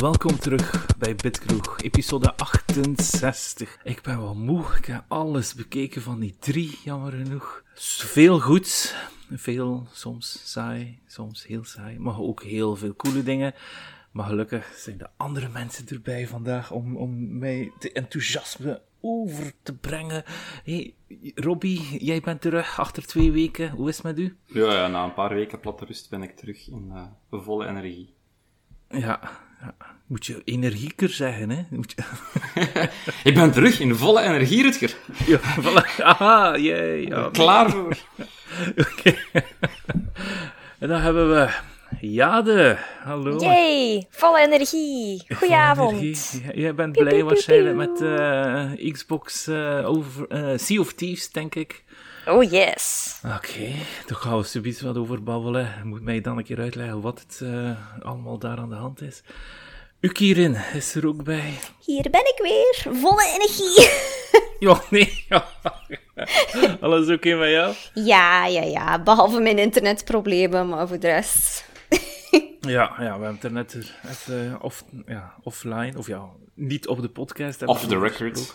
Welkom terug bij Bitkroeg, episode 68. Ik ben wel moe, ik heb alles bekeken van die drie, jammer genoeg. Veel goeds, veel soms saai, soms heel saai, maar ook heel veel coole dingen. Maar gelukkig zijn de andere mensen erbij vandaag om, om mij te enthousiasme over te brengen. Hey, Robbie, jij bent terug achter twee weken. Hoe is het met u? Ja, ja na een paar weken platte rust ben ik terug in uh, volle energie. Ja, ja, moet je energieker zeggen, hè? Moet je... ik ben terug in volle energie, Rutger. Ja, voilà. Aha, jee. Ja, Klaar voor. Oké. en dan hebben we Jade. Hallo. Yay, volle energie. Goedenavond. Jij bent blij waarschijnlijk met uh, Xbox uh, over uh, Sea of Thieves, denk ik. Oh yes. Oké, okay, daar gaan we zoiets wat over babbelen. Moet mij dan een keer uitleggen wat het allemaal daar aan de hand is. Ukirin is er ook bij. Hier ben ik weer, volle energie. ja, nee. Ja. Alles oké okay met jou? Ja, ja, ja. Behalve mijn internetproblemen, maar voor de rest. ja, ja, we hebben het er net off, ja, offline, of ja, niet op de podcast. Off the record.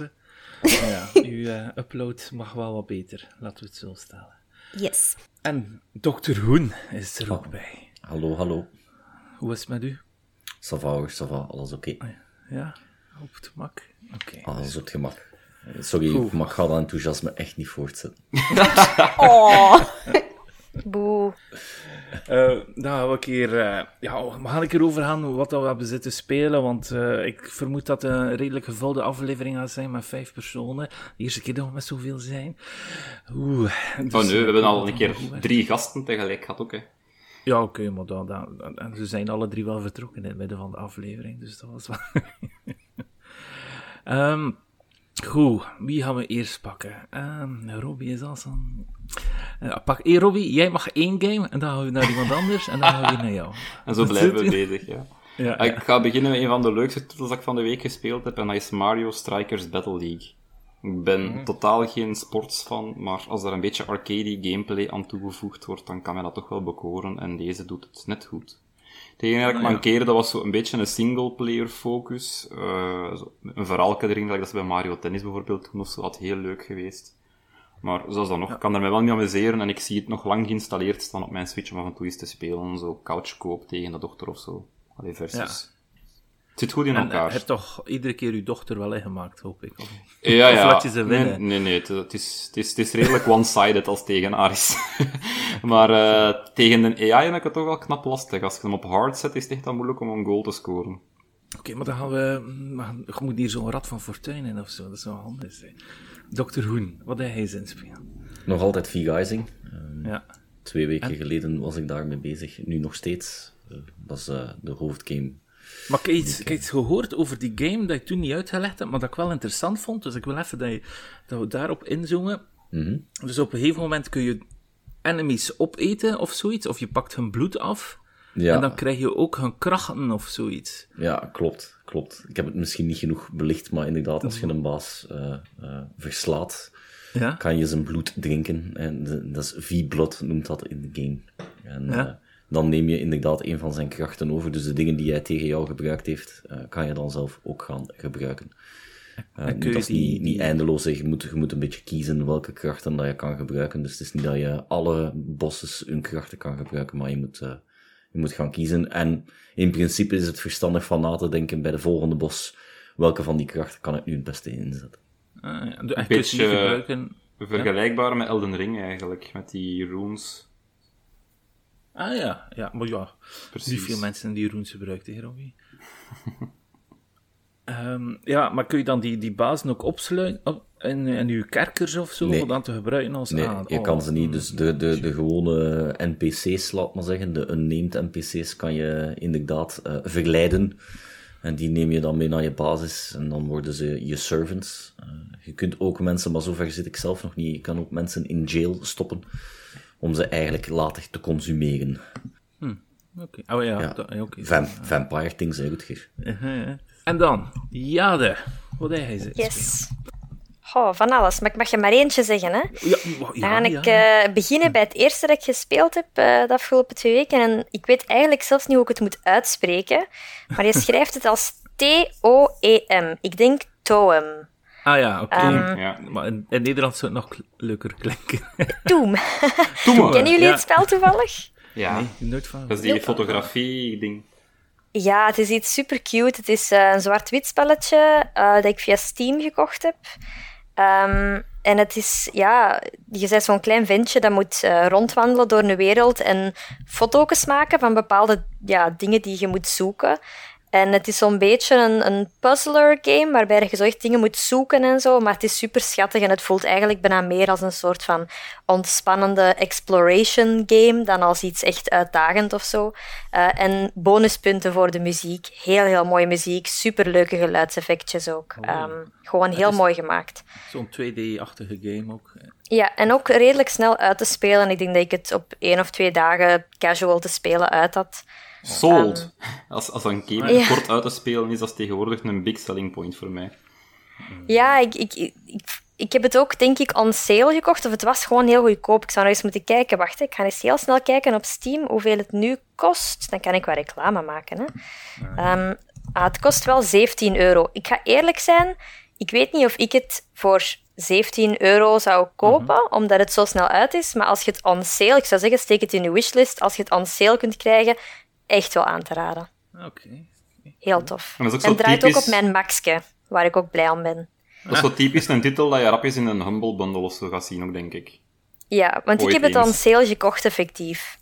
Ja, uw uh, upload mag wel wat beter, laten we het zo stellen. Yes. En dokter Hoen is er ook bij. Hallo, hallo. Hoe is het met u? Sava, Sava, alles oké. Okay. Ja, op het gemak? Oké. Okay. Alles op het gemak. Sorry, Goed. ik mag dat enthousiasme echt niet voortzetten. oh. Boe. Uh, dan gaan we een keer, uh, ja, we gaan een keer over gaan wat we hebben zitten spelen, want uh, ik vermoed dat het een redelijk gevulde aflevering gaat zijn met vijf personen. De eerste keer dat we met zoveel zijn. Oeh. Dus, oh nee, we hebben al een keer drie gasten tegelijk gehad ook, hè. Ja, oké, okay, maar dan, dan, en ze zijn alle drie wel vertrokken in het midden van de aflevering, dus dat was wel... um, Goed, wie gaan we eerst pakken? Um, Robbie is al zo'n... Pak, hey Robbie, jij mag één game en dan gaan we naar iemand anders en dan gaan we weer naar jou. En zo blijven we bezig, ja. ja. Ik ga beginnen met een van de leukste titels dat ik van de week gespeeld heb en dat is Mario Strikers Battle League. Ik ben mm -hmm. totaal geen sportsfan, maar als er een beetje arcade gameplay aan toegevoegd wordt, dan kan mij dat toch wel bekoren en deze doet het net goed. Het enige dat ik mankeerde, dat was zo een beetje een single-player focus. Uh, een verhaal erin, dat ze bij Mario Tennis bijvoorbeeld toen of zo, had heel leuk geweest. Maar zoals dan nog, ik kan er mij wel niet amuseren en ik zie het nog lang geïnstalleerd staan op mijn Switch om af en toe eens te spelen. Zo couchcoop tegen de dochter of zo. Allee, versus. Ja. Het zit goed in en, elkaar. Je hebt toch iedere keer uw dochter wel ingemaakt, hoop ik? Of, ja, ja. Of laat je ze winnen? Nee, nee, nee het, het, is, het, is, het is redelijk one-sided als tegen Aris. maar uh, tegen de AI heb ik het toch wel knap lastig. Als je hem op hard zet, is het echt dan moeilijk om een goal te scoren. Oké, okay, maar dan gaan we... Je moet hier zo'n rad van fortuin in of zo. Dat wel handig. Hè. Dr. Hoen, wat heb hij spelen? Nog altijd V-Guising. Um, ja. Twee weken en? geleden was ik daarmee bezig. Nu nog steeds. Uh, dat is uh, de hoofdgame maar ik heb iets, ik heb iets gehoord over die game dat ik toen niet uitgelegd heb, maar dat ik wel interessant vond. Dus ik wil even dat, je, dat we daarop inzoomen. Mm -hmm. Dus op een gegeven moment kun je enemies opeten of zoiets, of je pakt hun bloed af. Ja. En dan krijg je ook hun krachten of zoiets. Ja, klopt, klopt. Ik heb het misschien niet genoeg belicht, maar inderdaad, als je een baas uh, uh, verslaat, ja? kan je zijn bloed drinken. En de, dat is V-blood, noemt dat in de game. En, ja? uh, dan neem je inderdaad een van zijn krachten over. Dus de dingen die hij tegen jou gebruikt heeft, kan je dan zelf ook gaan gebruiken. Uh, En kun niet, je dat die- niet, niet eindeloos. Je moet, je moet een beetje kiezen welke krachten dat je kan gebruiken. Dus het is niet dat je alle bosses hun krachten kan gebruiken, maar je moet, uh, je moet gaan kiezen. En in principe is het verstandig van na te denken bij de volgende bos, welke van die krachten kan ik nu het beste inzetten. Ah, ja. En kun je ze niet beetje- gebruiken. Vergelijkbaar met Elden Ring eigenlijk, met die runes. Ah ja, ja, maar ja. Precies. Niet veel mensen die runes gebruiken, hè, Robbie? Ehm, ja, maar kun je dan die, die bazen ook opsluiten op, in, in uw kerkers of zo, Nee. om dan te gebruiken als Nee, aan? je Oh, kan ze niet. Dus de, de, de gewone NPC's, laat maar zeggen, de unnamed NPC's, kan je inderdaad eh, verleiden. En die neem je dan mee naar je basis en dan worden ze je servants. Eh, je kunt ook mensen, maar zover zit ik zelf nog niet, je kan ook mensen in jail stoppen om ze eigenlijk later te consumeren. Oké, oh ja, Ja. dat- ja, oké. Vam- vampire things, hè, Rutger. Uh-huh, ja. En dan, Jade. Wat heb hij spelen? Oh, van alles. Maar ik mag je maar eentje zeggen, hè? Ja, Dan ga ik uh, beginnen bij het eerste dat ik gespeeld heb uh, de afgelopen twee weken. En ik weet eigenlijk zelfs niet hoe ik het moet uitspreken. Maar je schrijft het als T-O-E-M. Ik denk Toem. Ah ja, oké. Okay. ja. Maar in, in, Nederland zou het nog leuker klinken. Toem. Kennen jullie het spel toevallig? Ja. Nee, nooit van. Dat is die fotografie-ding. Ja, het is iets super cute. Het is uh, een zwart-wit spelletje uh, dat ik via Steam gekocht heb. Um, en het is, ja, je bent zo'n klein ventje dat moet uh, rondwandelen door een wereld en foto's maken van bepaalde ja, dingen die je moet zoeken. En het is zo'n beetje een, een puzzler game, waarbij je zo echt dingen moet zoeken en zo. Maar het is super schattig en het voelt eigenlijk bijna meer als een soort van ontspannende exploration game dan als iets echt uitdagend of zo. Uh, en bonuspunten voor de muziek. Heel, heel mooie muziek. Super leuke geluidseffectjes ook. Oh, um, gewoon heel mooi gemaakt. Zo'n 2D-achtige game ook. Ja, en ook redelijk snel uit te spelen. Ik denk dat ik het op één of twee dagen casual te spelen uit had. Sold. als, als een game kort uit te spelen is, dat tegenwoordig een big selling point voor mij. Ja, ik, ik, ik, ik, heb het ook, denk ik, on sale gekocht. Of het was gewoon heel goedkoop. Ik zou nog eens moeten kijken. Wacht, ik ga eens heel snel kijken op Steam hoeveel het nu kost. Dan kan ik wel reclame maken. Hè. Ehm, ah, het kost wel 17 euro. Ik ga eerlijk zijn, ik weet niet of ik het voor 17 euro zou kopen, mhm. omdat het zo snel uit is. Maar als je het on sale, ik zou zeggen, steek het in je wishlist. Als je het on sale kunt krijgen, echt wel aan te raden. Oké. Heel tof. En, en draait ook op mijn maxke, waar ik ook blij om ben. Dat is zo typisch een titel dat je rapjes in een Humble Bundle of zo gaat zien, ook, denk ik. Ja, want ik heb het aan sale gekocht, effectief.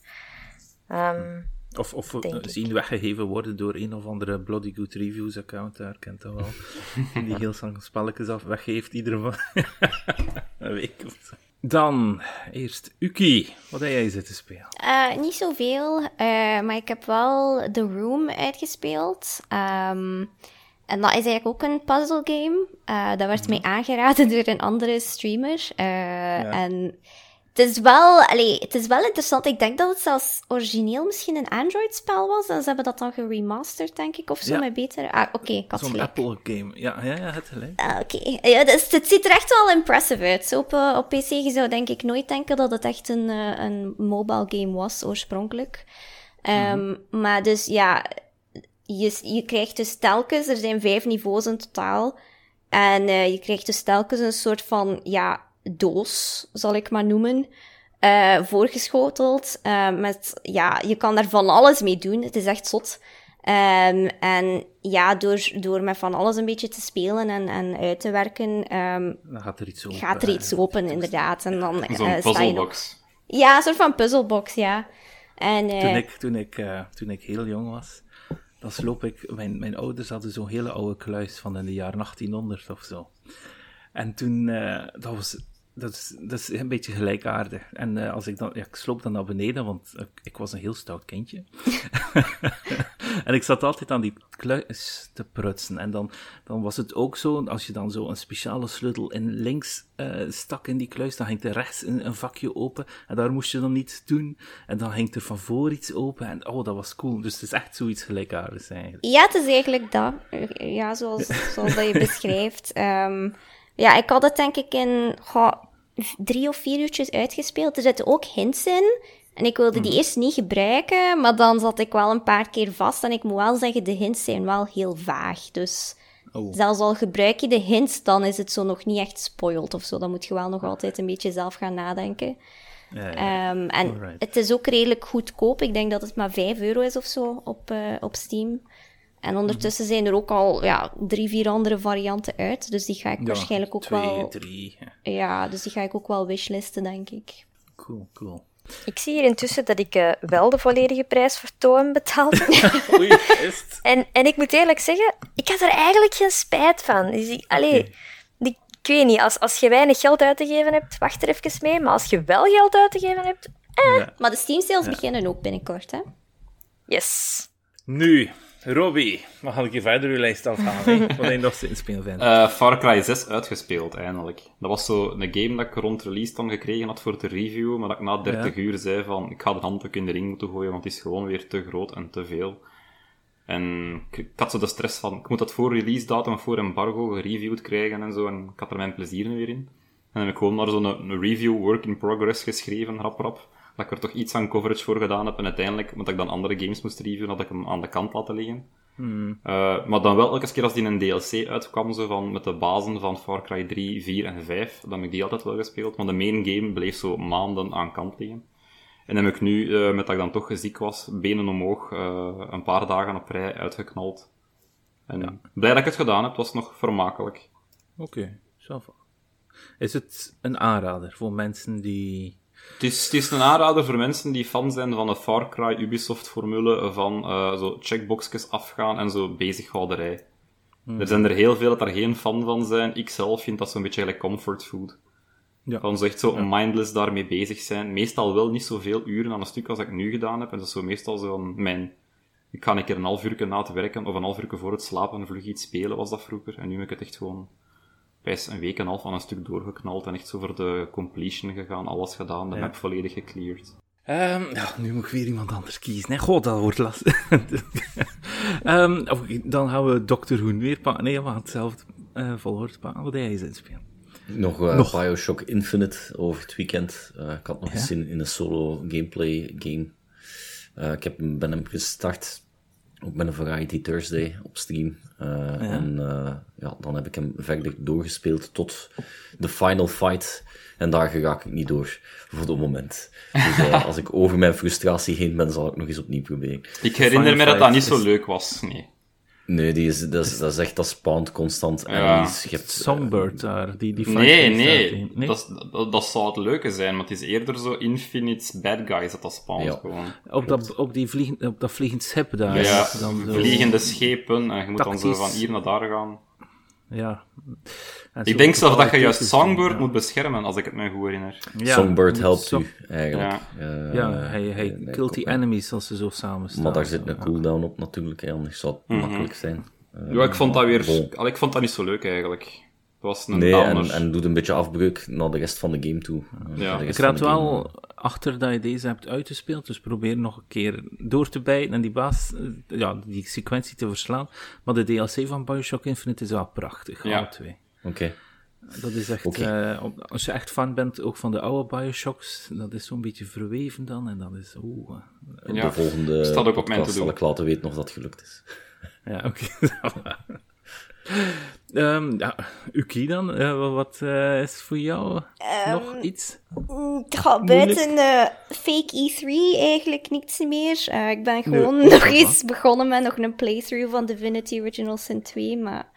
Ehm, of of zien weggegeven worden door een of andere Bloody Good Reviews account, daar kent dat wel. Die heel spelletjes af weggeeft, iedere een week of zo. Dan eerst Uki. Wat heb jij zitten spelen? Uh, niet zoveel, uh, maar ik heb wel The Room uitgespeeld. Um, en dat is eigenlijk ook een puzzle game. Uh, dat werd mij aangeraden door een andere streamer. Ja. En het is wel, allee, het is wel interessant. Ik denk dat het zelfs origineel misschien een Android-spel was. En ze hebben dat dan geremasterd, denk ik, of zo, met betere... Ah, oké, okay, ik had Zo'n Apple-game. Ja, ja, ja, het gelijk. Ah, oké. Ja, dus het ziet er echt wel impressive uit. Zo op, uh, op PC, je zou denk ik nooit denken dat het echt een, uh, een mobile game was, oorspronkelijk. Um. Maar dus, ja... Je, je krijgt dus telkens... Er zijn vijf niveaus in totaal. En uh, je krijgt dus telkens een soort van, ja doos, zal ik maar noemen, uh, voorgeschoteld. Uh, met, ja, je kan daar van alles mee doen. Het is echt zot. Um, en ja, door, door met van alles een beetje te spelen en, en uit te werken, um, dan gaat er iets open. Gaat er iets open, inderdaad. En dan Zo'n uh, puzzelbox. Ja, een soort van puzzelbox, ja. En, toen, ik, toen, ik, toen ik heel jong was, dan sloop ik... Mijn, mijn ouders hadden zo'n hele oude kluis van in de jaren 1800 of zo. En toen, dat was dat is, dat is een beetje gelijkaardig. En uh, als ik dan, ja, ik sloop dan naar beneden, want ik, ik was een heel stout kindje. en ik zat altijd aan die kluis te prutsen. En dan, dan was het ook zo, als je dan zo een speciale sleutel in links uh, stak in die kluis, dan ging er rechts een, een, vakje open. En daar moest je dan iets doen. En dan ging er van voor iets open. En oh, dat was cool. Dus het is echt zoiets gelijkaardigs eigenlijk. Ja, het is eigenlijk dat. Ja, zoals, zoals dat je beschrijft. Um, ja, ik had het denk ik in drie of vier uurtjes uitgespeeld. Er zitten ook hints in. En ik wilde die mhm. eerst niet gebruiken, maar dan zat ik wel een paar keer vast. En ik moet wel zeggen, de hints zijn wel heel vaag. Dus oh. zelfs al gebruik je de hints, dan is het zo nog niet echt spoiled of zo. Dan moet je wel nog altijd een beetje zelf gaan nadenken. Ja, ja. Um, en het is ook redelijk goedkoop. Ik denk dat het maar 5 euro is of zo op, uh, op Steam. En ondertussen zijn er ook al ja, drie, vier andere varianten uit. Dus die ga ik waarschijnlijk ook twee, wel... drie. Ja, dus die ga ik ook wel wishlisten, denk ik. Cool, cool. Ik zie hier intussen dat ik uh, wel de volledige prijs voor Toem betaald heb. Oei, en, en ik moet eerlijk zeggen, ik had er eigenlijk geen spijt van. Dus ik, allee, die, ik weet niet, als, als je weinig geld uit te geven hebt, wacht er even mee. Maar als je wel geld uit te geven hebt, eh. Maar de Steam sales beginnen ook binnenkort, hè? Yes. Nu, Robbie, wat ga ik je verder uw lijst afhalen? Wat je nog in speel vindt? Uh, Far Cry 6 uitgespeeld, eindelijk. Dat was zo een game dat ik rond release dan gekregen had voor de review, maar dat ik na 30 uur zei van, ik ga de handdoek in de ring moeten gooien, want het is gewoon weer te groot en te veel. En ik, had zo de stress van, ik moet dat voor release datum voor embargo gereviewd krijgen en zo, en ik had er mijn plezier weer in. En dan heb ik gewoon maar zo'n een review work in progress geschreven, rap rap. Dat ik er toch iets aan coverage voor gedaan heb, en uiteindelijk, omdat ik dan andere games moest reviewen, had ik hem aan de kant laten liggen. Hmm. Uh, maar dan wel elke keer als die in een DLC uitkwam, zo van, met de bazen van Far Cry 3, 4 en 5, dan heb ik die altijd wel gespeeld, maar de main game bleef zo maanden aan kant liggen. En heb ik nu, uh, met dat ik dan toch ziek was, benen omhoog, uh, een paar dagen op rij uitgeknald. En ja. blij dat ik het gedaan heb, het was nog vermakelijk. Oké, okay, Is het een aanrader voor mensen die... Het is, het is een aanrader voor mensen die fan zijn van de Far Cry Ubisoft-formule van uh, zo checkboxjes afgaan en zo bezighouderij. Hmm. Er zijn er heel veel dat daar geen fan van zijn. Ik zelf vind dat zo'n beetje like comfort food. Ja. Van zo echt zo mindless daarmee bezig zijn. Meestal wel niet zoveel uren aan een stuk als ik nu gedaan heb. En dat is zo meestal zo mijn... Ik ga een keer een half uur na te werken, of een half uur voor het slapen, vlug iets spelen was dat vroeger. En nu heb ik het echt gewoon bijna een week en een half aan een stuk doorgeknald en echt zo voor de completion gegaan, alles gedaan, de ja. map volledig gecleared. Um, ja, nu moet ik weer iemand anders kiezen. Nee, god, dat wordt lastig. um, dan gaan we Doctor Who weer pakken. Nee, we gaan hetzelfde uh, volgorde pakken. Wat hij is inspelen. Nog, uh, nog, Bioshock Infinite over het weekend. Uh, ik had nog ja? eens zin in een solo gameplay game. Uh, ik heb, ben hem gestart, ook met een Variety Thursday op stream. Ja. En ja, dan heb ik hem verder doorgespeeld tot de final fight. En daar raak ik niet door voor het moment. Dus als ik over mijn frustratie heen ben, zal ik nog eens opnieuw proberen. Ik herinner me dat dat niet zo leuk was. Nee. Nee, die is, dat, is, dat is echt, dat spawnt constant. Ja. En is, je hebt, Songbird daar, die, die Nee, nee, nee? Dat, dat, dat, zou het leuke zijn, maar het is eerder zo Infinite Bad Guys dat dat spawnt ja. gewoon. Op dat, op, die vliegen, op dat vliegend schip daar. Ja, dan zo... vliegende schepen, en je moet Tactisch. dan zo van hier naar daar gaan. Ja. Ik denk zelfs dat je juist Songbird ja. moet beschermen, als ik het me goed herinner. Ja, Songbird helpt u, eigenlijk. Ja, uh, ja hij, hij uh, killt die enemies als ze zo samen staan. Maar daar zit een cooldown op natuurlijk, hè, anders zou het mm -hmm. makkelijk zijn. Uh, ja, ik vond dat weer... Bon. Ik vond dat niet zo leuk, eigenlijk. Was een nee, en, en, doet een beetje afbreuk naar de rest van de game toe. Ja. Ik raad wel achter dat je deze hebt uitgespeeld, dus probeer nog een keer door te bijten en die baas, ja, die sequentie te verslaan. Maar de DLC van Bioshock Infinite is wel prachtig, ja. alle twee. Oké. Okay. Dat is echt, okay. uh, als je echt fan bent ook van de oude Bioshocks, dat is zo'n beetje verweven dan. En dat is, oeh. Uh, ja, de volgende staat ook op mijn zal ik laten weten of dat gelukt is. Ja, oké. Okay. Um, ja, Uki dan, uh, wat is voor jou um, nog iets? Ja, buiten fake E3 eigenlijk niets meer. ik ben gewoon nee, nog eens begonnen met nog een playthrough van Divinity Original Sin 2, maar...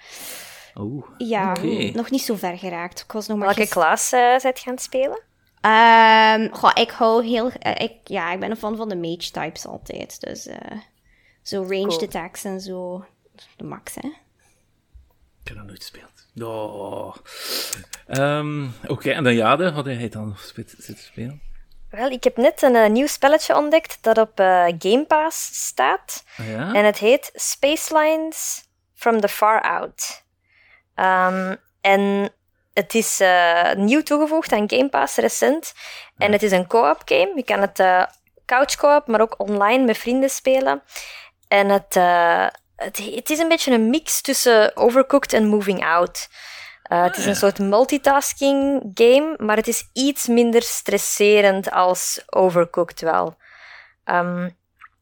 Oh, ja, okay. nog niet zo ver geraakt. Ik was nog maar Welke gist... klas uh, zit gaan spelen? Um, goh, ik hou heel... Uh, ik, ja, ik ben een fan van de mage types altijd. Dus uh, zo ranged cool. attacks en zo. De max, hè. Ik heb dat nooit gespeeld. Oh. Um, Oké, okay, en dan Jade, had hij dan zitten spelen? Wel, ik heb net een uh, nieuw spelletje ontdekt dat op uh, Game Pass staat. Ah, ja? En het heet Spacelines from the Far Out. Um, en het is uh, nieuw toegevoegd aan Game Pass recent. En het is een co-op game. Je kan het couch co-op, maar ook online met vrienden spelen. En het, het, het, is een beetje een mix tussen Overcooked en Moving Out. Uh, het is een soort multitasking game, maar het is iets minder stresserend als Overcooked wel. Um,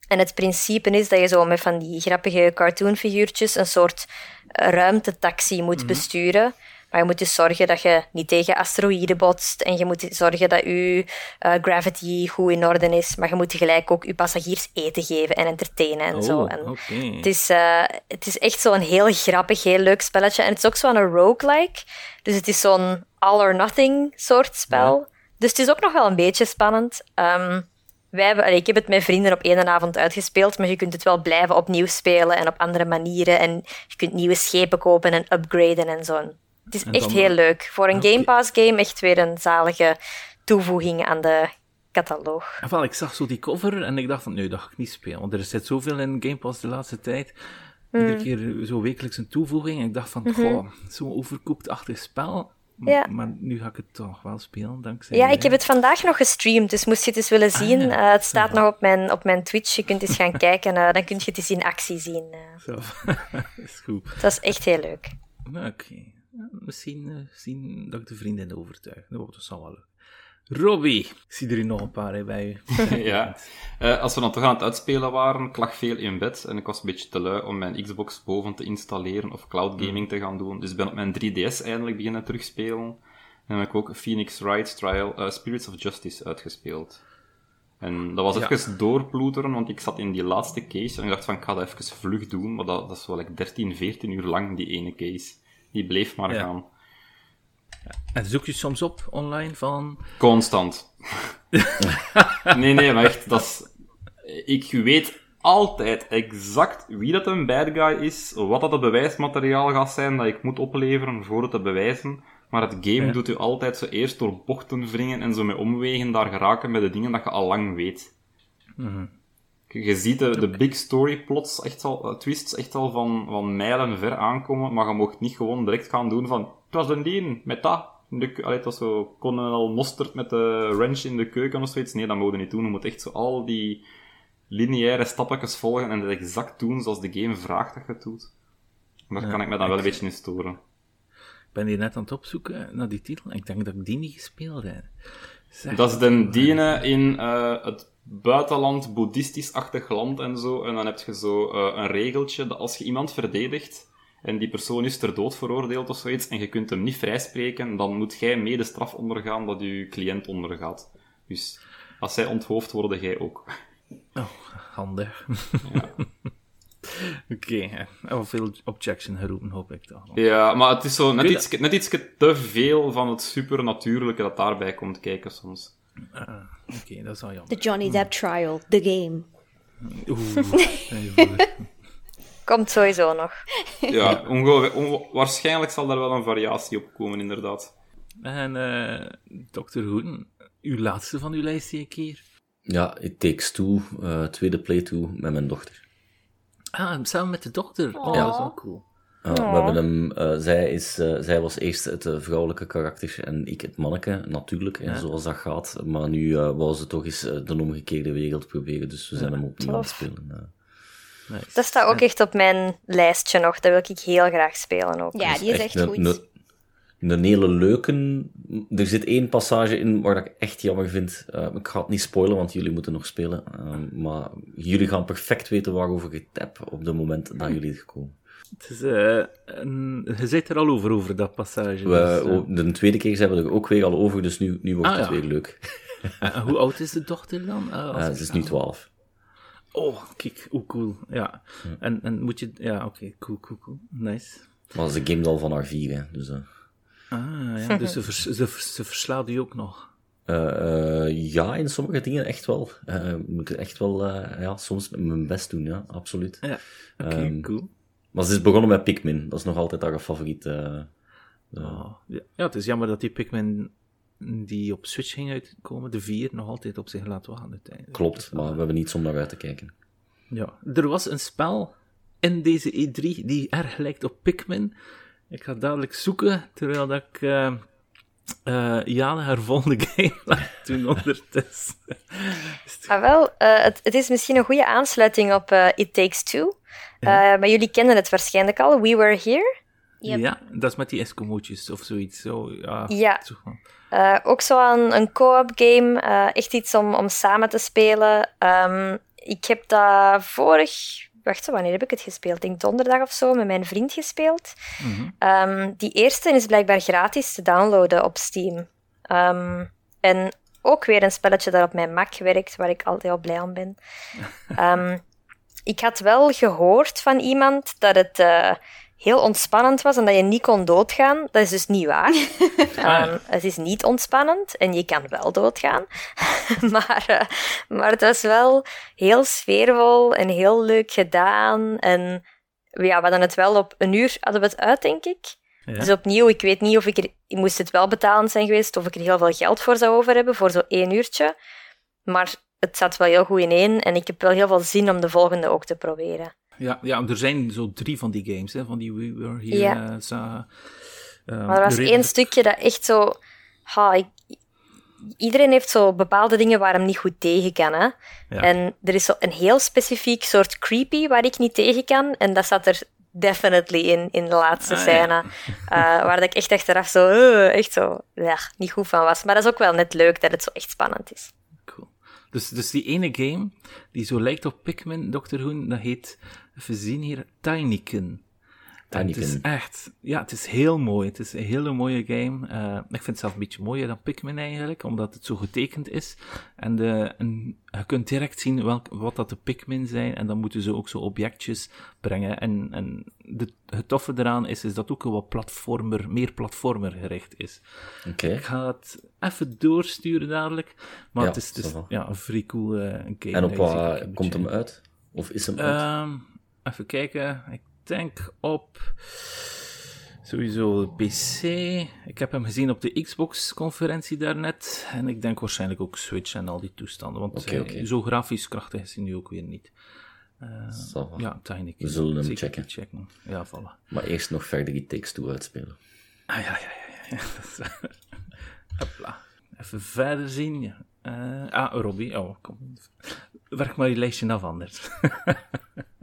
en het principe is dat je zo met van die grappige cartoonfiguurtjes een soort ruimtetaxi moet mm besturen. Maar je moet dus zorgen dat je niet tegen asteroïden botst. En je moet zorgen dat je uh, gravity goed in orde is. Maar je moet tegelijk ook je passagiers eten geven en entertainen en oh, zo. En okay. het, is, uh, het is echt zo'n heel grappig, heel leuk spelletje. En het is ook zo'n roguelike. Dus het is zo'n all or nothing soort spel. Ja. Dus het is ook nog wel een beetje spannend. Um, wij hebben, allee, ik heb het met vrienden op één avond uitgespeeld, maar je kunt het wel blijven opnieuw spelen en op andere manieren. En je kunt nieuwe schepen kopen en upgraden en zo. Het is en echt dan... heel leuk. Voor een okay. Game Pass game echt weer een zalige toevoeging aan de cataloog. Wel, ik zag zo die cover en ik dacht van, nee, dat ga ik niet spelen. Want er zit zoveel in Game Pass de laatste tijd. Mm. Iedere keer zo wekelijks een toevoeging. En ik dacht van, mm -hmm. goh, zo'n overkoept-achtig spel Ja. Maar nu ga ik het toch wel spelen, dankzij Ja, ik heb het vandaag nog gestreamd, dus moest je het eens willen zien. ja. eh, het staat nog op mijn, op mijn Twitch. Je kunt eens gaan kijken, eh, dan kun je het eens in actie zien. eh. Zo. is goed. dat is echt heel leuk. Oké. Misschien, eh, misschien dat ik de vriendin overtuig. Dat zal wel lukken. Robbie, ik zie er hier nog een paar hè, bij u. ja. Eh, als we dan toch aan het uitspelen waren, ik lag veel in bed en ik was een beetje te lui om mijn Xbox boven te installeren of cloud gaming te gaan doen. Dus ik ben op mijn 3DS eindelijk beginnen terugspelen. En heb ik ook Phoenix Wright Trial eh, Spirits of Justice uitgespeeld. En dat was Ja. even doorploeteren, want ik zat in die laatste case en ik dacht van, ik ga dat even vlug doen, maar dat, dat is wel like 13, 14 uur lang, die ene case. Die bleef maar Ja. gaan. En zoek je soms op online van... Constant. nee, nee, maar echt, dat is... Ik weet altijd exact wie dat een bad guy is, wat dat het bewijsmateriaal gaat zijn dat ik moet opleveren voor het te bewijzen. Maar het game Ja. doet u altijd zo eerst door bochten wringen en zo met omwegen daar geraken met de dingen dat je al lang weet. Mhm. Je ziet de, de big story plots, echt al, eh, twists, echt al van, van mijlen ver aankomen, maar je mocht niet gewoon direct gaan doen van, het was een dien, met dat. in De, allee, het was zo Colonel Mostert met de wrench in de keuken of zoiets. Nee, dat mogen we niet doen. Je moet echt zo al die lineaire stapjes volgen en het exact doen zoals de game vraagt dat je het doet. Daar Ja, kan ik me dan wel een beetje in storen. Ik ben hier net aan het opzoeken naar die titel. En ik denk dat ik die niet gespeeld heb. Dat is de diene in eh, het buitenland, boeddhistisch-achtig land en zo. En dan heb je zo eh, een regeltje dat als je iemand verdedigt en die persoon is ter dood veroordeeld of zoiets en je kunt hem niet vrijspreken, dan moet jij mee de straf ondergaan dat je cliënt ondergaat. Dus als zij onthoofd worden, jij ook. Oh, handig. Oké, oh, veel objection geroepen, hoop ik toch. nog. Ja, maar het is zo net iets, net iets te veel van het supernatuurlijke dat daarbij komt kijken soms. Ah, Oké, dat is wel The jammer. Johnny Depp trial, the game. Oeh, Komt sowieso nog. Ja, waarschijnlijk zal daar wel een variatie op komen, inderdaad. En eh Dr. Hoeden, uw laatste van uw lijst een keer. Ja, It Takes Two, eh, tweede playthrough met mijn dochter. Ah, samen met de dochter. Oh, dat is wel cool. Ja, we hebben hem, eh, zij, is, eh, zij was eerst het eh, vrouwelijke karakter en ik het manneke, natuurlijk, en zoals dat gaat. Maar nu eh wou ze toch eens de omgekeerde wereld proberen, dus we zijn hem opnieuw aan het spelen. Nice. Dat staat ook echt op mijn lijstje nog. Dat wil ik heel graag spelen ook. Ja, die is echt goed. Een, een hele leuke... Er zit één passage in waar ik echt jammer vind. Eh, ik ga het niet spoilen, want jullie moeten nog spelen. Eh, maar jullie gaan perfect weten waarover ik het heb op het moment dat jullie er komen. Het is, een, je zit er al over, over dat passage. We, dus, eh, oh, de tweede keer zijn we er ook weer al over, dus nu, nu wordt Ah, het ja. weer leuk. hoe oud is de dochter dan? Ik ze is nu 12. Oh, kijk, hoe cool. Ja. En, en moet je... Ja, oké, cool, cool, cool. Nice. Maar ze gamet al van haar vier, hè, dus... Ah, ja, dus ze, vers, ze, vers- ze verslaat u ook nog. Eh, eh, ja, in sommige dingen echt wel. Ik moet echt wel ja, soms mijn best doen, ja, absoluut. Ja, oké, Ehm, cool. Maar ze is begonnen met Pikmin, dat is nog altijd haar favoriet. Oh, ja. ja, het is jammer dat die Pikmin die op Switch ging uitkomen, de 4, nog altijd op zich laat wachten uiteindelijk. klopt, maar we hebben niets om naar uit te kijken. Ja, er was een spel in deze E3 die erg lijkt op Pikmin. Ik ga dadelijk zoeken, terwijl dat ik eh eh, Jane haar volgende game laat doen ondertussen. Ah, wel, eh, het, het is misschien een goede aansluiting op eh, It Takes Two. Eh, maar jullie kennen het waarschijnlijk al. We Were Here. Yep. Ja, dat is met die Eskimootjes of zoiets. Zo, ja. Ja. Zo Eh, ook zo een, een co-op game. eh, echt iets om, om samen te spelen. Ehm, ik heb dat vorig... Wacht, wanneer heb ik het gespeeld? Ik denk donderdag of zo, met mijn vriend gespeeld. Ehm, die eerste is blijkbaar gratis te downloaden op Steam. Ehm, en ook weer een spelletje dat op mijn Mac werkt, waar ik altijd al blij om ben. Ehm, ik had wel gehoord van iemand dat het eh, heel ontspannend was en dat je niet kon doodgaan. Dat is dus niet waar. Ehm, het is niet ontspannend en je kan wel doodgaan. maar, eh, maar het was wel heel sfeervol en heel leuk gedaan. En ja, we hadden het wel op een uur hadden we het uit, denk ik. Ja. Dus opnieuw, ik weet niet of ik er... Ik moest het wel betalend zijn geweest, of ik er heel veel geld voor zou over hebben, voor zo'n één uurtje. Maar het zat wel heel goed in één en ik heb wel heel veel zin om de volgende ook te proberen. Ja, ja, er zijn zo drie van die games, hè, van die We Were Here Ja. eh, Saga. maar er was één stukje dat echt zo... Ha, ik, iedereen heeft zo bepaalde dingen waar hem niet goed tegen kan. Hè? En er is zo een heel specifiek soort creepy waar ik niet tegen kan. En dat zat er definitely in, in de laatste ah, scène. Uh, waar ik echt achteraf zo, uh, echt zo, ja, niet goed van was. Maar dat is ook wel net leuk dat het zo echt spannend is. Dus, dus die ene game, die zo lijkt op Pikmin, Dr. Hoen, dat heet, even zien hier, Tinykin het is echt, ja, het is heel mooi. Het is een hele mooie game. Uh, ik vind het zelf een beetje mooier dan Pikmin eigenlijk, omdat het zo getekend is. En, de, en je kunt direct zien welk, wat dat de Pikmin zijn, en dan moeten ze ook zo objectjes brengen. En, en de, het toffe eraan is, is dat ook een wat platformer, meer platformer gericht is. Okay. Ik ga het even doorsturen dadelijk, maar het is, dus, ja, een vrij cool uh, game. En op wat komt hem uit? Of is hem uit? Um, even kijken. Ik denk op sowieso PC. Ik heb hem gezien op de Xbox-conferentie daarnet. En ik denk waarschijnlijk ook Switch en al die toestanden. Want okay, zo grafisch krachtig is hij nu ook weer niet. Uh, ja, Tiny We zullen hem checken. checken. Ja, vallen. Maar eerst nog verder die Takes Two uitspelen. Ah ja, ja, ja. ja. Hopla. Even verder zien. Uh, ah, Robbie. Oh, kom. Werk maar je lijstje af anders.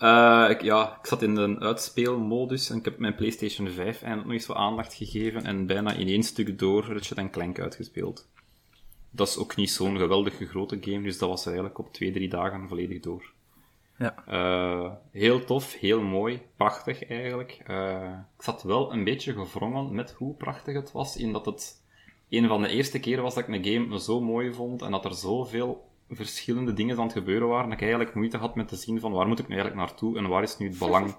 Uh, ik, ja, ik zat in de uitspeelmodus en ik heb mijn PlayStation 5 eindelijk nog eens wat aandacht gegeven en bijna in één stuk door Ratchet Clank uitgespeeld. Dat is ook niet zo'n geweldige grote game, dus dat was eigenlijk op twee, drie dagen volledig door. Ja. Uh, heel tof, heel mooi, prachtig eigenlijk. Uh, ik zat wel een beetje gevrongen met hoe prachtig het was, in dat het een van de eerste keren was dat ik een game zo mooi vond en dat er zoveel verschillende dingen aan het gebeuren waren, dat ik eigenlijk moeite had met te zien van waar moet ik nu eigenlijk naartoe en waar is nu het belang.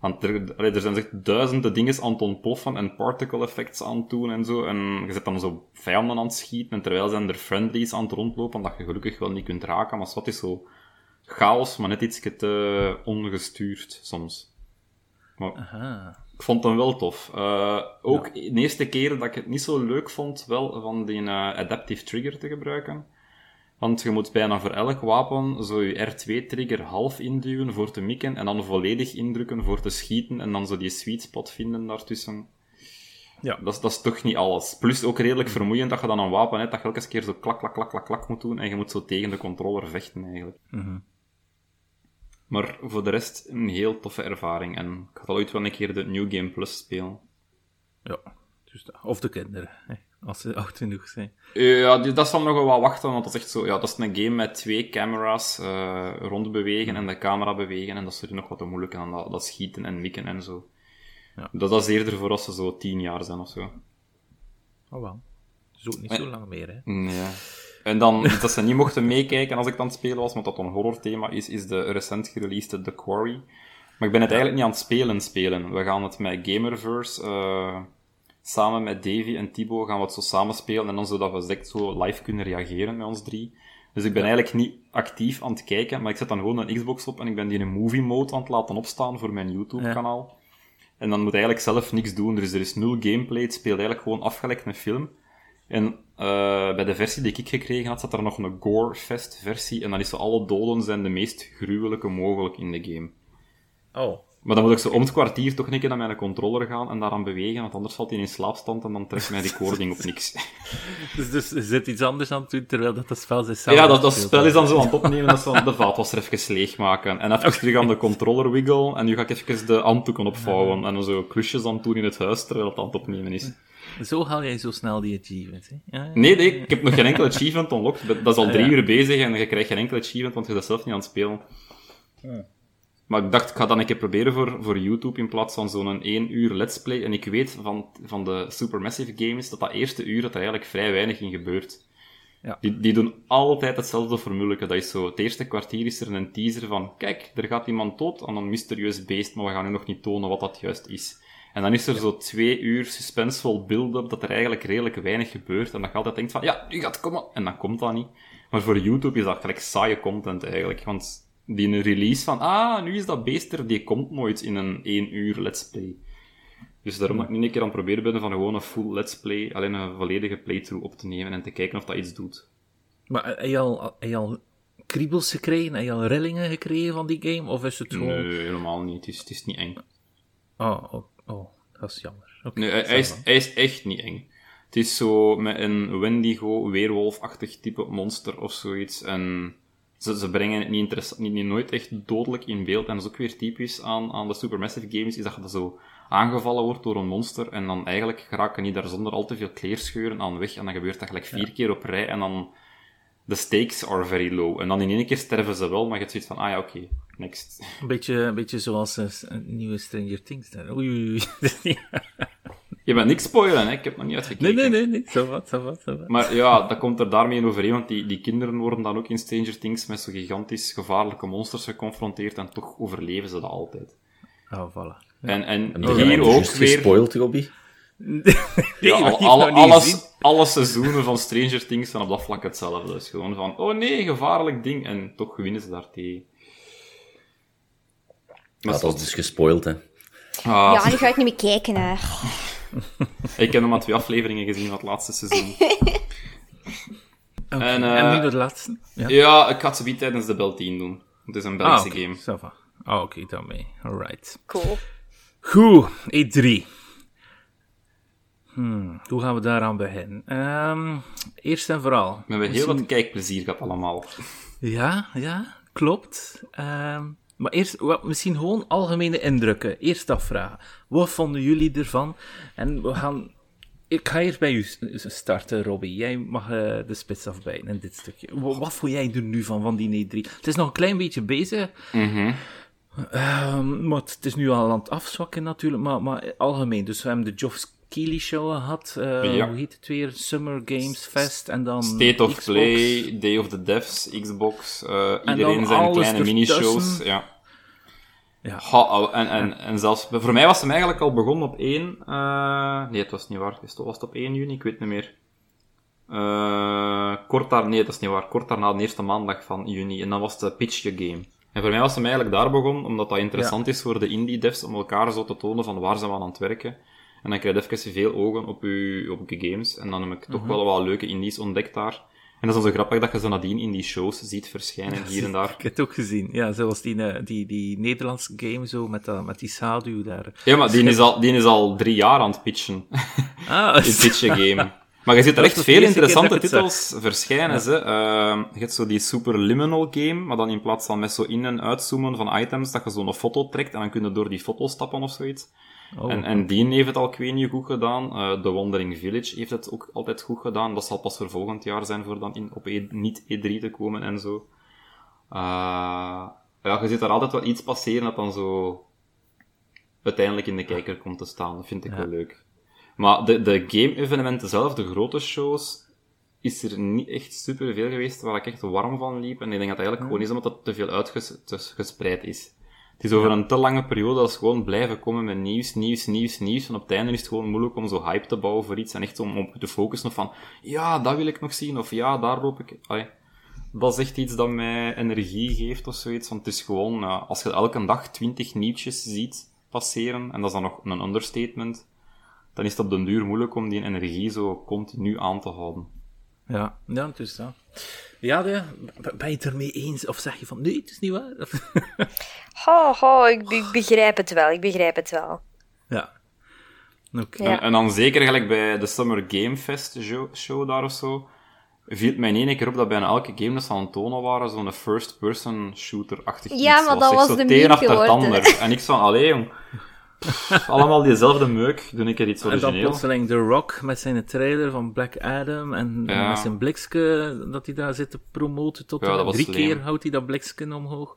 Want er, er zijn echt duizenden dingen aan het ontploffen en particle effects aan het doen en zo. En je zit dan zo vijanden aan het schieten en terwijl zijn er friendlies aan het rondlopen dat je gelukkig wel niet kunt raken. Maar wat is zo chaos, maar net iets te ongestuurd soms. Maar ik vond hem wel tof. Uh, ook de eerste keer dat ik het niet zo leuk vond, wel van die uh, adaptive trigger te gebruiken. Want je moet bijna voor elk wapen zo je R2-trigger half induwen voor te mikken en dan volledig indrukken voor te schieten en dan zo die sweet spot vinden daartussen. Ja. Dat, is, dat is toch niet alles. Plus ook redelijk mm. vermoeiend dat je dan een wapen hebt dat je elke keer zo klak, klak, klak, klak, klak moet doen en je moet zo tegen de controller vechten eigenlijk. Mm Maar voor de rest een heel toffe ervaring en ik ga ooit wel een keer de New Game Plus spelen. Ja, dus of de kinderen. Hè als ze oud genoeg zijn. Ja, dat dan nog wel wat wachten, want dat is echt zo, ja, dat is een game met twee camera's uh, rondbewegen en de camera bewegen, en dat is er nog wat moeilijk aan, dat, dat schieten en mikken en zo. Ja. Dat, dat is eerder voor als ze zo tien jaar zijn of zo. Oh wel. Zo niet zo lang meer, hè? Ja. En dan, dat ze niet mochten meekijken als ik aan het spelen was, want dat een horrorthema is, is de recent gereleased The Quarry. Maar ik ben het eigenlijk niet aan het spelen spelen. We gaan het met Gamerverse... Uh, samen met Davy en Thibaut gaan we het zo samen spelen en dan zodat we direct zo live kunnen reageren met ons drie. Dus ik ben eigenlijk niet actief aan het kijken, maar ik zet dan gewoon een Xbox op en ik ben die in een movie mode aan het laten opstaan voor mijn YouTube-kanaal. En dan moet eigenlijk zelf niks doen. Dus er is nul gameplay. Het speelt eigenlijk gewoon afgelekt met film. En uh, bij de versie die ik gekregen had, zat er nog een Gore-fest versie. En dan is zo alle doden zijn de meest gruwelijke mogelijk in de game. Oh. Maar dan moet ik zo om het kwartier toch een keer naar mijn controller gaan en daaraan bewegen, want anders valt hij in slaapstand en dan trekt mij die koording op niks. dus, dus zit iets anders aan het doen, terwijl dat, spel is Ja, dat, dat spel is dan zo aan het opnemen, dat ze de vaatwasser even leegmaken. En even terug aan de controller wiggle, en nu ga ik even de handdoeken opvouwen, en dan zo klusjes aan doen in het huis, terwijl het aan het opnemen is. Zo haal jij zo snel die achievement, hè? Ja, nee, nee, ik heb nog geen enkel achievement unlocked. Dat is al drie uur bezig en je krijgt geen enkel achievement, want je bent zelf niet aan het spelen. Maar ik dacht, ik ga dan een keer proberen voor, voor YouTube in plaats van zo'n 1 uur let's play. En ik weet van, van de Supermassive Games dat dat eerste uur dat er eigenlijk vrij weinig in gebeurt. Ja. Die, die doen altijd hetzelfde formule. Dat is zo, het eerste kwartier is er een teaser van, kijk, er gaat iemand dood aan een mysterieus beest, maar we gaan nu nog niet tonen wat dat juist is. En dan is er zo twee uur suspensevol build-up dat er eigenlijk redelijk weinig gebeurt. En dat je altijd denkt van, ja, nu gaat komen. En dan komt dat niet. Maar voor YouTube is dat gelijk saaie content eigenlijk. Want die release van, ah, nu is dat beest er, die komt nooit in een 1 uur let's play. Dus daarom dat ik nu een keer aan het proberen ben van gewoon een full let's play, alleen een volledige playthrough op te nemen en te kijken of dat iets doet. Maar heb je al, heb je al kriebels gekregen? Heb je al rillingen gekregen van die game? Of is het gewoon... Nee, helemaal niet. Het is, het is niet eng. Oh, oh, oh, dat is jammer. nee, hij, is, hij is echt niet eng. Het is zo met een Wendigo, weerwolfachtig type monster of zoiets. En ze, ze brengen het niet, niet, niet nooit echt dodelijk in beeld. En dat is ook weer typisch aan, aan de Supermassive games, is dat je zo aangevallen wordt door een monster. En dan eigenlijk geraken die daar zonder al te veel kleerscheuren aan weg. En dan gebeurt dat gelijk vier keer op rij. En dan de stakes are very low. En dan in één keer sterven ze wel, maar je hebt zoiets van, ah ja, oké, next. Een beetje, een beetje zoals een nieuwe Stranger Things. Oei, oei, oei. Je bent niks spoilen, hè? Ik heb nog niet uitgekeken. Nee, nee, nee, nee. Zo wat, zo wat, zo wat. Maar ja, dat komt er daarmee overeen, want die, die kinderen worden dan ook in Stranger Things met zo gigantisch gevaarlijke monsters geconfronteerd en toch overleven ze dat altijd. Oh, voilà. En, en hier ook weer... gespoild, Robbie? ja, al, alle, alles, alle seizoenen van Stranger Things zijn op dat vlak hetzelfde. Dus gewoon van, oh nee, gevaarlijk ding. En toch winnen ze daar tegen. Maar dat is dus gespoild, hè. Ah, ja, nu ga ik niet meer kijken, hè. Ik heb nog maar twee afleveringen gezien van het laatste seizoen. Okay. En, uh, en, nu de laatste? Ja, ja ik ga het zo tijdens de Bel 10 doen. Het is een Belgische ah, okay. game. So oh, oké, okay, daarmee. Alright. Cool. Goed, E3. Hmm, hoe gaan we daaraan beginnen? Um, eerst en vooral. We hebben heel wat kijkplezier gehad allemaal. Ja, ja, klopt. Um, maar eerst, misschien gewoon algemene indrukken. Eerst afvragen. Wat vonden jullie ervan? En we gaan... Ik ga eerst bij u starten, Robbie. Jij mag uh, de spits afbijten in dit stukje. Wat, wat vond jij er nu van, van die E3? Het is nog een klein beetje bezig. Mm um, maar het is nu al aan het afzwakken natuurlijk. Maar, maar algemeen. Dus we hebben de Geoff Keighley Show gehad. Uh, ja. Hoe heet het weer? Summer Games Fest. En dan State of Xbox. Play, Day of the Devs, Xbox. Uh, iedereen zijn kleine minishows. Ja. Ja. Ha, en, en, en zelfs, voor mij was hem eigenlijk al begonnen op 1, uh, nee, het was niet waar, het was het op 1 juni, ik weet niet meer. Uh, kort daar, nee, dat is niet waar, kort daarna de eerste maandag van juni, en dan was de Pitch Your Game. En voor mij was hem eigenlijk daar begonnen, omdat dat interessant ja. is voor de indie devs om elkaar zo te tonen van waar ze aan het werken. En dan krijg je even veel ogen op je, op je games, en dan heb ik toch mm -hmm. wel wat leuke indies ontdekt daar. En dat is dan zo grappig dat je zo nadien in die shows ziet verschijnen, hier en daar. Ik heb het ook gezien. Ja, zoals die, die, die Nederlandse game zo, met, dat, met die schaduw daar. Ja, maar die is al, die is al drie jaar aan het pitchen. Ah, pitchen game. Maar je ziet er echt veel interessante titels verschijnen. Ze. Uh, je hebt zo die super liminal game, maar dan in plaats van met zo in- en uitzoomen van items, dat je zo'n foto trekt en dan kun je door die foto stappen of zoiets. Oh, en, en die heeft het al niet goed gedaan. Uh, The Wandering Village heeft het ook altijd goed gedaan. Dat zal pas voor volgend jaar zijn voor dan in, op e, niet E3 te komen en zo. Uh, ja, je ziet er altijd wel iets passeren dat dan zo uiteindelijk in de kijker komt te staan. Dat vind ik ja. wel leuk. Maar de, de game-evenementen zelf, de grote shows, is er niet echt super veel geweest waar ik echt warm van liep. En ik denk dat het eigenlijk gewoon is omdat het te veel uitgespreid is. Het is over een te lange periode als gewoon blijven komen met nieuws, nieuws, nieuws, nieuws. En op het einde is het gewoon moeilijk om zo hype te bouwen voor iets. En echt om op te focussen van, ja, dat wil ik nog zien. Of ja, daar loop ik. Allee. Dat is echt iets dat mij energie geeft of zoiets. Want het is gewoon, als je elke dag twintig nieuwtjes ziet passeren, en dat is dan nog een understatement, dan is het op den duur moeilijk om die energie zo continu aan te houden. Ja, ja, het is dat. Ja, de, ben je het ermee eens? Of zeg je van, nee, het is niet waar? ho, ho, ik, ik, begrijp het wel, ik begrijp het wel. Ja. Okay. Ja. En, en, dan zeker gelijk bij de Summer Game Fest show, show daar of zo, viel het mij in één keer op dat bijna elke game dat ze aan het tonen waren, zo'n first-person shooter-achtig Ja, iets maar dat was, was de meme geworden. En ik van, allee jong, allemaal diezelfde meuk, doe ik er iets origineel. En dan plotseling The Rock met zijn trailer van Black Adam en, ja. met zijn blikske dat hij daar zit te promoten tot ja, drie slim. keer houdt hij dat blikske omhoog.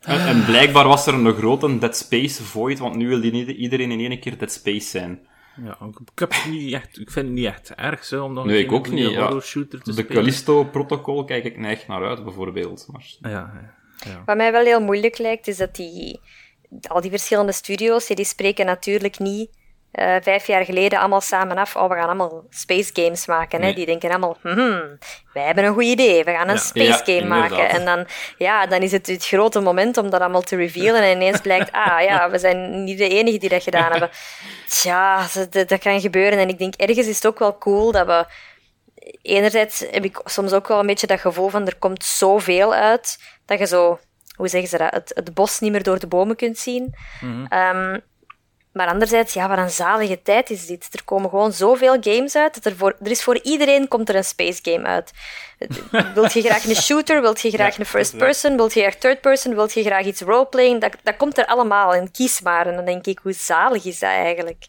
En, en, blijkbaar was er een grote Dead Space void, want nu wil die iedereen in één keer Dead Space zijn. Ja, ik, heb het niet echt, ik vind het niet echt erg zo, om dan nee, ik ook niet, ja. shooter te De Callisto-protocol kijk ik neig naar uit, bijvoorbeeld. Maar... Ja, ja. Wat mij wel heel moeilijk lijkt, is dat die al die verschillende studio's, die spreken natuurlijk niet uh, vijf jaar geleden allemaal samen af. Oh, we gaan allemaal space games maken. Hè? Die denken allemaal, hmm, wij hebben een goed idee. We gaan een Ja. space game maken. En dan, ja, dan is het het grote moment om dat allemaal te revealen. En ineens blijkt, ah ja, we zijn niet de enige die dat gedaan hebben. Tja, dat, dat- dat kan gebeuren. En ik denk, ergens is het ook wel cool dat we... Enerzijds heb ik soms ook wel een beetje dat gevoel van, er komt zoveel uit, dat je zo... Hoe zeggen ze dat? Het, het bos niet meer door de bomen kunt zien. Mhm. Ehm, Maar anderzijds, ja, wat een zalige tijd is dit. Er komen gewoon zoveel games uit. Dat er, voor, er is voor iedereen komt er een space game uit. Wilt je graag een shooter? Wilt je graag een first person? Wilt je graag third person? Wilt je graag iets roleplaying? Dat, dat komt er allemaal in. Kies maar. En dan denk ik, hoe zalig is dat eigenlijk?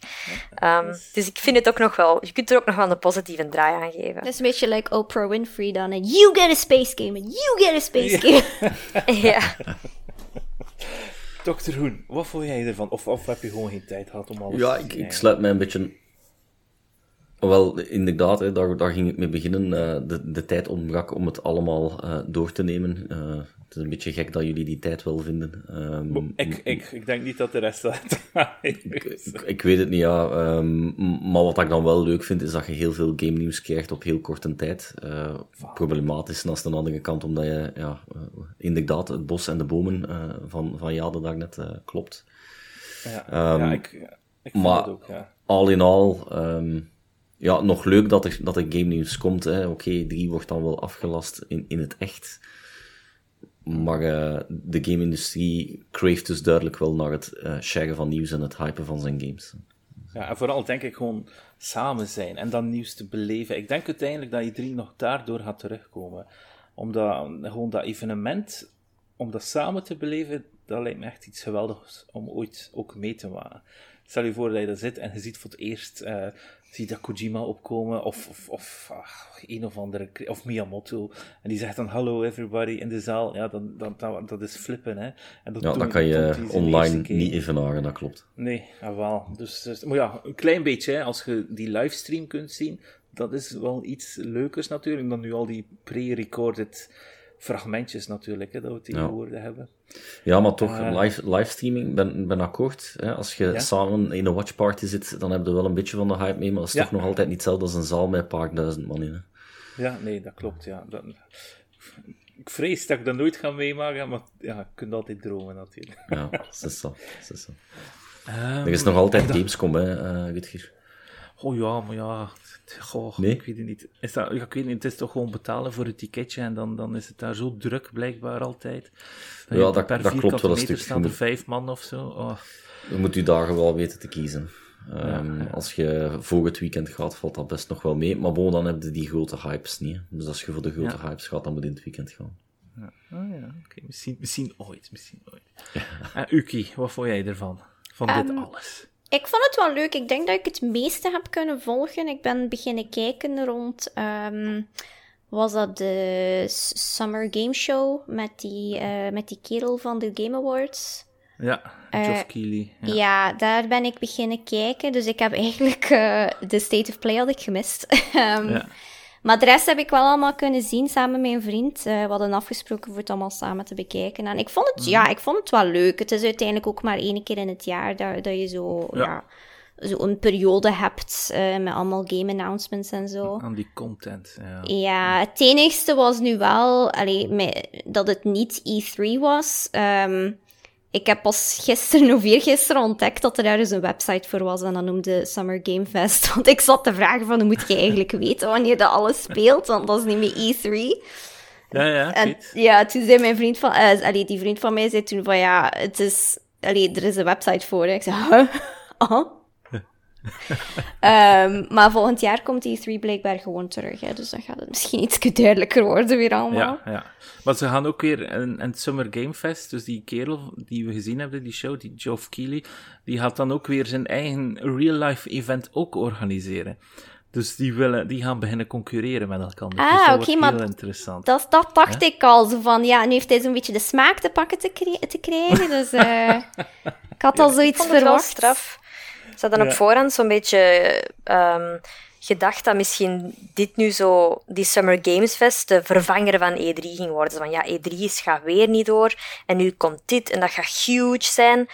Um, dus ik vind het ook nog wel... Je kunt er ook nog wel een positieve draai aan geven. Dat is een beetje like Oprah Winfrey dan. You get a space game and you get a space game. ja. Dokter Hoen, wat vond jij ervan? Of, of heb je gewoon geen tijd gehad om alles ja, te ik, zien ik sluit mij een beetje... Wel, inderdaad, hè, daar, daar ging ik mee beginnen. Uh, de, de tijd ontbrak om het allemaal uh, door te nemen. Uh, het is een beetje gek dat jullie die tijd wel vinden. Um, ik, ik, ik denk niet dat de rest dat ik, ik, ik, weet het niet, ja. Um, maar wat ik dan wel leuk vind, is dat je heel veel game nieuws krijgt op heel korte tijd. problematisch naast de andere kant, omdat je, ja, inderdaad, het bos en de bomen van, van Jade daar net klopt. Ja, um, ja ik, ik vind maar het ook, ja. al in al ja, nog leuk dat er, dat er game nieuws komt. Oké, okay, 3 wordt dan wel afgelast in, in het echt. Maar uh, de game-industrie craeft dus duidelijk wel naar het uh, van nieuws en het hypen van zijn games. Ja, en vooral denk ik gewoon samen zijn en dan nieuws te beleven. Ik denk uiteindelijk dat 3 nog daardoor gaat terugkomen. Omdat gewoon dat evenement, om dat samen te beleven, dat lijkt me echt iets geweldigs om ooit ook mee te maken. Stel je voor dat je daar zit en je ziet voor het eerst uh, zie dat Kojima opkomen, of, of, of ach, een of andere, of Miyamoto, en die zegt dan hallo everybody in de zaal, ja, dan, dan, dan dat is flippen, hè. En dat ja, dat kan je online niet evenaren, dat klopt. Nee, wel. Dus, dus, maar ja, een klein beetje, hè, als je die livestream kunt zien, dat is wel iets leukers natuurlijk, dan nu al die pre-recorded fragmentjes natuurlijk, hè, dat we tegenwoordig ja. hebben. Ja, maar toch, uh, live, livestreaming, ben, ben akkoord. Hè? Als je samen in een watchparty zit, dan heb je wel een beetje van de hype mee, maar dat is toch nog altijd niet hetzelfde als een zaal met een paar duizend man in. Hè? Ja, nee, dat klopt, ja. Dat, ik vrees dat ik dat nooit ga meemaken, maar ja, je kunt altijd dromen natuurlijk. Ja, dat is zo. Dat is zo. Um, er is nog altijd Gamescom, hè, uh, Rutger. Oh ja, maar ja, goh, nee? ik weet het niet. Is dat, ik weet niet, het is toch gewoon betalen voor het ticketje en dan, dan is het daar zo druk blijkbaar altijd. Ja, dat, per dat klopt wel een stuk. staan er vijf man of zo. Oh. Je moet je dagen wel weten te kiezen. Um, ja, ja. Als je voor het weekend gaat, valt dat best nog wel mee. Maar bon, dan heb je die grote hypes niet. Dus als je voor de grote ja. hypes gaat, dan moet je in het weekend gaan. Ja, oh, ja. oké. Okay. Misschien, misschien ooit, misschien ooit. En Uki, wat vond jij ervan? Van um, dit alles? Ik vond het wel leuk. Ik denk dat ik het meeste heb kunnen volgen. Ik ben beginnen kijken rond. Um, was dat de Summer Game Show met die, uh, met die kerel van de Game Awards? Ja, Geoff uh, Keighley. Ja. ja. daar ben ik beginnen kijken. Dus ik heb eigenlijk uh, de State of Play had ik gemist. um, ja. Maar de rest heb ik wel allemaal kunnen zien samen met mijn vriend. Uh, we hadden afgesproken voor het allemaal samen te bekijken. En ik vond het, mm. ja, ik vond het wel leuk. Het is uiteindelijk ook maar één keer in het jaar dat, dat je zo, ja. ja zo een periode hebt uh, met allemaal game announcements en zo. Aan die content, ja. Ja, het enigste was nu wel allee, met, dat het niet E3 was. Um, ik heb pas gisteren of eergisteren ontdekt dat er daar dus een website voor was en dat noemde Summer Game Fest. Want ik zat te vragen van, hoe moet je eigenlijk weten wanneer dat alles speelt? Want dat is niet meer E3. Ja, ja, en, ja, toen zei mijn vriend van, uh, allee, die vriend van mij zei toen van, ja, het is, allee, er is een website voor. Hè. Ik zei, huh? Uh um, maar volgend jaar komt die 3 blijkbaar gewoon terug. Hè, dus dan gaat het misschien iets duidelijker worden weer allemaal. Ja, ja. Maar ze gaan ook weer een, een Summer Game Fest. Dus die kerel die we gezien hebben, die show, die Geoff Keighley, die gaat dan ook weer zijn eigen real-life event ook organiseren. Dus die, willen, die gaan beginnen concurreren met elkaar. Dus ah, oké, okay, maar interessant. Dat, dat dacht ik al. Zo van, ja, nu heeft hij zo'n beetje de smaak te pakken te, te krijgen. Dus uh, ik had al zoiets verwacht. straf. Ze hadden op voorhand zo'n beetje um, gedacht dat misschien dit nu zo, die Summer Games Fest, de vervanger van E3 ging worden. Van ja, E3 gaat weer niet door en nu komt dit en dat gaat huge zijn.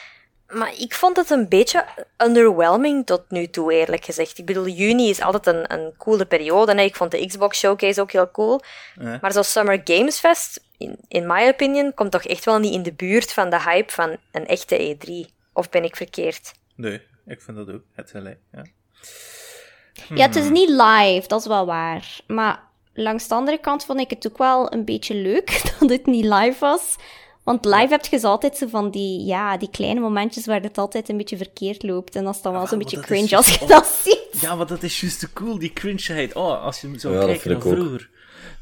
Maar ik vond het een beetje underwhelming tot nu toe, eerlijk gezegd. Ik bedoel, juni is altijd een, een coole periode. En ik vond de Xbox Showcase ook heel cool. Ja. Maar zo'n Summer Games Fest, in, in my opinion, komt toch echt wel niet in de buurt van de hype van een echte E3. Of ben ik verkeerd? Nee, ik vind dat ook. Het gelijk, ja. Ja, het is hmm. niet live, dat is wel waar. Maar langs de andere kant vond ik het ook wel een beetje leuk dat het niet live was. Want live heb je dus altijd zo van die, ja, die kleine momentjes waar het altijd een beetje verkeerd loopt. En dat is dan wel zo'n beetje cringe als je dat ziet. Ja, maar dat is juist cool, die cringeheid. Oh, als je zo ja, kijkt naar vroeger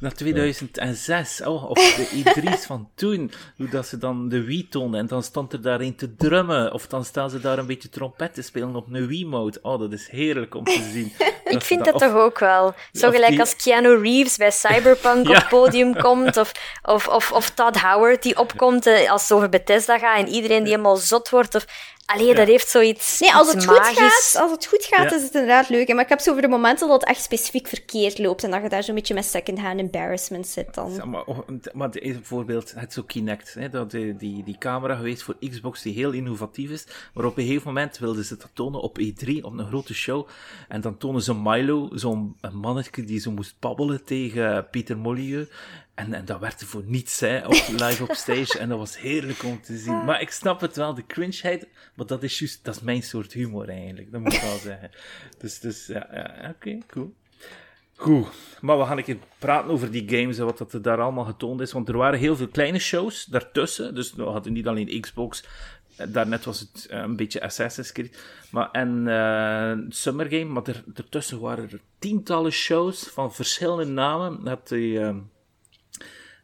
naar 2006, oh, of de E3's van toen, hoe dat ze dan de Wii tonen en dan stond er daarin te drummen, of dan staan ze daar een beetje trompet te spelen op een Wii-mode. Oh, dat is heerlijk om te zien. Ik vind dat, toch ook wel. Zo gelijk als Keanu Reeves bij Cyberpunk op het podium komt, of, of, of, of Todd Howard die opkomt eh, als het over Bethesda gaat en iedereen die helemaal zot wordt, of Allee, dat heeft zoiets. Nee, als het goed gaat, als het goed gaat is het inderdaad leuk. Maar ik heb zo over de momenten dat het echt specifiek verkeerd loopt en dat je daar zo'n beetje met second-hand embarrassment zit dan. maar, oh, maar bijvoorbeeld het zo Kinect, hè, dat die, die, die camera geweest voor Xbox die heel innovatief is, maar op een gegeven moment wilden ze dat tonen op E3, op een grote show, en dan tonen ze Milo, zo'n mannetje die zo moest babbelen tegen Pieter Molyneux, en, en dat werd voor niets, hè, op, live op stage. En dat was heerlijk om te zien. Maar ik snap het wel, de cringeheid. Maar dat is juist, dat is mijn soort humor eigenlijk. Dat moet ik wel zeggen. Dus, dus ja, ja oké, cool. Goed, maar we gaan een keer praten over die games en wat dat er daar allemaal getoond is. Want er waren heel veel kleine shows daartussen. Dus we hadden niet alleen Xbox. Daarnet was het eh, een beetje Assassin's Creed. Maar, en uh, Summer Game. Maar er, ertussen waren er tientallen shows van verschillende namen. Dat die... Uh,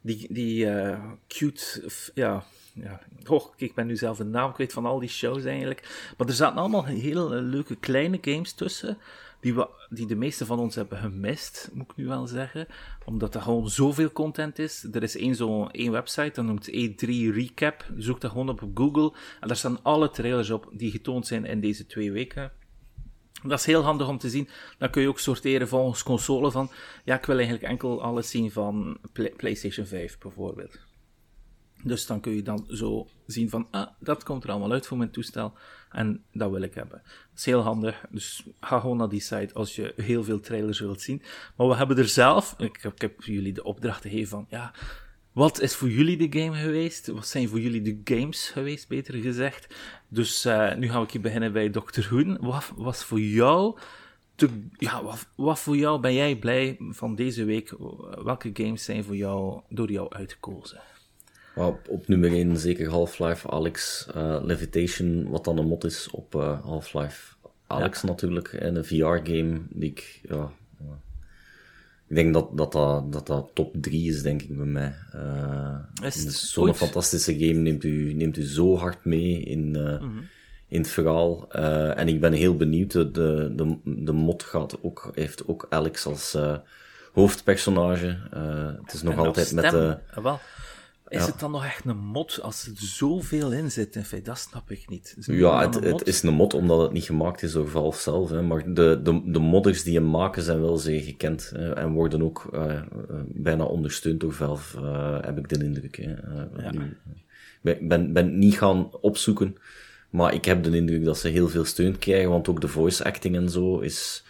die, die uh, cute, ja, ja, oh, ik ben nu zelf de naam kwijt van al die shows eigenlijk. Maar er zaten allemaal hele leuke kleine games tussen, die, we, die de meeste van ons hebben gemist, moet ik nu wel zeggen. Omdat er gewoon zoveel content is. Er is één zo'n één website, dat noemt E3 Recap. Zoek dat gewoon op Google. En daar staan alle trailers op die getoond zijn in deze twee weken. Dat is heel handig om te zien. Dan kun je ook sorteren volgens console van, ja, ik wil eigenlijk enkel alles zien van PlayStation 5 bijvoorbeeld. Dus dan kun je dan zo zien van, ah, dat komt er allemaal uit voor mijn toestel en dat wil ik hebben. Dat is heel handig, dus ga gewoon naar die site als je heel veel trailers wilt zien. Maar we hebben er zelf, ik, ik heb jullie de opdracht gegeven van, ja, wat is voor jullie de game geweest? Wat zijn voor jullie de games geweest, beter gezegd? Dus uh, nu gaan we hier beginnen bij Dr. Hoen. Wat was voor jou... Te, ja, wat, wat, voor jou ben jij blij van deze week? Welke games zijn voor jou, door jou uitgekozen? Op, op nummer 1 zeker Half-Life Alex uh, Levitation, wat dan een mod is op uh, Half-Life Alex natuurlijk. En een VR-game die ik ja, ik denk dat dat, dat, dat, top 3 is, denk ik, bij mij. Uh, Zo'n fantastische game neemt u, neemt u zo hard mee in, uh, in het verhaal. Uh, en ik ben heel benieuwd. De, de, de mod gaat ook, heeft ook Alex als hoofdpersonage. het is nog altijd met de... Ah, wel. Is het dan nog echt een mod als er zoveel in zit? In feite, dat snap ik niet. ja, het, het, is een mod omdat het niet gemaakt is door Valve zelf. Hè. Maar de, de, de modders die hem maken zijn wel zeer gekend. Hè, en worden ook uh, bijna ondersteund door Valve, uh, heb ik de indruk. Hè. Ja. Ik ben, ben niet gaan opzoeken, maar ik heb de indruk dat ze heel veel steun krijgen, want ook de voice acting en zo is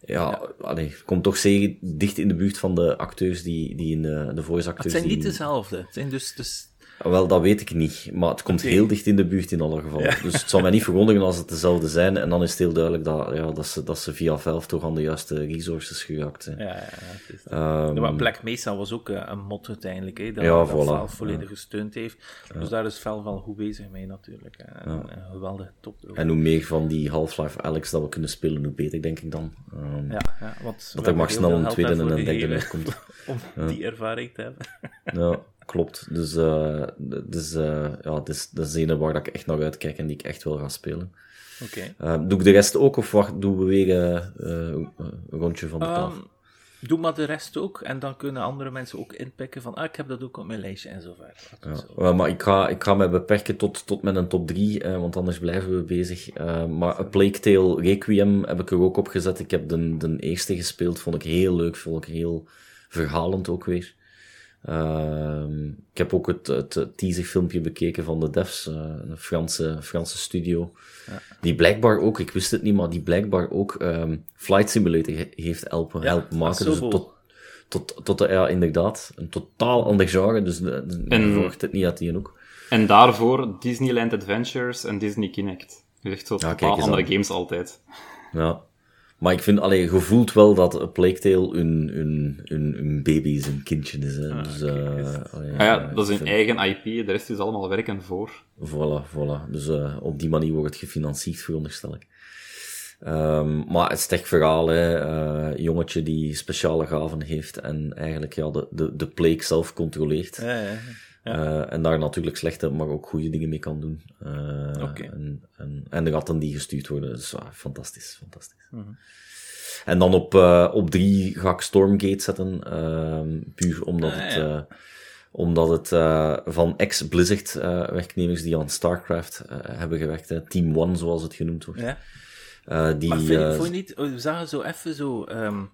ja, ja. komt toch zeer dicht in de buurt van de acteurs die, die in de, de voice acteurs. Het zijn niet dezelfde. Het zijn dus, dus wel, dat weet ik niet. Maar het komt heel dicht in de buurt in alle gevallen. Dus het zal mij niet verwonderen als het dezelfde zijn. En dan is het heel duidelijk dat, ja, dat, ze, dat ze via Valve toch aan de juiste resources geraakt zijn. Ja, ja, het is um, maar Black Mesa was ook eh, een mod uiteindelijk, hè, dat, ja, dat volledig gesteund heeft. Dus daar is Valve wel goed bezig mee natuurlijk. En, ja. en geweldig top. En hoe meer van die Half-Life Alex dat we kunnen spelen, hoe beter, denk ik dan. Um, ja, ja, want dat er maar snel een tweede en een derde uitkomt. Om die ervaring te hebben. Ja. Klopt. Dus, uh, dus uh, ja, dat is, dat is een waar ik echt naar uitkijk en die ik echt wil gaan spelen. Oké. Okay. Uh, doe ik de rest ook of wacht, doen we weer een rondje van de tafel? Um, doe maar de rest ook en dan kunnen andere mensen ook inpikken van ah, ik heb dat ook op mijn lijstje en zo verder. Ja, maar ik ga, ik ga mij beperken tot, tot met een top 3, want anders blijven we bezig. maar A Plague Tale Requiem heb ik er ook op gezet. Ik heb de, de eerste gespeeld, vond ik heel leuk, vond ik heel verhalend ook weer. Uh, ik heb ook het, het teaserfilmpje bekeken van de devs, uh, een Franse, Franse studio. Ja. Die blijkbaar ook, ik wist het niet, maar die blijkbaar ook um, Flight Simulator heeft helpen, ja, helpen maken. Dus tot, tot, tot, ja, inderdaad, een totaal ander genre, dus de, en, verwacht het niet uit die ook. En daarvoor Disneyland Adventures en Disney Kinect. Dus echt zo ja, andere games altijd. Ja. Maar ik vind, allee, je voelt wel dat Plague Tale een, een, een, een baby is, een kindje is. Hè. Ah, dus, uh, ja, dat is een eigen IP, de rest is allemaal werken voor. Voilà, voilà. Dus uh, op die manier wordt het gefinancierd, veronderstel ik. Um, maar het sterk verhaal, hè. Uh, jongetje die speciale gaven heeft en eigenlijk ja, de, de, de plague zelf controleert. Ja, ja. Uh, en daar natuurlijk slechte, maar ook goede dingen mee kan doen. Uh, okay. en, en, en, de ratten die gestuurd worden. Dus uh, fantastisch, fantastisch. Mm -hmm. En dan op, uh, op drie ga ik Stormgate zetten. Ehm, puur omdat ah, het, omdat het van ex-Blizzard werknemers die aan StarCraft hebben gewerkt. Hè. Team One, zoals het genoemd wordt. Ja. die, maar vind, vond je niet, oh, we zagen zo even zo... Um,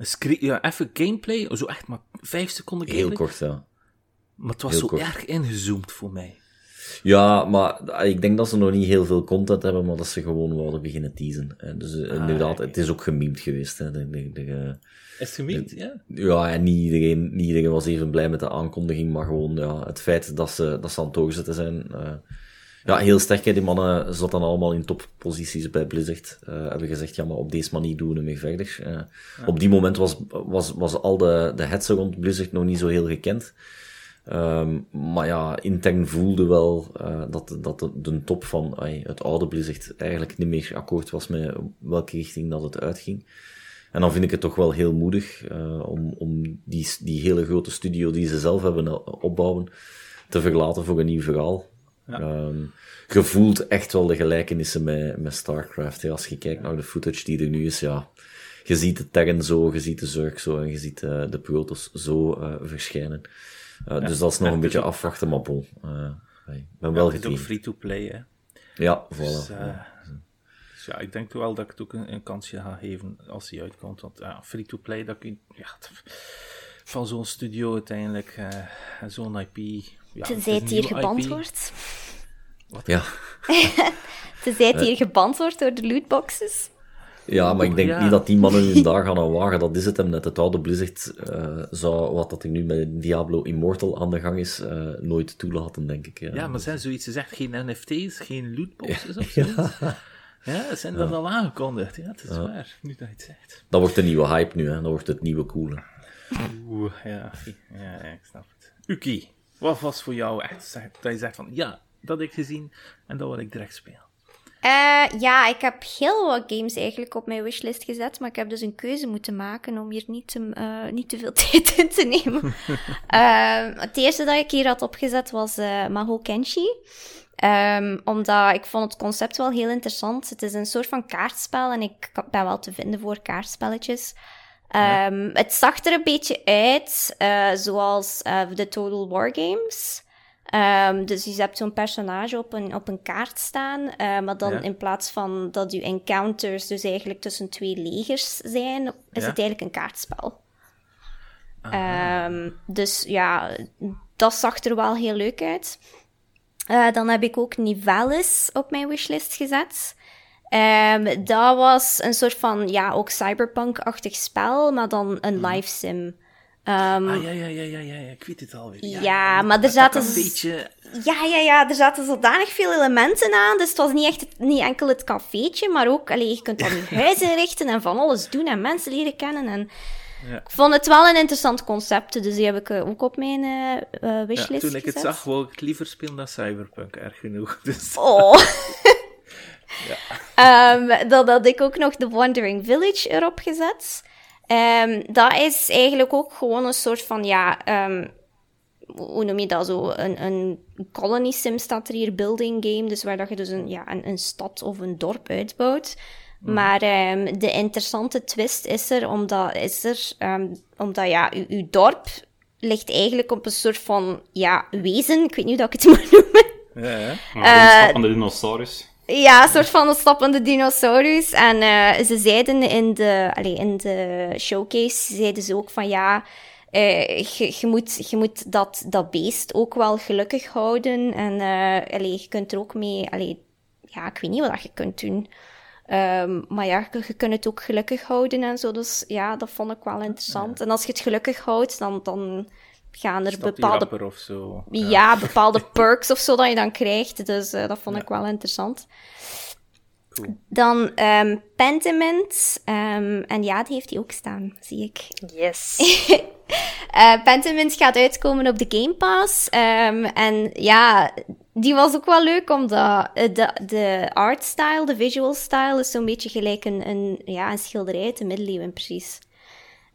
een ja, even gameplay, zo echt maar vijf seconden gameplay. Heel kort, ja. Maar het was zo erg ingezoomd voor mij. Ja, maar ik denk dat ze nog niet heel veel content hebben, maar dat ze gewoon wilden beginnen teasen. Dus ah, inderdaad, het is ook gememd geweest. Hè. De, de, de, is het gememd, ja? Ja, en niet iedereen, niet iedereen was even blij met de aankondiging, maar gewoon ja, het feit dat ze, dat ze aan het doorzetten zijn. Uh, ja, heel sterk. Hè. Die mannen zaten allemaal in topposities bij Blizzard. Uh, hebben gezegd, ja, maar op deze manier doen we mee verder. Uh, ja. Op die moment was, was, was al de, de hetze rond Blizzard nog niet zo heel gekend. Um, maar ja, intern voelde wel uh, dat, dat de, de top van ay, het oude Blizzard eigenlijk niet meer akkoord was met welke richting dat het uitging. En dan vind ik het toch wel heel moedig uh, om, om die, die hele grote studio die ze zelf hebben opbouwen te verlaten voor een nieuw verhaal. Ja. Um, je voelt echt wel de gelijkenissen met, met StarCraft. Als je kijkt naar de footage die er nu is, ja. Je ziet de Terran zo, je ziet de Zerg zo en je ziet uh, de Protoss zo verschijnen. Uh, dus dat is nog een beetje afwachten, maar. Uh, ik ben wel Het is ook free-to-play, hè. Ja, voilà. Dus, uh, dus, ja, ik denk wel dat ik het ook een, een kansje ga geven als hij uitkomt. Want ja, free-to-play, dat kun ja, van zo'n studio uiteindelijk, zo'n IP... Ja, Tenzij het hier geband wordt. Wat? Ja. Tenzij het hier geband wordt door de lootboxes. Ja, maar ik denk niet dat die mannen hun daar gaan aan wagen. Dat is het hem net. Het oude Blizzard uh, zou, wat dat ik nu met Diablo Immortal aan de gang is, uh, nooit toelaten, denk ik. Ja, ja maar zijn zoiets gezegd, geen NFT's, geen lootboxes of zo? Ja. ja, zijn dat al aangekondigd. Ja, het is waar, nu dat je het zegt. Dat wordt de nieuwe hype nu, hè. Dat wordt het nieuwe coole. Oeh, ja, ja, ik snap het. Uki, wat was voor jou echt, dat je zegt van, ja, dat heb ik gezien en dat wil ik direct spelen? Uh, ja, ik heb heel wat games eigenlijk op mijn wishlist gezet, maar ik heb dus een keuze moeten maken om hier niet te, uh, niet te veel tijd in te nemen. uh, het eerste dat ik hier had opgezet was Maho Kenshi. Um, omdat ik vond het concept wel heel interessant. Het is een soort van kaartspel en ik ben wel te vinden voor kaartspelletjes. Um, Het zag er een beetje uit zoals de Total War Games. Um, dus je hebt zo'n personage op een, op een kaart staan, uh, maar dan in plaats van dat je encounters dus eigenlijk tussen twee legers zijn, is het eigenlijk een kaartspel. Um, dus ja, dat zag er wel heel leuk uit. Uh, dan heb ik ook Nivalis op mijn wishlist gezet. Um, dat was een soort van, ja, ook cyberpunk-achtig spel, maar dan een mhm. live sim. Um, ah, ja, ja, ja, ja, ja, ik weet het alweer. Ja, ja maar er zaten... Een beetje... Ja, ja, ja, er zaten zodanig veel elementen aan, dus het was niet, echt, niet enkel het cafeetje, maar ook, allee, je kunt dan je huis inrichten en van alles doen en mensen leren kennen en... Ja. Ik vond het wel een interessant concept, dus die heb ik eh, ook op mijn uh, wishlist ja, Toen ik het zag, wou ik het liever spelen dan Cyberpunk, erg genoeg. Dus. Oh. ja. um, dan had ik ook nog The Wandering Village erop gezet. Um, dat is eigenlijk ook gewoon een soort van, ja, um, hoe noem je dat zo? Een, een colony sim staat er hier, building game, dus waar dat je dus een, ja, een, een stad of een dorp uitbouwt. Hmm. Maar um, de interessante twist is er, omdat, is er, omdat ja, uw, uw dorp ligt eigenlijk op een soort van ja, wezen. Ik weet niet hoe dat ik het moet noemen. Ja, ja. Uh, van de dinosaurus. Ja, een soort van een stappende dinosaurus. En uh, ze zeiden in de, allez, in de showcase, zeiden ze ook van ja, uh, je, je, moet, je moet dat, dat beest ook wel gelukkig houden. En uh, je kunt er ook mee, allez, ja, ik weet niet wat je kunt doen. Um, maar ja, je, je, kunt het ook gelukkig houden en zo. Dus ja, dat vond ik wel interessant. En als je het gelukkig houdt, dan, dan gaan er bepaalde... Of zo. Ja. bepaalde perks of zo dat je dan krijgt. Dus uh, dat vond ik wel interessant. cool. Dan um, Pentiment. Um, en ja, die heeft hij ook staan, zie ik. Yes. uh, Pentiment gaat uitkomen op de Game Pass. Um, en ja, die was ook wel leuk, omdat de, de art style, de visual style, is zo'n beetje gelijk een, een, ja, een schilderij uit de middeleeuwen, precies.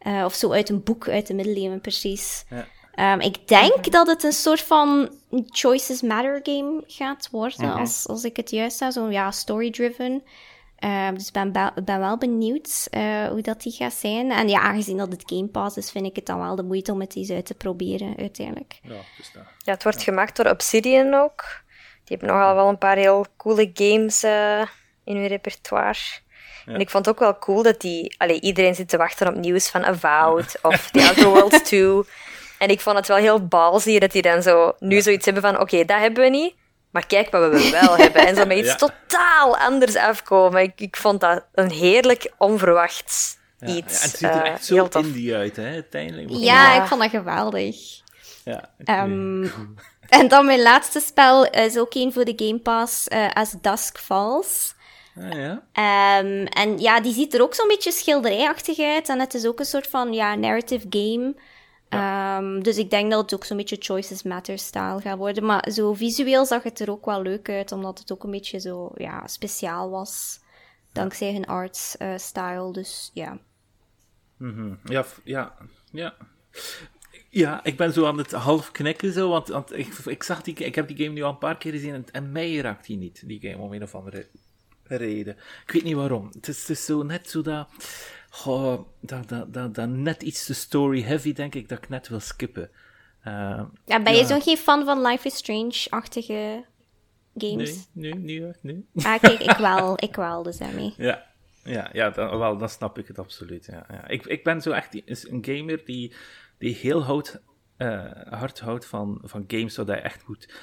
Uh, of zo uit een boek uit de middeleeuwen, precies. Ja. Um, ik denk mhm. dat het een soort van Choices Matter game gaat worden, mhm. als, als ik het juist zou. Zo'n ja, story-driven. Um, dus ik ben, ben wel benieuwd uh, hoe dat die gaat zijn. En ja, aangezien dat het Game Pass is, vind ik het dan wel de moeite om het eens uit te proberen, uiteindelijk. Ja, dus dat. ja het wordt gemaakt door Obsidian ook. Die hebben nogal wel een paar heel coole games uh, in hun repertoire. Ja. En ik vond het ook wel cool dat die... Allee, iedereen zit te wachten op nieuws van Avowed of The Outer Worlds 2. En ik vond het wel heel balzie dat die dan zo nu zoiets hebben van oké, okay, dat hebben we niet, maar kijk wat we wel hebben. En zo met iets totaal anders afkomen. Ik, ik vond dat een heerlijk onverwacht iets. Ja, het ziet er echt uh, zo indie uit, hè, uiteindelijk. Ja, ik vond dat geweldig. Ja, um, en dan mijn laatste spel is ook een voor de Game Pass, uh, As Dusk Falls. Ah, ja. Um, en ja, die ziet er ook zo'n beetje schilderijachtig uit. En het is ook een soort van ja, narrative game. Um, dus ik denk dat het ook zo'n beetje Choices Matter style gaat worden. Maar zo visueel zag het er ook wel leuk uit, omdat het ook een beetje zo ja, speciaal was. Dankzij hun arts uh, style, dus ja. Mm -hmm. Ja, ja, ja. Ja, ik ben zo aan het half knikken zo, want, want ik, ik, zag die, ik heb die game nu al een paar keer gezien en, en mij raakt die niet, die game, om een of andere reden. Ik weet niet waarom. Het is, het is zo net zo dat Goh, dat, dat, dat, dat net iets te story-heavy, denk ik, dat ik net wil skippen. Uh, ja, ben je zo geen fan van Life is Strange-achtige games? Nee, nee, nee, nee. Ah, kijk, ik wel, ik wel, dus daarmee. Ja, ja, ja dan, wel, dan snap ik het absoluut. Ja, ja. Ik, ik ben zo echt een gamer die, die heel uh, hard houdt van, van games waar je echt moet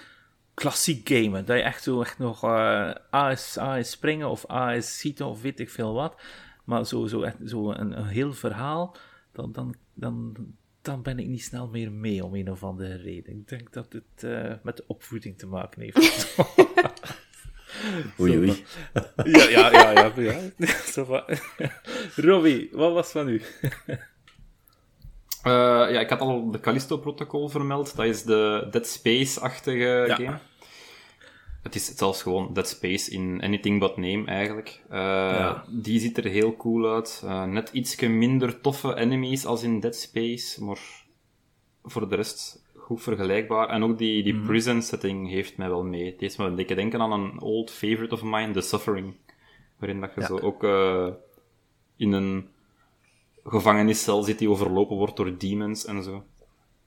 klassiek gamen. Dat je echt zo echt nog uh, A, is, A is springen of A is schieten of weet ik veel wat. Maar zo, zo, echt, zo een, een heel verhaal, dan, dan, dan, dan ben ik niet snel meer mee om een of andere reden. Ik denk dat het uh, met de opvoeding te maken heeft. oei, oei. Ja, ja, ja. ja, ja. Robbie, wat was van u? Uh, ja, ik had al de Callisto-protocol vermeld. Dat is de Dead Space-achtige ja. game. Het is zelfs gewoon Dead Space in Anything But Name, eigenlijk. Uh, Die ziet er heel cool uit. Uh, net ietsje minder toffe enemies als in Dead Space, maar voor de rest goed vergelijkbaar. En ook die, die mm. prison setting heeft mij wel mee. Het heeft me een dikke denken aan een old favorite of mine, The Suffering. Waarin dat je ja. zo ook uh, in een gevangeniscel zit die overlopen wordt door demons en zo.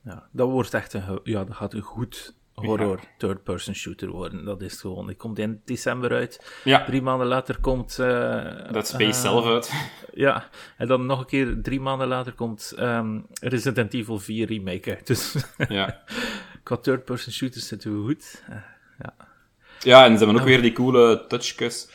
Ja, dat wordt echt een, ja, dat gaat een goed horror third-person shooter worden. Dat is gewoon. Die komt in december uit. Ja. Drie maanden later komt. Uh, dat Space uh, zelf uit. Ja, en dan nog een keer drie maanden later komt um, Resident Evil 4 Remake uit. Dus ja. qua third-person shooters zitten we goed. Uh, ja. ja, en ze hebben ook weer die coole touchjes.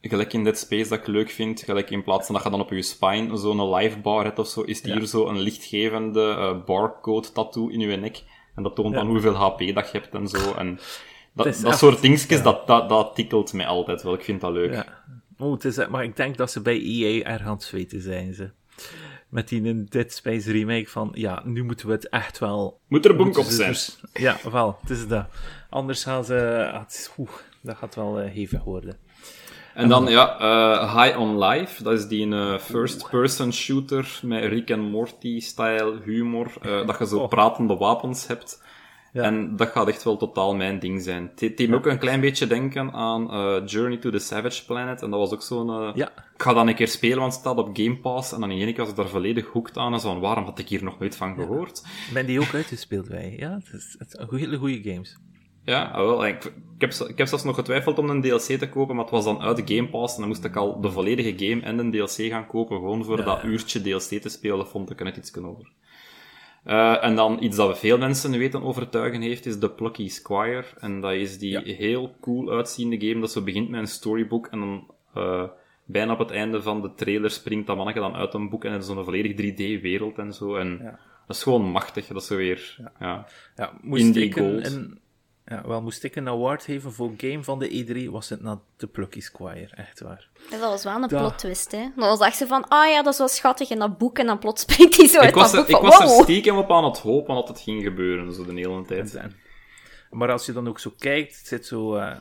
Gelijk in Dead Space dat ik leuk vind, gelijk in plaats van dat je dan op je spine zo'n live bar hebt of zo, is hier zo een lichtgevende barcode tattoo in je nek. En dat toont dan hoeveel HP dat je hebt en zo. En dat, dat soort dingetjes, dat, dat, dat tikkelt mij altijd wel. Ik vind dat leuk. Ja. Oh, het is, maar ik denk dat ze bij EA erg aan het zweten zijn, ze. Met die Dead Space remake van, ja, nu moeten we het echt wel... Moet er bonk op zijn. Dus, ja, wel, het is dat. Anders gaan ze... Ah, oeh, dat gaat wel uh, hevig worden. En dan, ja, uh, High on Life. Dat is die uh, first-person shooter met Rick en Morty-style humor. Uh, dat je zo oh. pratende wapens hebt. Ja. En dat gaat echt wel totaal mijn ding zijn. Het deed me ook een klein beetje denken aan Journey to the Savage Planet. En dat was ook zo'n... ja. Ik ga dan een keer spelen, want het staat op Game Pass. En dan in één keer was ik daar volledig hoekt aan. En zo van, waarom had ik hier nog nooit van gehoord? Ja. Ben die ook uitgespeeld bij? Ja, het is, het is hele goede games. Ja, ah, wel. Ik, ik, heb, ik heb zelfs nog getwijfeld om een DLC te kopen, maar het was dan uit de Game Pass en dan moest ik al de volledige game en een DLC gaan kopen, gewoon voor dat uurtje DLC te spelen, vond ik er net iets over. Uh, en dan iets dat veel mensen weten overtuigen heeft, is The Plucky Squire. En dat is die heel cool uitziende game dat zo begint met een storybook en dan uh, bijna op het einde van de trailer springt dat manneke dan uit een boek en het is zo'n volledig 3D-wereld en zo. En ja. dat is gewoon machtig. Dat is zo weer, ja, ja. moest ik een, Ja, wel moest ik een award geven voor game van de E3, was het naar de Plucky Squire, echt waar. Dat was wel een plot twist, hè. Dan was echt zo van, ah oh ja, dat is wel schattig in dat boek, en dan plots springt hij zo uit dat boek Ik was er stiekem op aan het hopen dat het ging gebeuren, zo de hele tijd. Maar als je dan ook zo kijkt, het zit zo... Uh,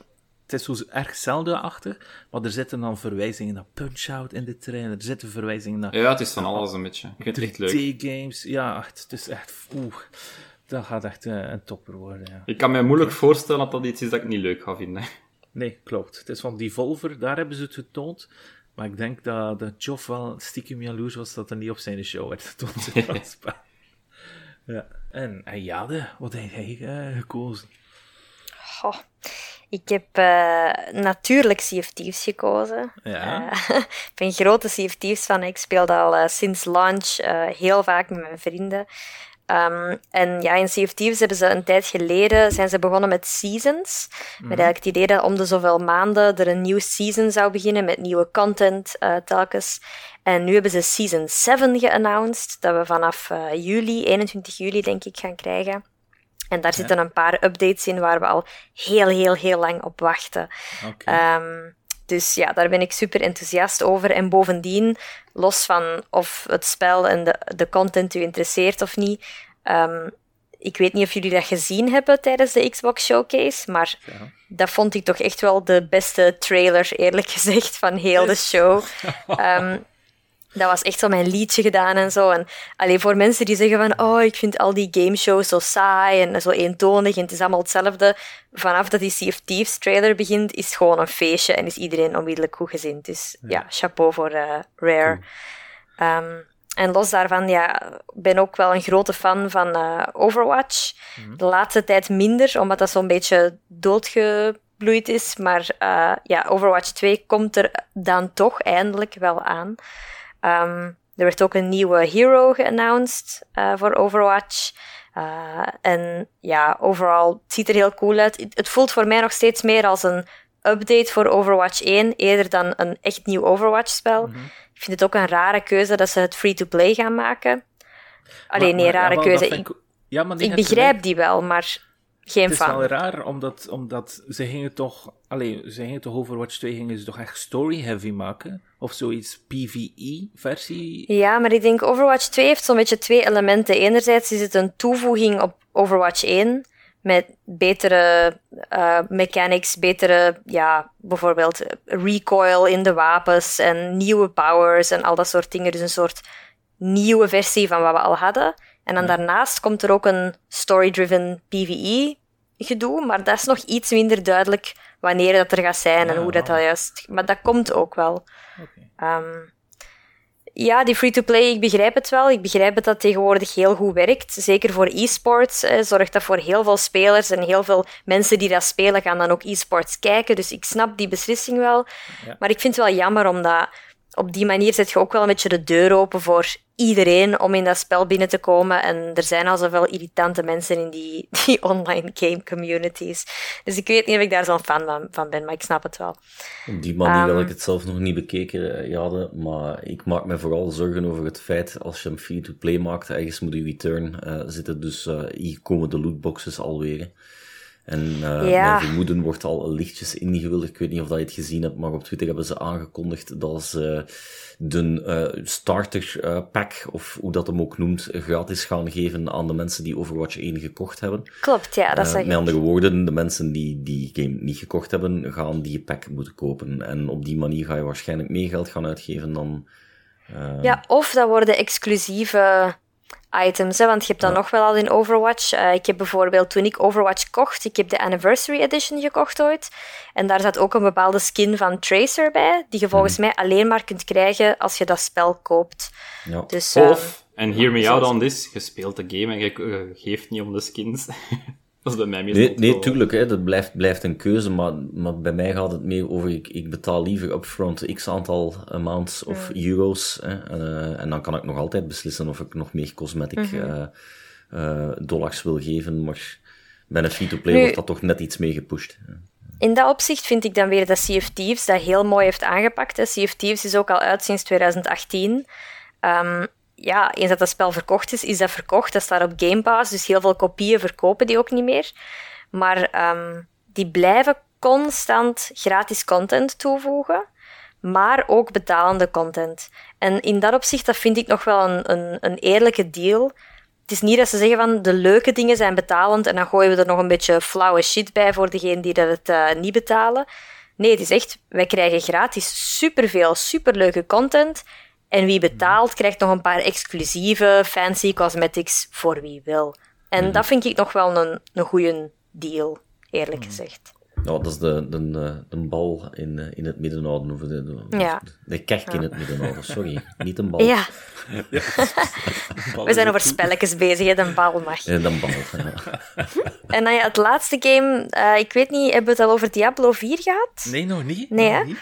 het is zo erg zelden achter, maar er zitten dan verwijzingen naar Punch-Out in de trailer, er zitten verwijzingen naar... Ja, het is van alles een beetje. Ik vind het echt leuk. games ja, het is echt... Oeh, dat gaat echt uh, een topper worden, ja. Ik kan me moeilijk voorstellen dat dat iets is dat ik niet leuk ga vinden. Nee, klopt. Het is van Devolver, daar hebben ze het getoond. Maar ik denk dat, dat Joff wel stiekem jaloers was dat er niet op zijn show werd getoond. ja. En, en Jade, wat heb jij uh, gekozen? Goh. Ik heb uh, natuurlijk Thieves gekozen. Ja. Uh, ik ben een grote Thieves fan. Ik speel dat al uh, sinds launch heel vaak met mijn vrienden. Um, en ja, in Sea of Thieves hebben ze een tijd geleden zijn ze begonnen met seasons. Mm -hmm. Met eigenlijk het idee dat om de zoveel maanden er een nieuw season zou beginnen met nieuwe content telkens. En nu hebben ze season 7 geannounced, dat we vanaf juli, 21 juli denk ik, gaan krijgen. En daar zitten een paar updates in waar we al heel, heel, heel lang op wachten. Okay. Um, dus ja, daar ben ik super enthousiast over. En bovendien, los van of het spel en de, de content u interesseert of niet, um, ik weet niet of jullie dat gezien hebben tijdens de Xbox Showcase, maar ja. dat vond ik toch echt wel de beste trailer, eerlijk gezegd, van heel de show. Um, dat was echt zo mijn liedje gedaan en zo. En alleen voor mensen die zeggen van, oh, ik vind al die gameshows zo saai en zo eentonig en het is allemaal hetzelfde. Vanaf dat die Sea of Thieves trailer begint, is het gewoon een feestje en is iedereen onmiddellijk goed gezind. Dus ja, ja chapeau voor uh, Rare. Um, en los daarvan, ja, ben ook wel een grote fan van uh, Overwatch. Mm -hmm. De laatste tijd minder, omdat dat zo'n beetje doodgebloeid is. Maar uh, ja, Overwatch 2 komt er dan toch eindelijk wel aan. Um, er werd ook een nieuwe hero geannounced uh, voor Overwatch. Uh, en ja, overal, het ziet er heel cool uit. Het voelt voor mij nog steeds meer als een update voor Overwatch 1, eerder dan een echt nieuw Overwatch-spel. Mm -hmm. Ik vind het ook een rare keuze dat ze het free-to-play gaan maken. Alleen, nee, rare keuze. Ik, ja, maar ik begrijp die wel, maar geen Het is wel raar, omdat, omdat ze gingen toch... Allee, ze gingen toch Overwatch 2 gingen ze toch echt story-heavy maken? Of zoiets PvE-versie? Ja, maar ik denk Overwatch 2 heeft zo'n beetje twee elementen. Enerzijds is het een toevoeging op Overwatch 1 met betere uh, mechanics, betere, ja, bijvoorbeeld recoil in de wapens en nieuwe powers en al dat soort dingen. Dus een soort nieuwe versie van wat we al hadden. En dan daarnaast komt er ook een story-driven PvE gedoe, maar dat is nog iets minder duidelijk wanneer dat er gaat zijn ja, en hoe dat, dat juist... Maar dat komt ook wel. Okay. Um, ja, die free-to-play, ik begrijp het wel. Ik begrijp dat dat tegenwoordig heel goed werkt. Zeker voor e-sports eh, zorgt dat voor heel veel spelers en heel veel mensen die dat spelen gaan dan ook e-sports kijken. Dus ik snap die beslissing wel. Ja. Maar ik vind het wel jammer omdat op die manier zet je ook wel een beetje de deur open voor iedereen om in dat spel binnen te komen. En er zijn al zoveel irritante mensen in die, die online game communities. Dus ik weet niet of ik daar zo'n fan van, van ben, maar ik snap het wel. Op die manier um, wil ik het zelf nog niet bekeken, eh, Jade. Maar ik maak me vooral zorgen over het feit, als je een free-to-play maakt, ergens moet je return uh, zitten. Dus uh, hier komen de lootboxes alweer. En uh, ja. mijn vermoeden wordt al lichtjes ingevuld. Ik weet niet of dat je het gezien hebt, maar op Twitter hebben ze aangekondigd dat ze de uh, starter uh, pack, of hoe dat hem ook noemt, gratis gaan geven aan de mensen die Overwatch 1 gekocht hebben. Klopt, ja, dat zeg Met andere woorden, de mensen die die game niet gekocht hebben, gaan die pack moeten kopen. En op die manier ga je waarschijnlijk meer geld gaan uitgeven dan... ja, of dat worden exclusieve items. Hè, want je hebt dan ja. nog wel al in Overwatch. Uh, ik heb bijvoorbeeld toen ik Overwatch kocht, ik heb de Anniversary Edition gekocht ooit. En daar zat ook een bepaalde skin van Tracer bij, die je volgens mm. mij alleen maar kunt krijgen als je dat spel koopt. Ja. Dus, of, um, en hier met jou dan is, je speelt de game en je uh, geeft niet om de skins. Dat is bij mij Nee, nee tuurlijk, hè, dat blijft, blijft een keuze, maar, maar bij mij gaat het meer over, ik, ik betaal liever upfront x aantal amounts of euro's, hè, uh, en dan kan ik nog altijd beslissen of ik nog meer cosmetic mm -hmm. uh, uh, dollars wil geven, maar bij een free-to-play wordt dat toch net iets meer gepusht. In dat opzicht vind ik dan weer dat Sea of Thieves dat heel mooi heeft aangepakt. Hè. Sea of Thieves is ook al uit sinds 2018. Um, ja, eens dat dat spel verkocht is, is dat verkocht. Dat staat op Game Pass, dus heel veel kopieën verkopen die ook niet meer. Maar um, die blijven constant gratis content toevoegen, maar ook betalende content. En in dat opzicht, dat vind ik nog wel een, een, een eerlijke deal. Het is niet dat ze zeggen van de leuke dingen zijn betalend en dan gooien we er nog een beetje flauwe shit bij voor degenen die dat het uh, niet betalen. Nee, het is echt, wij krijgen gratis superveel superleuke content. En wie betaalt, krijgt nog een paar exclusieve fancy cosmetics voor wie wil. En mhm. dat vind ik nog wel een, een goede deal, eerlijk mhm. gezegd. Nou, dat is de, de, de bal in, eh, in het midden houden. Of de, de, ja. de kerk in het midden houden, sorry. Niet een bal. Ja. We zijn over spelletjes bezig, hè. de bal mag. Ja, de bal, En dan ja, het laatste game, uh, ik weet niet, hebben we het al over Diablo 4 gehad? Nee, nog niet. Nee?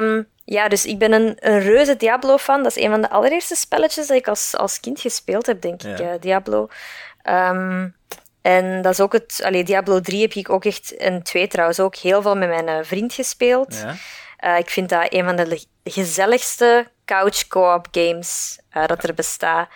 Um, ja, dus ik ben een, een reuze Diablo-fan. Dat is een van de allereerste spelletjes dat ik als, als kind gespeeld heb, denk ik, uh, Diablo. Um, en dat is ook het... Allee, Diablo 3 heb ik ook echt... En 2 trouwens ook heel veel met mijn uh, vriend gespeeld. Ja. Uh, ik vind dat een van de gezelligste couch co-op games uh, dat er bestaat.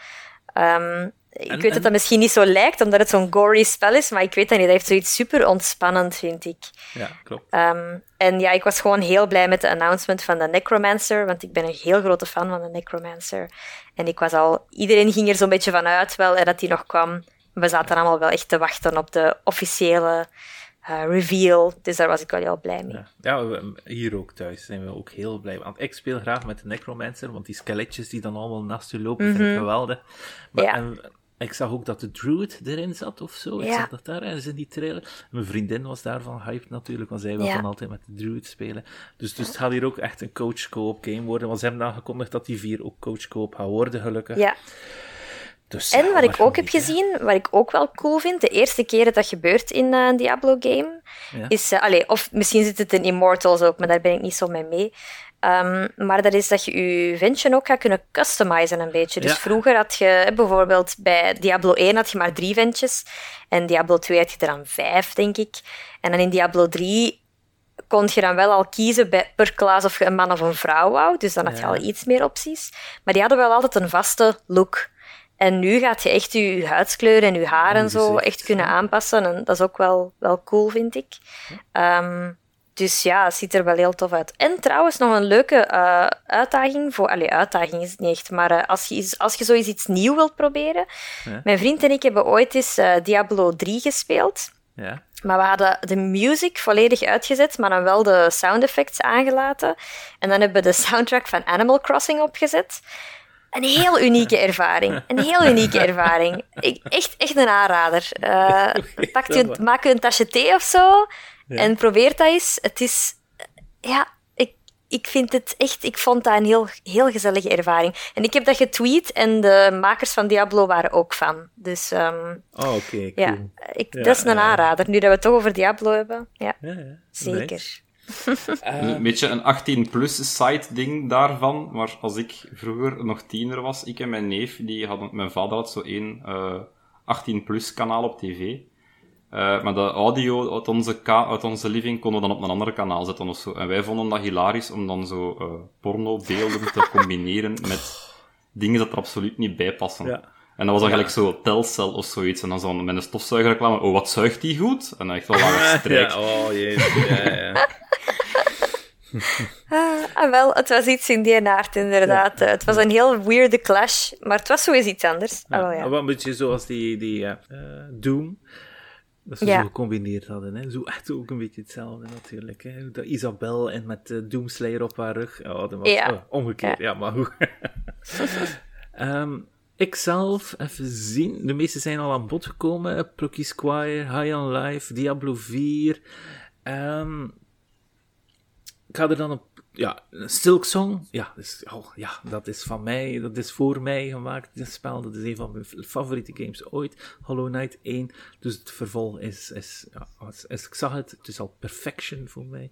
Um, ik weet dat dat misschien niet zo lijkt, omdat het zo'n gory spel is, maar ik weet dat niet. Dat heeft zoiets super ontspannend, vind ik. Ja, klopt. Um, en ja, ik was gewoon heel blij met de announcement van de Necromancer, want ik ben een heel grote fan van de Necromancer. En ik was al... Iedereen ging er zo'n beetje van uit wel, en dat die nog kwam. We zaten allemaal wel echt te wachten op de officiële uh, reveal. Dus daar was ik wel heel blij mee. Ja. ja. hier ook thuis zijn we ook heel blij. Want ik speel graag met de Necromancer, want die skeletjes die dan allemaal naast je lopen, vind ik mhm. geweldig. Maar, ja. en, ik zag ook dat de Druid erin zat of zo. Ik zag dat daar ergens in die trailer. Mijn vriendin was daarvan hyped natuurlijk, want zij wil dan altijd met de Druid spelen. Dus, dus het gaat hier ook echt een coach co-op game worden. Want ze hebben aangekondigd dat die vier ook coach co-op gaan worden, gelukkig. Ja. Dus, en wat ik ook heb gezien, wat ik ook wel cool vind, de eerste keer dat dat gebeurt in een Diablo-game, is... Uh, allez, of misschien zit het in Immortals ook, maar daar ben ik niet zo mee mee. Um, maar dat is dat je je ventje ook gaat kunnen customizen een beetje. Dus vroeger had je bijvoorbeeld bij Diablo 1 had je maar drie ventjes. En Diablo 2 had je er dan vijf, denk ik. En dan in Diablo 3 kon je dan wel al kiezen bij, per klas of je een man of een vrouw wou. Dus dan had je al iets meer opties. Maar die hadden wel altijd een vaste look. En nu gaat je echt je huidskleur en je haar en zo echt kunnen aanpassen. En dat is ook wel, wel cool, vind ik. Um, dus ja, het ziet er wel heel tof uit. En trouwens, nog een leuke uh, uitdaging voor... Allee, uitdaging is het niet echt, maar uh, als, je, als je zoiets iets nieuw wilt proberen... Ja. Mijn vriend en ik hebben ooit eens uh, Diablo 3 gespeeld. Ja. Maar we hadden de music volledig uitgezet, maar dan wel de sound effects aangelaten. En dan hebben we de soundtrack van Animal Crossing opgezet. Een heel unieke ervaring. Een heel unieke ervaring. Ik, echt, echt een aanrader. Uh, pakt u, maak u een tasje thee of zo en probeer dat eens. Het is, ja, ik, ik vind het echt, ik vond dat een heel, heel gezellige ervaring. En ik heb dat getweet en de makers van Diablo waren ook fan. Dus, um, oh, oké. cool. ja, ik, dat is een aanrader. Nu dat we het toch over Diablo hebben. Ja, zeker. Een beetje een 18-plus site ding daarvan. Maar als ik vroeger nog tiener was, ik en mijn neef, die hadden, mijn vader had zo één uh, eh, 18-plus kanaal op tv. Uh, maar de audio uit onze, uit onze living konden we dan op een ander kanaal zetten of zo. En wij vonden dat hilarisch om dan zo uh, pornobeelden te combineren met dingen dat er absoluut niet bij passen. Ja. En dat was eigenlijk ja. zo Telcel of zoiets. En dan zo met een stofzuigerreclame, oh, wat zuigt die goed? En dan echt wel lange strijk. Ja, oh jee, ja, ja. Ah, wel, het was iets in die aard, inderdaad. Ja. Het was een heel weirde clash, maar het was sowieso iets anders. Ja, ja. Wel een beetje zoals die, die uh, Doom. Dat ze zo gecombineerd hadden. Hè. Zo echt ook een beetje hetzelfde natuurlijk. Hè. Dat Isabel en met uh, Doomslayer op haar rug. Oh, dat was oh, omgekeerd. Ja, maar hoe? um, ik zelf, even zien. De meeste zijn al aan bod gekomen. Plucky Squire, High on Life, Diablo 4. Um, ik ga er dan op ja, Silk Song, ja, dus, oh, ja, dat is van mij, dat is voor mij gemaakt, dit spel. Dat is een van mijn favoriete games ooit. Hollow Knight 1. Dus het vervolg is, is ja, als, ik zag het, het is al perfection voor mij.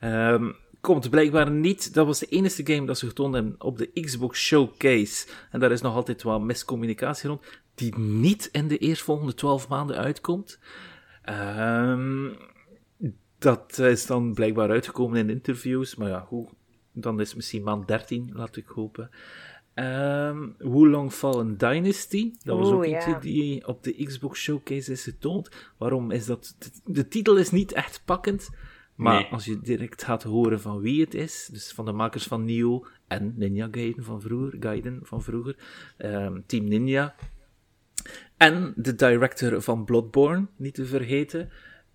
Um, komt blijkbaar niet, dat was de enige game dat ze getoond hebben op de Xbox Showcase. En daar is nog altijd wat miscommunicatie rond, die niet in de eerstvolgende 12 maanden uitkomt. Um, dat is dan blijkbaar uitgekomen in interviews, maar ja, hoe, dan is het misschien maand 13, laat ik hopen. Um, Long Fallen Dynasty. Dat was ook iets die op de Xbox Showcase is getoond. Waarom is dat? De, titel is niet echt pakkend. Maar als je direct gaat horen van wie het is, dus van de makers van Neo en Ninja Gaiden van vroeger, Gaiden van vroeger, um, Team Ninja, en de director van Bloodborne, niet te vergeten,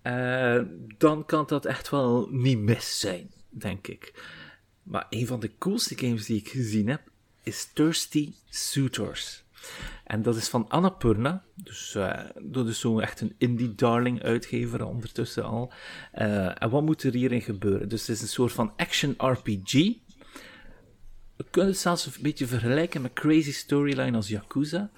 uh, dan kan dat echt wel niet mis zijn, denk ik. Maar een van de coolste games die ik gezien heb, is Thirsty Suitors. En dat is van Annapurna. Dus uh, dat is zo echt een indie darling uitgever ondertussen al. Uh, en wat moet er hierin gebeuren? Dus het is een soort van action RPG. We kunnen het zelfs een beetje vergelijken met Crazy Storyline als Yakuza.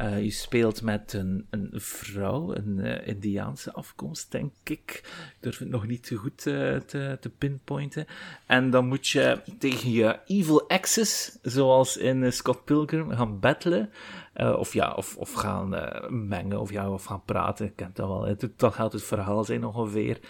Uh, je speelt met een, een vrouw, een uh, Indiaanse afkomst, denk ik. Ik durf het nog niet te goed uh, te, te, pinpointen. En dan moet je tegen je evil exes, zoals in Scott Pilgrim, gaan battlen. of ja, of, of gaan mengen, of ja, of gaan praten. Ik kent dat wel. Dat gaat het verhaal zijn ongeveer.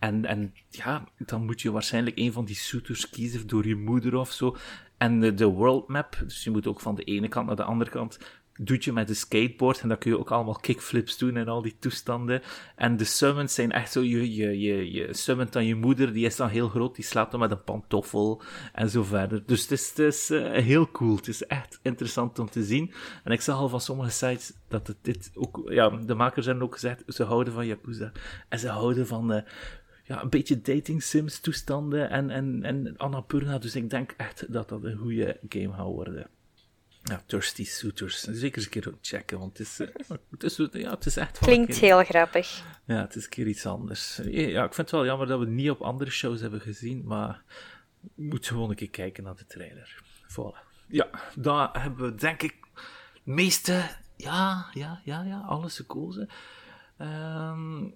En, en ja, dan moet je waarschijnlijk een van die suitors kiezen door je moeder of zo. En de, de world map, dus je moet ook van de ene kant naar de andere kant doet je met een skateboard. En dan kun je ook allemaal kickflips doen en al die toestanden. En de summons zijn echt zo, je, je, je, je summont dan je moeder, die is dan heel groot, die slaat dan met een pantoffel en zo verder. Dus het is, het is uh, heel cool. Het is echt interessant om te zien. En ik zag al van sommige sites dat het dit ook, ja, de makers hebben ook gezegd, ze houden van Yakuza. En ze houden van, uh, ja, een beetje dating sims toestanden en, en, en Annapurna. Dus ik denk echt dat dat een goede game gaat worden. Ja, Thirsty Suitors. Zeker eens een keer checken, want het is, uh, het is, ja, het is echt... Klinkt heel grappig. Ja, het is een keer iets anders. Ja, ik vind het wel jammer dat we het niet op andere shows hebben gezien, maar moet gewoon een keer kijken naar de trailer. Voilà. Ja, daar hebben we denk ik het meeste... Ja, ja, ja, ja, alles gekozen. Um,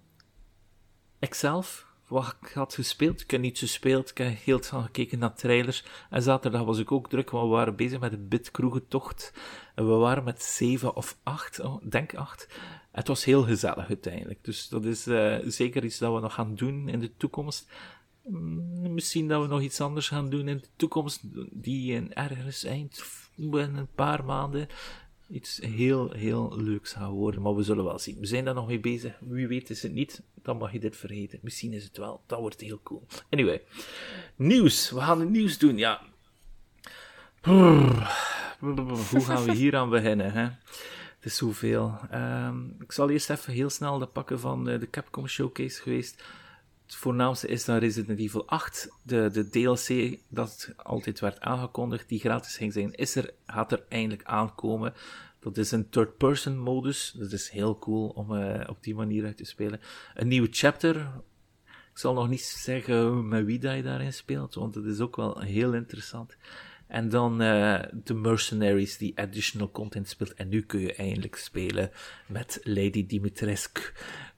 ikzelf wat ik had gespeeld. Ik heb niet gespeeld, ik heb heel veel gekeken naar trailers. En zaterdag was ik ook druk, want we waren bezig met de Bitkroegentocht. En we waren met zeven of acht, oh, denk acht. Het was heel gezellig uiteindelijk. Dus dat is uh, zeker iets dat we nog gaan doen in de toekomst. Mm, misschien dat we nog iets anders gaan doen in de toekomst, die in ergens eind, in een paar maanden, iets heel, heel leuks gaan worden. Maar we zullen wel zien. We zijn daar nog mee bezig. Wie weet is het niet. Dan mag je dit vergeten. Misschien is het wel. Dat wordt heel cool. Anyway. Nieuws. We gaan het nieuws doen. Ja. Hoe gaan we hier aan beginnen? Hè? Het is zoveel. Um, ik zal eerst even heel snel de pakken van de Capcom Showcase geweest. Het voornaamste is dan Resident Evil 8. De, de DLC dat altijd werd aangekondigd, die gratis ging zijn, is er, gaat er eindelijk aankomen. Dat is een third-person modus. Dat is heel cool om uh, op die manier uit te spelen. Een nieuwe chapter. Ik zal nog niet zeggen met wie dat je daarin speelt, want het is ook wel heel interessant. En dan uh, de Mercenaries die additional content speelt. En nu kun je eindelijk spelen met Lady Dimitrescu.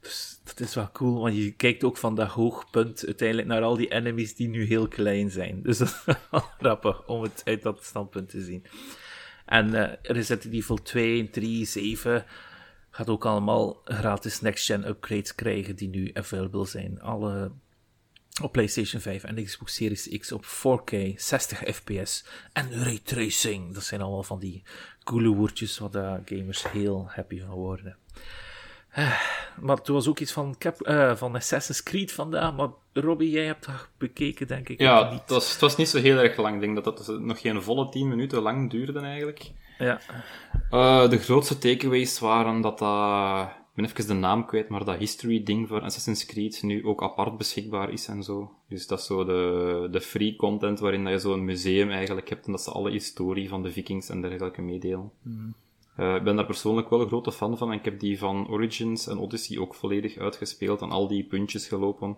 Dus dat is wel cool, want je kijkt ook van dat hoogpunt uiteindelijk naar al die enemies die nu heel klein zijn. Dus dat is wel grappig om het uit dat standpunt te zien. En uh, Resident Evil 2, 3, 7 gaat ook allemaal gratis next-gen upgrades krijgen die nu available zijn. Alle op PlayStation 5 en Xbox Series X op 4K, 60 fps en raytracing. Dat zijn allemaal van die coole woordjes waar de gamers heel happy van worden. Maar het was ook iets van, Cap, uh, van Assassin's Creed vandaag. Maar Robbie, jij hebt dat bekeken, denk ik. Ja, het was, het was niet zo heel erg lang. Ik denk dat dat nog geen volle 10 minuten lang duurde eigenlijk. Ja. Uh, de grootste takeaways waren dat dat ben even de naam kwijt, maar dat history-ding voor Assassin's Creed nu ook apart beschikbaar is en zo. Dus dat is zo de, de free content waarin dat je zo'n museum eigenlijk hebt en dat ze alle historie van de vikings en dergelijke meedelen. Mm. Uh, ik ben daar persoonlijk wel een grote fan van en ik heb die van Origins en Odyssey ook volledig uitgespeeld en al die puntjes gelopen.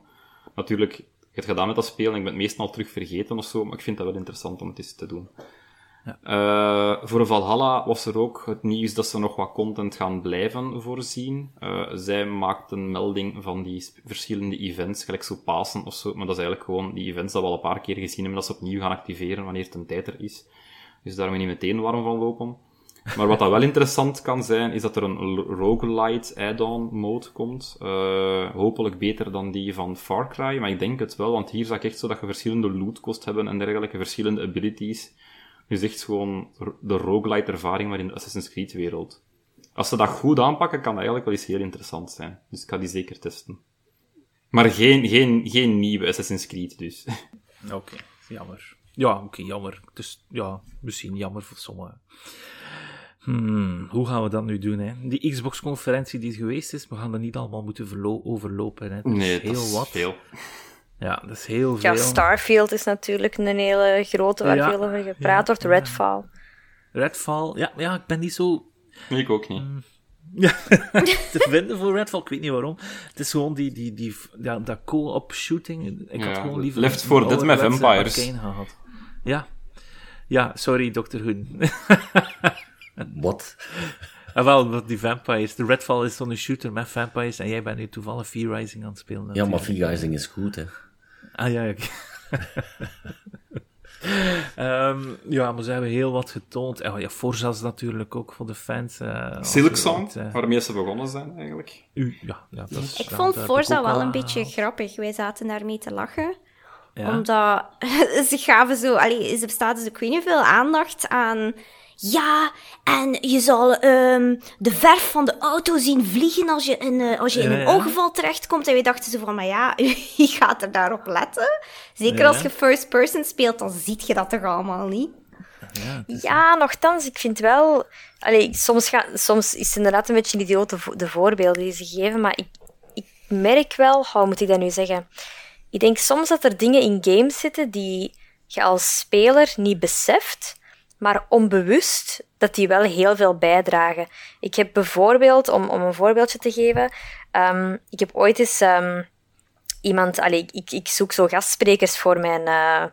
Natuurlijk, ik heb het gedaan met dat spelen en ik ben het meestal terug vergeten of zo, maar ik vind dat wel interessant om het eens te doen. Ja. Uh, voor Valhalla was er ook het nieuws dat ze nog wat content gaan blijven voorzien. Uh, zij maakt een melding van die verschillende events, gelijk zo Pasen of zo, maar dat is eigenlijk gewoon die events dat we al een paar keer gezien hebben, dat ze opnieuw gaan activeren wanneer het een tijd er is. Dus daar moet je niet meteen warm van lopen. Maar wat dat wel interessant kan zijn, is dat er een roguelite add-on mode komt. Uh, hopelijk beter dan die van Far Cry, maar ik denk het wel, want hier zag ik echt zo dat je verschillende loot kost hebben en dergelijke, verschillende abilities Je zegt gewoon de roguelite ervaring, maar in de Assassin's Creed wereld. Als ze dat goed aanpakken, kan dat eigenlijk wel eens heel interessant zijn. Dus ik ga die zeker testen. Maar geen, geen, geen nieuwe Assassin's Creed, dus. Oké, jammer. Ja, oké, jammer. Dus ja, misschien jammer voor sommigen. Hmm, hoe gaan we dat nu doen? Hè? Die Xbox-conferentie die geweest is, we gaan er niet allemaal moeten overlopen. Hè? nee, heel dat is wat. veel. Ja, dat is heel veel. Ja, Starfield is natuurlijk een hele grote waar veel over gepraat wordt. Redfall. Redfall, ja, ja, ik ben niet zo... Ik ook niet. Mm. Ja, te vinden voor Redfall, ik weet niet waarom. Het is gewoon die, die, die, ja, dat co-op shooting. Ik had gewoon liever... Left 4 Dead met vampires. Gehad. Ja. Ja, sorry, Dr. Hoon. Wat? Ah, wel, die vampires. De Redfall is zo'n shooter met vampires en jij bent nu toevallig Fear Rising aan het spelen. Ja, maar Fear Rising is goed, hè. Ah ja, oké. um, ja, maar ze hebben heel wat getoond. Oh, ja, Forza's natuurlijk ook voor de fans. Uh, Silk Song, uh, waarmee ze begonnen zijn eigenlijk. U, ja, ja, dat is, ik vond Forza wel een beetje grappig. Wij zaten daarmee te lachen. Ja. Omdat ze gaven zo... Allee, ze bestaat dus ook niet veel aandacht aan ja, en je zal um, de verf van de auto zien vliegen als je in, uh, als je in een ongeval terechtkomt. En we dachten zo van, maar ja, wie gaat er daarop letten? Zeker als je first person speelt, dan ziet je dat toch allemaal niet? Ja, is... ja, nogthans, ik vind wel... Allee, soms, ga, soms is het inderdaad een beetje een idiote de voorbeelden die ze geven, maar ik, ik merk wel... Hoe moet ik dat nu zeggen? Ik denk soms dat er dingen in games zitten die je als speler niet beseft maar onbewust dat die wel heel veel bijdragen. Ik heb bijvoorbeeld, om, om een voorbeeldje te geven, um, ik heb ooit eens um, iemand, allee, ik, ik zoek zo gastsprekers voor mijn uh,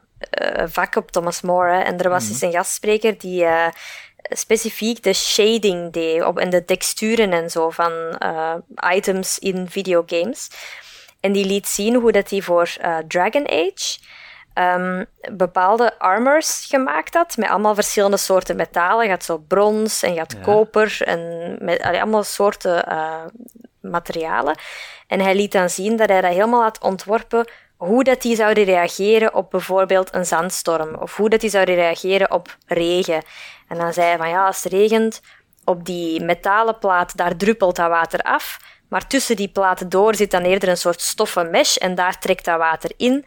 uh, vak op Thomas More, en er was mm eens een gastspreker die uh, specifiek de shading deed op, en de texturen en zo van items in videogames. En die liet zien hoe dat die voor Dragon Age um, bepaalde armors gemaakt had, met allemaal verschillende soorten metalen. Je had zo brons en je had koper en met allee, allemaal soorten uh, materialen. En hij liet dan zien dat hij dat helemaal had ontworpen hoe dat die zouden reageren op bijvoorbeeld een zandstorm of hoe dat die zouden reageren op regen. En dan zei hij van ja, als het regent, op die metalen plaat, daar druppelt dat water af, maar tussen die platen door zit dan eerder een soort stoffen mesh en daar trekt dat water in.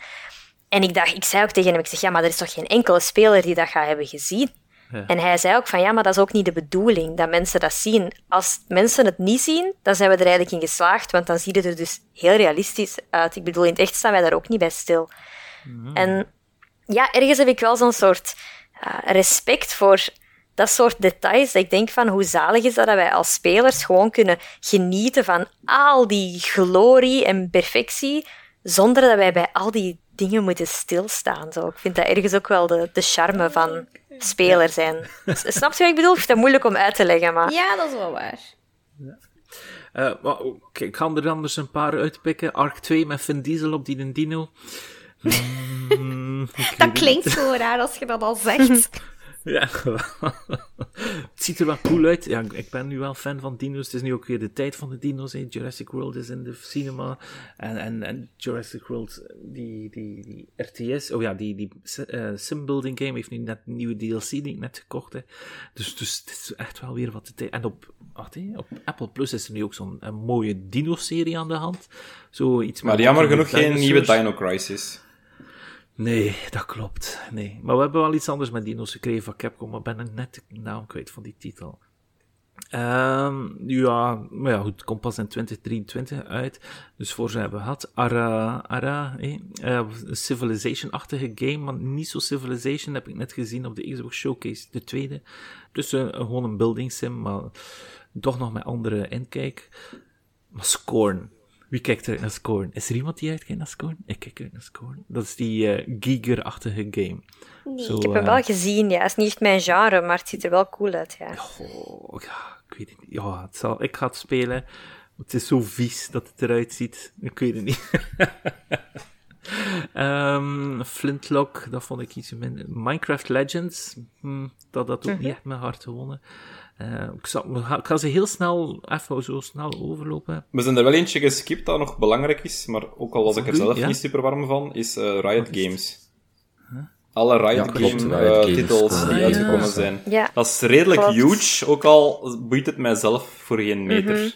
En ik dacht, ik zei ook tegen hem, ik zeg, ja, maar er is toch geen enkele speler die dat gaat hebben gezien? En hij zei ook van, ja, maar dat is ook niet de bedoeling, dat mensen dat zien. Als mensen het niet zien, dan zijn we er eigenlijk in geslaagd, want dan ziet het er dus heel realistisch uit. Ik bedoel, in het echt staan wij daar ook niet bij stil. Mhm. En ja, ergens heb ik wel zo'n soort uh, respect voor dat soort details. Dat ik denk van, hoe zalig is dat dat wij als spelers gewoon kunnen genieten van al die glorie en perfectie, zonder dat wij bij al die dingen moeten stilstaan. Zo. Ik vind dat ergens ook wel de, de charme van speler zijn. Snap je wat ik bedoel? Ik vind dat moeilijk om uit te leggen, maar... Ja, dat is wel waar. Ja. Uh, ik ga er anders een paar uitpikken. Arc 2 met Vin Diesel op die dino. Mm, dat klinkt zo raar als je dat al zegt. Ja, het ziet er wel cool uit. Ja, ik ben nu wel fan van dino's. Het is nu ook weer de tijd van de dino's. Hè. Jurassic World is in de cinema. En, en, en Jurassic World, die, die, die RTS, oh ja, die, die uh, simbuilding game heeft nu net een nieuwe DLC die ik net gekocht heb. Dus, dus het is echt wel weer wat de tijd. En op, wacht, hè, op Apple Plus is er nu ook zo'n mooie dino-serie aan de hand. Zo iets maar jammer genoeg geen nieuwe Dino Crisis. Nee, dat klopt. Nee. Maar we hebben wel iets anders met dino's gekregen van Capcom, maar ben net de naam kwijt van die titel. Um, ja, maar ja, goed, komt pas in 2023 uit. Dus voor ze hebben gehad. Ara, Ara eh, Civilization-achtige game, maar niet zo Civilization, heb ik net gezien op de Xbox Showcase, de tweede. Dus uh, gewoon een building sim, maar toch nog met andere inkijk. Maar Scorn, wie kijkt er naar Scorn? Is er iemand die uitkijkt naar Scorn? Ik kijk uit naar Scorn. Dat is die uh, Giger-achtige game. Nee, Zo, ik heb hem uh, wel gezien, ja. Het is niet echt mijn genre, maar het ziet er wel cool uit, ja. Oh, ja, ik weet het niet. Ja, het zal, ik ga het spelen. Het is zo vies dat het eruit ziet. Ik weet het niet. um, Flintlock, dat vond ik iets minder. Minecraft Legends, hm, dat had ook mm -hmm. niet echt mijn hart gewonnen. Uh, ik, zal, ik, ga ze heel snel, even zo snel overlopen. We zijn er wel eentje geskipt dat nog belangrijk is, maar ook al was ik er zelf niet super warm van, is uh, Riot Games. Huh? alle Riot Game-titels die uitgekomen zijn. Ja. Dat is redelijk huge, ook al boeit het mijzelf voor geen meter. Mhm.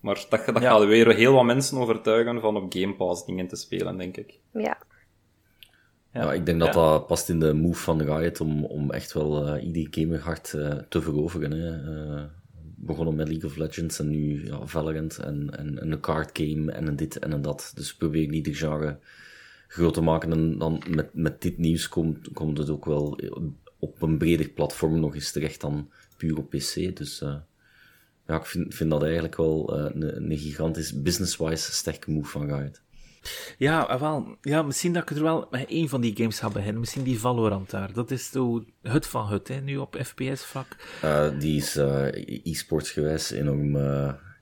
Maar dat, dat gaat weer heel wat mensen overtuigen van op Game Pass dingen te spelen, denk ik. Ja. Ja, ik denk dat dat past in de move van Riot om, om echt wel uh, ieder gamerhart uh, te veroveren. Hè. Uh, begonnen met League of Legends en nu ja, Valorant en, en, een card game en een dit en een dat. Dus probeer niet ieder genre groot te maken. En dan met, met dit nieuws komt, komt het ook wel op een breder platform nog eens terecht dan puur op PC. Dus uh, ja, ik vind, vind dat eigenlijk wel uh, een, een gigantisch business-wise sterke move van Riot. Ja, ah, wel, ja, misschien dat ik er wel één van die games ga beginnen. Misschien die Valorant daar. Dat is zo het van het, hè, nu op FPS-vlak. Uh, die is e-sports gewijs enorm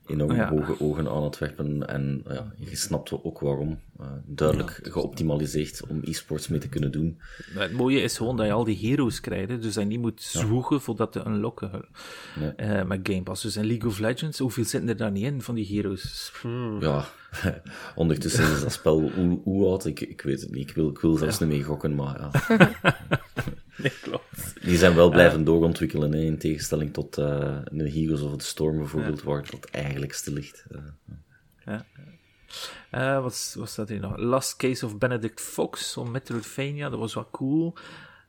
enorm ja. hoge ogen aan het werpen. En ja, je snapt ook waarom. Uh, duidelijk geoptimaliseerd om e-sports mee te kunnen doen. Het mooie is gewoon dat je al die heroes krijgt. Dus dat je niet moet zwoegen voordat te unlocken. Nee. Uh, met Game Pass. Dus in League of Legends, hoeveel zitten er daar niet in van die heroes? Ja, ondertussen is dat spel hoe, hoe oud? Ik, ik weet het niet. Ik wil, ik wil zelfs niet mee gokken, maar ja. nee, klopt. Die zijn wel blijven doorontwikkelen, hè, in tegenstelling tot uh, de Heroes of the Storm bijvoorbeeld, waar dat eigenlijk stil ligt. Uh, ja. Uh, wat, wat staat hier nog? Last Case of Benedict Fox op Metroidvania, dat was wel cool.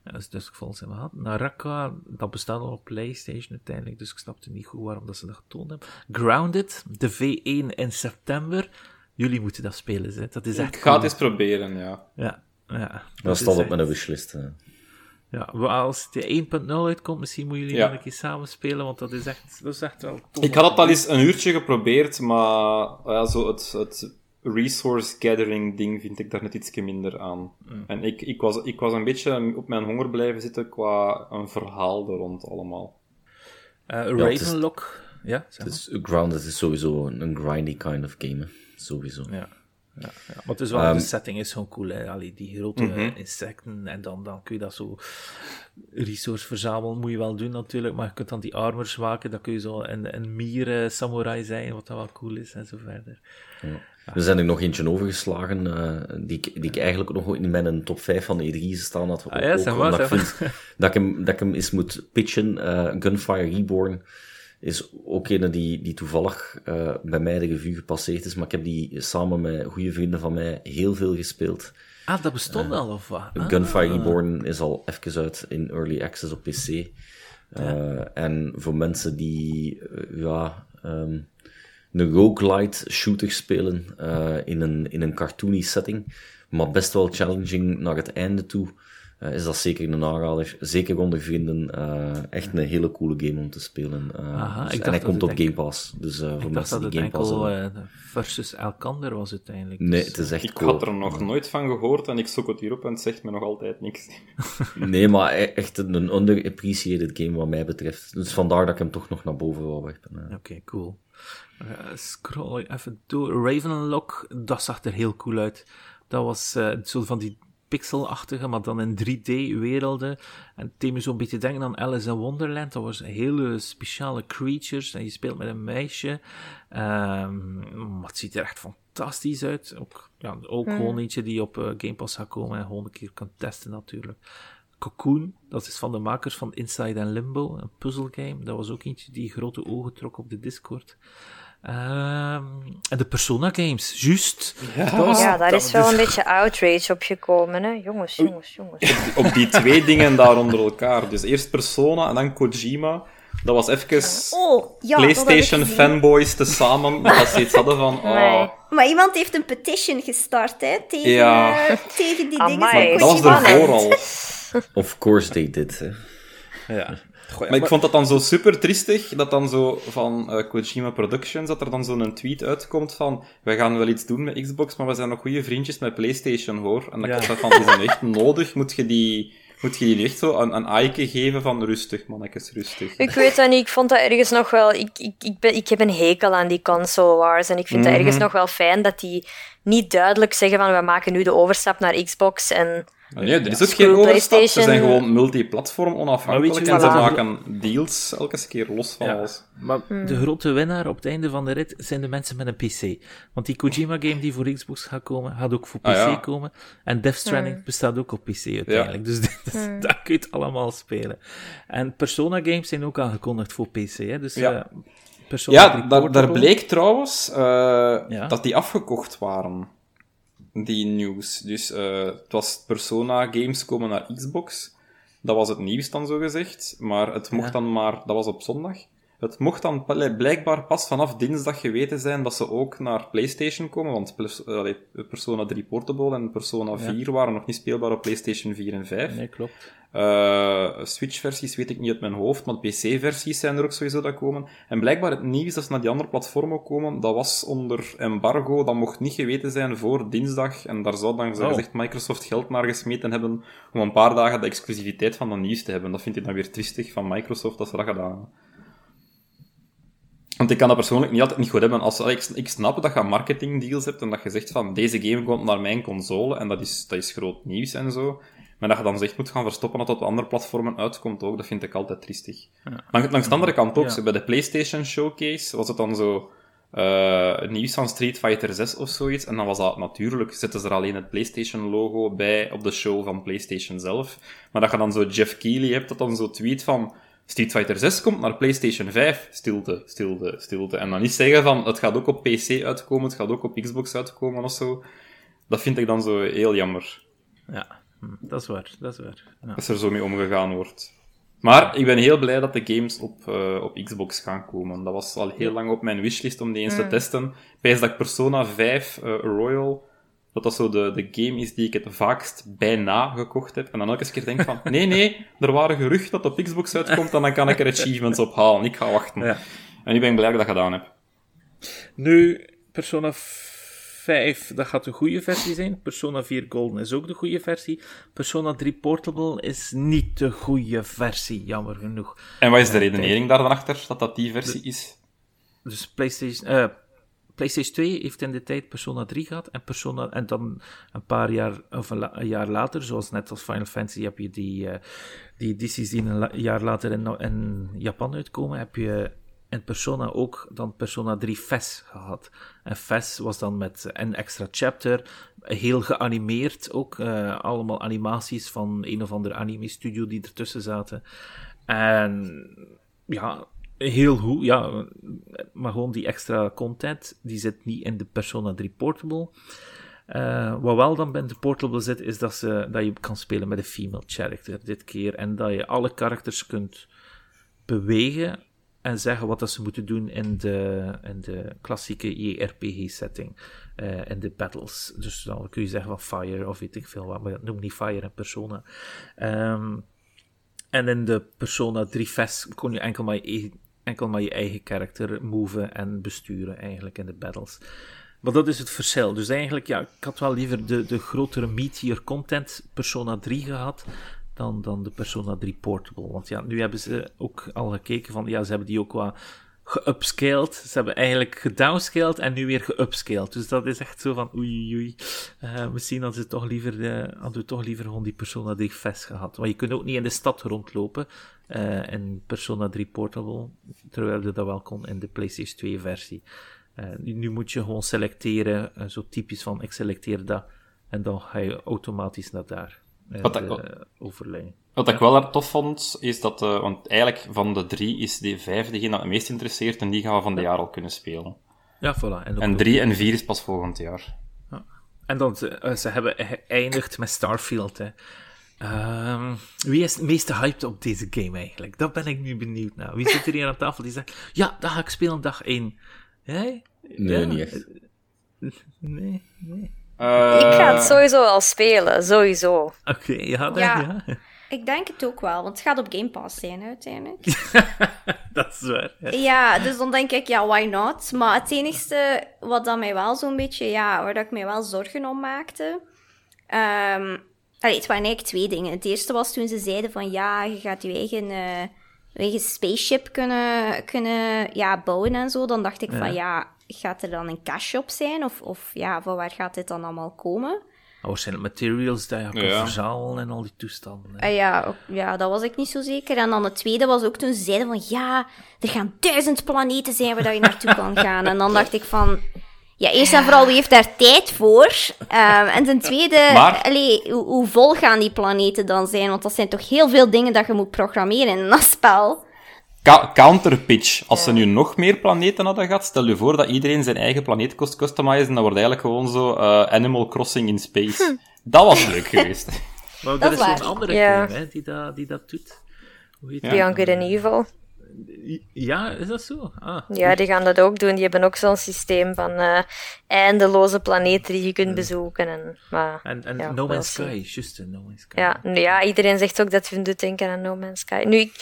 Dat is dus volgens mij gehad. Naraka, dat bestaat al op PlayStation uiteindelijk, dus ik snapte niet goed waarom dat ze dat getoond hebben. Grounded, de V1 in september. Jullie moeten dat spelen, hè. dat is echt Ik ga het eens proberen, ja. Ja, ja. Dat staat op mijn wishlist. Ja, als de 1.0 uitkomt, misschien moeten jullie nog een keer samen spelen, want dat is echt, dat is echt wel tof. Ik had het al eens een uurtje geprobeerd, maar ja, zo het, het resource gathering ding vind ik daar net iets minder aan. Mm. En ik, ik, was, ik was een beetje op mijn honger blijven zitten qua een verhaal er rond allemaal. Uh, Ravenlock, ja? Maar. is, Grounded is sowieso een, grindy kind of game, sowieso. Ja. Ja, ja, maar het is wel, um, de setting is gewoon cool, hè. Allee, die grote mm -hmm. insecten, en dan, dan kun je dat zo resource verzamelen, moet je wel doen natuurlijk, maar je kunt dan die armors maken, dan kun je zo een, een mier samurai zijn, wat dat wel cool is, en zo verder. Ja. Er zijn er nog eentje overgeslagen, uh, die, ik, die ik eigenlijk nog in mijn top 5 van de E3 staan had. Ah, ja, ook, dat, ik vind, dat, ik hem, dat ik hem eens moet pitchen, uh, Gunfire Reborn is ook een die, die toevallig uh, bij mij de revue gepasseerd is, maar ik heb die samen met goede vrienden van mij heel veel gespeeld. Ah, dat bestond uh, al, of wat? Ah. Gunfire Reborn is al even uit in Early Access op PC. Uh, ja. En voor mensen die, ja, um, een roguelite shooter spelen in, een, in een cartoony setting, maar best wel challenging naar het einde toe, uh, is dat zeker een aanrader. Zeker onder vrienden. Uh, echt een hele coole game om te spelen. Uh, Aha, dus, en hij komt op Game Pass. Dus voor mensen die Game Pass hebben. versus Elkander was uiteindelijk. Nee, het is echt Ik had er nog nooit van gehoord en ik zoek het hierop en het zegt me nog altijd niks. nee, maar e- echt een underappreciated game wat mij betreft. Dus vandaar dat ik hem toch nog naar boven wou werpen. Oké, okay, cool. scroll even door. Ravenlock, dat zag er heel cool uit. Dat was zo van die pixelachtige, maar dan in 3D-werelden. En het deed me zo'n beetje denken aan Alice in Wonderland. Dat was hele speciale creatures en je speelt met een meisje. Um, maar het ziet er echt fantastisch uit. Ook, ja, ook hmm. gewoon eentje die op uh, Game Pass gaat komen en gewoon een keer kan testen natuurlijk. Cocoon, dat is van de makers van Inside and Limbo, een puzzelgame. Dat was ook eentje die grote ogen trok op de Discord. Um, en de Persona games, juist. Ja, ja daar is wel een beetje outrage op gekomen, hè. Jongens, jongens, jongens. Op, die twee dingen daar onder elkaar. Dus eerst Persona en dan Kojima. Dat was even oh, ja, PlayStation fanboys tezamen, dat ze iets hadden van... Oh. Nee. Maar iemand heeft een petition gestart, hè, tegen, ja. uh, tegen die dingen van Dat was ervoor al. Of course they did, hè. Ja maar, ik vond dat dan zo super triestig, dat dan zo van uh, Kojima Productions, dat er dan zo'n tweet uitkomt van, wij gaan wel iets doen met Xbox, maar we zijn nog goede vriendjes met PlayStation, hoor. En dan ja. ik dat van, is dat echt nodig? Moet je die... Moet je die echt zo een, een geven van rustig, mannetjes, rustig. Ik weet dat niet. Ik vond dat ergens nog wel... Ik, ik, ik, ben, ik heb een hekel aan die console wars. En ik vind mm dat ergens mhm. nog wel fijn dat die niet duidelijk zeggen van we maken nu de overstap naar Xbox en Nee, er is ook geen overstap. Ze zijn gewoon multiplatform onafhankelijk en ze maken deals elke keer los van alles. Maar hmm. de grote winnaar op het einde van de rit zijn de mensen met een PC. Want die Kojima-game die voor Xbox gaat komen, gaat ook voor ah, PC komen. En Death Stranding hmm. bestaat ook op PC uiteindelijk. Dus hmm. dat kun je het allemaal spelen. En Persona-games zijn ook aangekondigd voor PC. Hè? Dus, ja. Uh, ja, daar, daar, bleek trouwens uh, dat die afgekocht waren die nieuws. Dus uh, het was Persona games komen naar Xbox. Dat was het nieuws dan zo gezegd. Maar het mocht dan maar, dat was op zondag. Het mocht dan blijkbaar pas vanaf dinsdag geweten zijn dat ze ook naar PlayStation komen, want Persona 3 Portable en Persona 4 waren nog niet speelbaar op PlayStation 4 en 5. Nee, klopt. Uh, Switch-versies weet ik niet uit mijn hoofd, maar PC-versies zijn er ook sowieso dat komen. En blijkbaar het nieuws dat ze naar die andere platformen komen, dat was onder embargo, dat mocht niet geweten zijn voor dinsdag. En daar zou dan, oh. gezegd, Microsoft geld naar gesmeten hebben om een paar dagen de exclusiviteit van dat nieuws te hebben. Dat vind ik dan weer twistig van Microsoft dat ze dat gedaan hebben. Want ik kan dat persoonlijk niet altijd niet goed hebben. Als, ik, ik snap dat je marketingdeals hebt en dat je zegt van deze game komt naar mijn console en dat is, dat is groot nieuws en zo. Maar dat je dan zegt moet gaan verstoppen dat het op andere platformen uitkomt ook, dat vind ik altijd triestig. Ja. Langs, langs de andere kant ook, bij de PlayStation Showcase was het dan zo uh, nieuws van Street Fighter 6 of zoiets. En dan was dat natuurlijk, zetten ze er alleen het PlayStation logo bij op de show van PlayStation zelf. Maar dat je dan zo Jeff Keighley hebt, dat dan zo tweet van Street Fighter 6 komt naar PlayStation 5. Stilte, stilte, stilte. En dan niet zeggen van, het gaat ook op PC uitkomen, het gaat ook op Xbox uitkomen of zo. Dat vind ik dan zo heel jammer. Ja, hm, dat is waar, dat is waar. Ja. Als er zo mee omgegaan wordt. Maar ik ben heel blij dat de games op, uh, op Xbox gaan komen. Dat was al heel lang op mijn wishlist om die eens te hm. testen. Bij dat ik Persona 5 uh, Royal dat dat zo de, de game is die ik het vaakst bijna gekocht heb. En dan elke keer denk van, nee, nee, er waren geruchten dat op Xbox uitkomt en dan kan ik er achievements op halen. Ik ga wachten. Ja. En nu ben ik blij dat ik dat gedaan heb. Nu, Persona 5, dat gaat de goede versie zijn. Persona 4 Golden is ook de goede versie. Persona 3 Portable is niet de goede versie, jammer genoeg. En wat is de redenering daar dan achter, dat dat die versie is? Dus PlayStation... Uh, PlayStation 2 heeft in de tijd Persona 3 gehad en, Persona, en dan een paar jaar, of een, jaar later, zoals net als Final Fantasy, heb je die, uh, die edities die een jaar later in, Japan uitkomen, heb je in Persona ook dan Persona 3 FES gehad. En FES was dan met een extra chapter, heel geanimeerd ook, uh, allemaal animaties van een of andere anime studio die ertussen zaten. En ja, heel goed, ja. Maar gewoon die extra content, die zit niet in de Persona 3 Portable. Uh, wat wel dan bij de Portable zit, is dat, ze, dat je kan spelen met een female character dit keer. En dat je alle karakters kunt bewegen en zeggen wat dat ze moeten doen in de, in de klassieke JRPG-setting. Uh, eh, in de battles. Dus dan kun je zeggen van Fire of weet ik veel wat, maar noem niet Fire en Persona. Um, en in de Persona 3 Fest kon je enkel maar enkel maar je eigen karakter moven en besturen eigenlijk in de battles. Maar dat is het verschil. Dus eigenlijk, ja, ik had wel liever de, de grotere meteor content Persona 3 gehad dan, dan de Persona 3 Portable. Want ja, nu hebben ze ook al gekeken van, ja, ze hebben die ook wat geupscaled. Ze hebben eigenlijk gedownscaled en nu weer geupscaled. Dus dat is echt zo van oei oei. Uh, misschien hadden, ze toch liever, uh, hadden we toch liever gewoon die Persona 3 Fest gehad. Want je kunt ook niet in de stad rondlopen uh, in Persona 3 Portable, terwijl je dat wel kon in de PlayStation 2 versie. nu moet je gewoon selecteren, zo typisch van ik selecteer dat en dan ga je automatisch naar daar. Wat. Wat ik wel tof vond, is dat, uh, want eigenlijk van de drie is die vijf degene dat het meest interesseert en die gaan we van de jaar al kunnen spelen. Ja, voilà. En, en drie en vier is pas volgend jaar. Ja. En dan, ze, eh, ze hebben geëindigd met Starfield, hè. Um, wie is het meeste hyped op deze game eigenlijk? Dat ben ik nu benieuwd naar. Wie zit er hier aan tafel die zegt, ja, dat ga ik spelen dag 1. Jij? Nee, ja. niet echt. Nee, nee. Uh... Ik ga het sowieso al spelen, sowieso. Oké, okay, ja, ja. ja. Ik denk het ook wel, want het gaat op Game Pass zijn uiteindelijk. dat is waar. Ja. dus dan denk ik, ja, why not? Maar het enige wat dan mij wel zo'n beetje, ja, waar dat ik mij wel zorgen om maakte. Um, allee, het waren eigenlijk twee dingen. Het eerste was toen ze zeiden van, ja, je gaat je eigen, uh, eigen spaceship kunnen, kunnen ja, bouwen en zo. Dan dacht ik van, ja, gaat er dan een cash op zijn? Of, of ja, van waar gaat dit dan allemaal komen? Waarschijnlijk materials dat je kan ja. verzamelen en al die toestanden. Ah, ja, ja, dat was ik niet zo zeker. En dan het tweede was ook toen ze zeiden van ja, er gaan duizend planeten zijn waar je naartoe kan gaan. En dan dacht ik van, ja, eerst en vooral, wie heeft daar tijd voor? Um, en ten tweede, maar... allee, hoe, hoe, vol gaan die planeten dan zijn? Want dat zijn toch heel veel dingen dat je moet programmeren in dat spel. Ka counterpitch. Als ze nu nog meer planeten hadden gehad, stel je voor dat iedereen zijn eigen planeet kost customizen, dan wordt eigenlijk gewoon zo uh, Animal Crossing in Space. Hm. Dat was leuk geweest. maar er is een andere ja. game hè, die, dat, die dat doet. Hoe heet ja. Beyond Good and Evil. Ja, is dat zo? Ah, ja, die gaan dat ook doen. Die hebben ook zo'n systeem van uh, eindeloze planeten die je kunt bezoeken. En, maar, en, en No Man's Sky, juist No Man's Sky. Ja, ja, iedereen zegt ook dat je doet denken aan No Man's Sky. Nu, ik,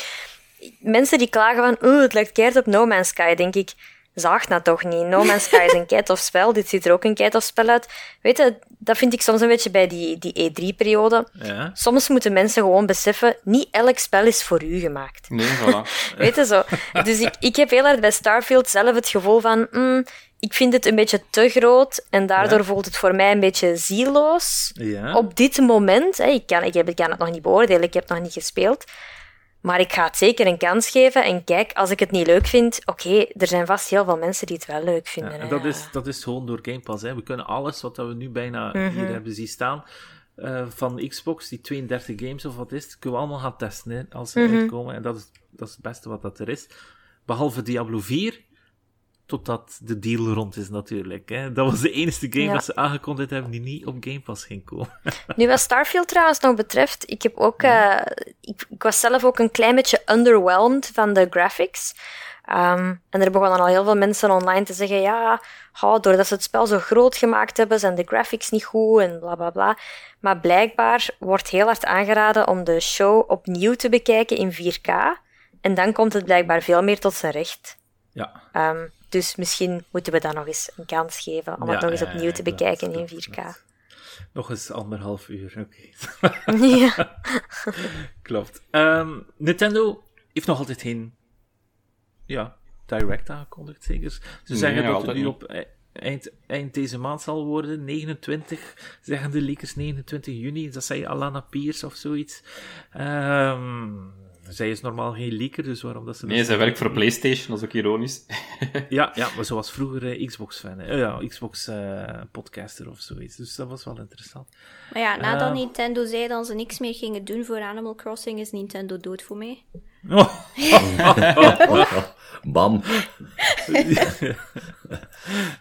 mensen die klagen van, oh, het lijkt keert op No Man's Sky, denk ik, zaag dat toch niet. No Man's Sky is een keitof spel, dit ziet er ook een keitof spel uit. Weet je, dat vind ik soms een beetje bij die, die E3-periode. Ja. Soms moeten mensen gewoon beseffen, niet elk spel is voor u gemaakt. Nee, voilà. Weet je zo. Dus ik, ik heb heel erg bij Starfield zelf het gevoel van, mm, ik vind het een beetje te groot en daardoor voelt het voor mij een beetje zieloos. Ja. Op dit moment, hè, ik, kan, ik, heb, ik kan het nog niet beoordelen, ik heb het nog niet gespeeld. Maar ik ga het zeker een kans geven. En kijk, als ik het niet leuk vind, oké, er zijn vast heel veel mensen die het wel leuk vinden. Ja, dat, is, dat is gewoon door Game Pass. Hè. We kunnen alles wat we nu bijna hier mhm. hebben zien staan, uh, van Xbox, die 32 games of wat is het, kunnen we allemaal gaan testen hè, als ze mm uitkomen. En dat is, dat is het beste wat dat er is. Behalve Diablo 4, Totdat de deal rond is, natuurlijk. Hè. Dat was de enige game ja. dat ze aangekondigd hebben die niet op Game Pass ging komen. nu, wat Starfield trouwens nog betreft, ik, heb ook, uh, ik, ik, was zelf ook een klein beetje underwhelmed van de graphics. Um, en er begonnen al heel veel mensen online te zeggen: ja, oh, doordat ze het spel zo groot gemaakt hebben, zijn de graphics niet goed en bla bla bla. Maar blijkbaar wordt heel hard aangeraden om de show opnieuw te bekijken in 4K. En dan komt het blijkbaar veel meer tot zijn recht. Ja. Um, dus misschien moeten we dat nog eens een kans geven om het nog eens opnieuw te bekijken in 4K. Nog eens anderhalf uur, oké. ja. Klopt. Um, Nintendo heeft nog altijd geen ja, direct aangekondigd, zeker. Ze zeggen dat het nu op e- eind, eind deze maand zal worden, 29, zeggen de leakers 29 juni. Dat zei Alana Pierce of zoiets. Um, zij is normaal geen leaker, dus waarom dat ze... Nee, zij werkt voor PlayStation, dat is ook ironisch. ja, ja, maar ze was vroeger Xbox-fan. Uh, ja, Xbox-podcaster uh, of zoiets. Dus dat was wel interessant. Maar ja, nadat uh, Nintendo zei dat ze niks meer gingen doen voor Animal Crossing, is Nintendo dood voor mij. Bam.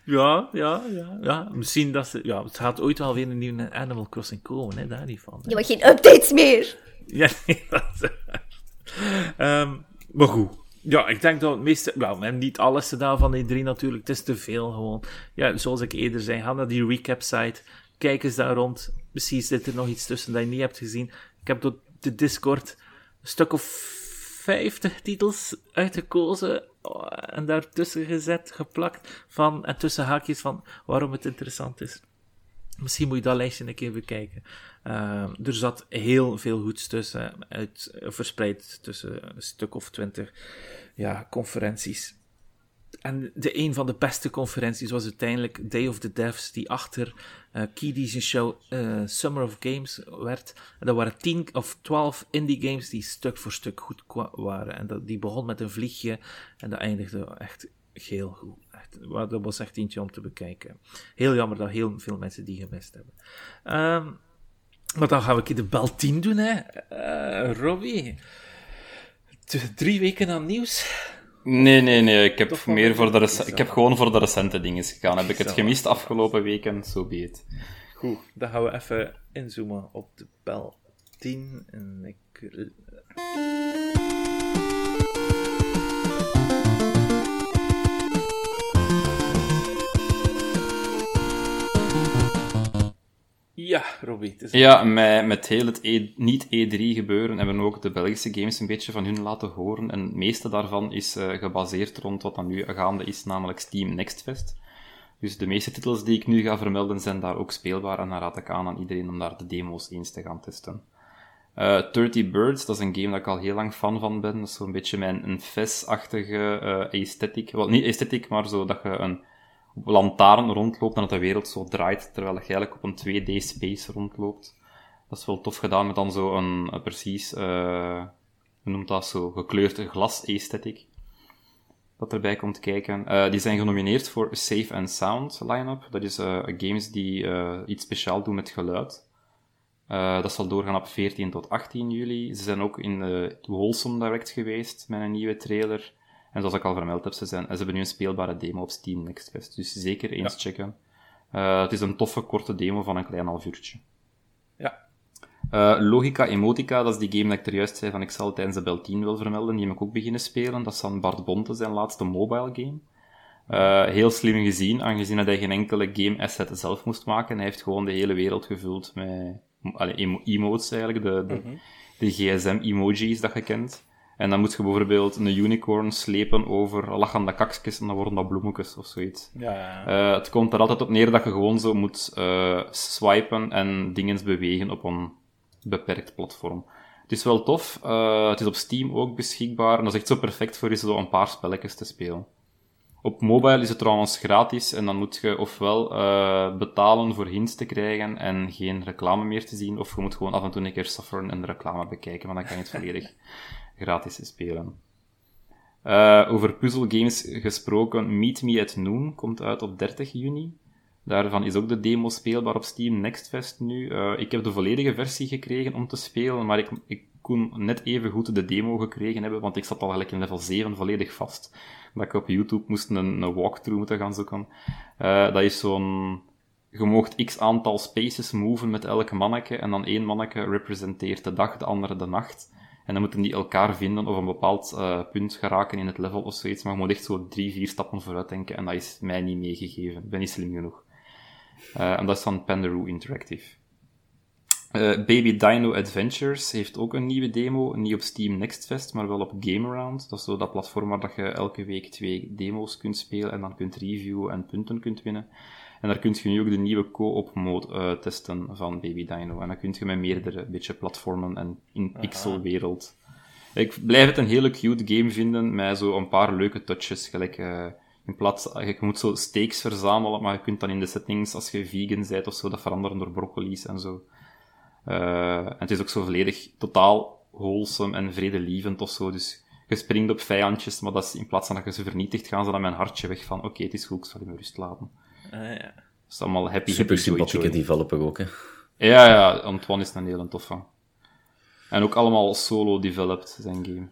ja, ja, ja, ja. Misschien dat ze... Ja, het gaat ooit wel weer een nieuwe Animal Crossing komen, hè, daar niet van. Hè. Ja, maar geen updates meer. ja, nee, dat um, maar goed. Ja, ik denk dat het meeste... Hebben niet alles gedaan van die drie natuurlijk. Het is te veel gewoon. Ja, zoals ik eerder zei, ga naar die recap-site. Kijk eens daar rond. Misschien zit er nog iets tussen dat je niet hebt gezien. Ik heb door de Discord een stuk of 50 titels uitgekozen oh, en daartussen gezet, geplakt van, en tussen haakjes van waarom het interessant is. Misschien moet je dat lijstje een keer bekijken. Uh, er zat heel veel goeds tussen, uit, verspreid tussen een stuk of twintig ja, conferenties. En de een van de beste conferenties was uiteindelijk Day of the Devs, die achter uh, Key Show uh, Summer of Games werd. En dat waren 10 of 12 indie games die stuk voor stuk goed waren. En dat, die begon met een vliegje en dat eindigde echt heel goed. Echt, dat was echt eentje om te bekijken. Heel jammer dat heel veel mensen die gemist hebben. Um, maar dan gaan we de bel 10 doen, hè. Uh, Robbie. Drie weken aan nieuws. Nee, nee, nee. Ik heb, meer voor de ik heb gewoon voor de recente dingen gegaan. Heb ik het gemist afgelopen weken, zo so be Goed, dan gaan we even inzoomen op de bel 10. En ik... Ja, Robbie. Ja, met, met heel het e, niet-E3 gebeuren hebben we ook de Belgische games een beetje van hun laten horen. En het meeste daarvan is uh, gebaseerd rond wat dan nu gaande is, namelijk Steam Next Fest. Dus de meeste titels die ik nu ga vermelden zijn daar ook speelbaar en dan raad ik aan aan iedereen om daar de demo's eens te gaan testen. Uh, eh, 30 Birds, dat is een game dat ik al heel lang fan van ben. Dat is zo'n beetje mijn een FES-achtige uh, aesthetic. Wel, niet aesthetic, maar zo dat je een lantaarn rondloopt en dat de wereld zo draait, terwijl je eigenlijk op een 2D-space rondloopt. Dat is wel tof gedaan met dan zo een, een precies, uh, hoe noemt dat zo, gekleurde glas-aesthetic. Dat erbij komt kijken. Uh, die zijn genomineerd voor Safe and Sound line-up. Dat is games die iets speciaal doen met geluid. dat zal doorgaan op 14 tot 18 juli. Ze zijn ook in de Wholesome Direct geweest met een nieuwe trailer. En zoals ik al vermeld heb, ze, zijn, ze hebben nu een speelbare demo op Steam Next Fest. Dus zeker eens checken. het is een toffe, korte demo van een klein half uurtje. Uh, Logica Emotica, dat is die game dat ik er juist zei van ik zal tijdens de Bel 10 wil vermelden. Die heb ik ook beginnen spelen. Dat is van Bart Bonte, zijn laatste mobile game. Uh, heel slim gezien, aangezien dat hij geen enkele game asset zelf moest maken. Hij heeft gewoon de hele wereld gevuld met allee, emotes eigenlijk, de, de, mhm. de GSM-emojis dat je kent. En dan moet je bijvoorbeeld een unicorn slepen over lachende kakjes en dan worden dat bloemetjes of zoiets. Ja, ja. Uh, het komt er altijd op neer dat je gewoon zo moet uh, swipen en dingen bewegen op een beperkt platform. Het is wel tof. Uh, het is op Steam ook beschikbaar. En dat is echt zo perfect voor je zo een paar spelletjes te spelen. Op mobile is het trouwens gratis en dan moet je ofwel betalen voor hints te krijgen en geen reclame meer te zien, of je moet gewoon af en toe een keer sufferen en de reclame bekijken, maar dan kan je het volledig gratis spelen. Uh, over puzzelgames gesproken, Meet Me at Noon komt uit op 30 juni. Daarvan is ook de demo speelbaar op Steam Next Fest nu. Uh, ik heb de volledige versie gekregen om te spelen, maar ik, ik kon net even goed de demo gekregen hebben, want ik zat al eigenlijk in level 7 volledig vast. Dat ik op YouTube moest een, een walkthrough moeten gaan zoeken. Uh, dat is zo'n... Je moogt x aantal spaces moven met elk manneke, en dan één manneke representeert de dag, de andere de nacht. En dan moeten die elkaar vinden of een bepaald uh, punt geraken in het level of zoiets. Maar je moet echt zo drie, vier stappen vooruit denken. En dat is mij niet meegegeven. Ben niet slim genoeg. Uh, en dat is van Pandaroo Interactive. Uh, Baby Dino Adventures heeft ook een nieuwe demo. Niet op Steam Next Fest, maar wel op Gamearound. Dat is zo dat platform waar dat je elke week twee demo's kunt spelen en dan kunt reviewen en punten kunt winnen. En daar kun je nu ook de nieuwe co-op mode uh, testen van Baby Dino. En dan kun je met meerdere beetje platformen en in pixelwereld. Ik blijf het een hele cute game vinden, met zo een paar leuke touches, gelijk... Uh, in plaats, je moet zo steaks verzamelen, maar je kunt dan in de settings, als je vegan bent of zo, dat veranderen door broccoli's en zo. Uh, en het is ook zo volledig totaal wholesome en vredelievend of zo. Dus je springt op vijandjes, maar dat is, in plaats van dat je ze vernietigt, gaan ze dan mijn hartje weg van, oké, het is goed, ik zal je rust laten. Uh, ja. Dat is allemaal happy, Super happy sympathieke developer ook, hè. Ja, ja, Antoine is een hele toffe. En ook allemaal solo-developed, zijn game.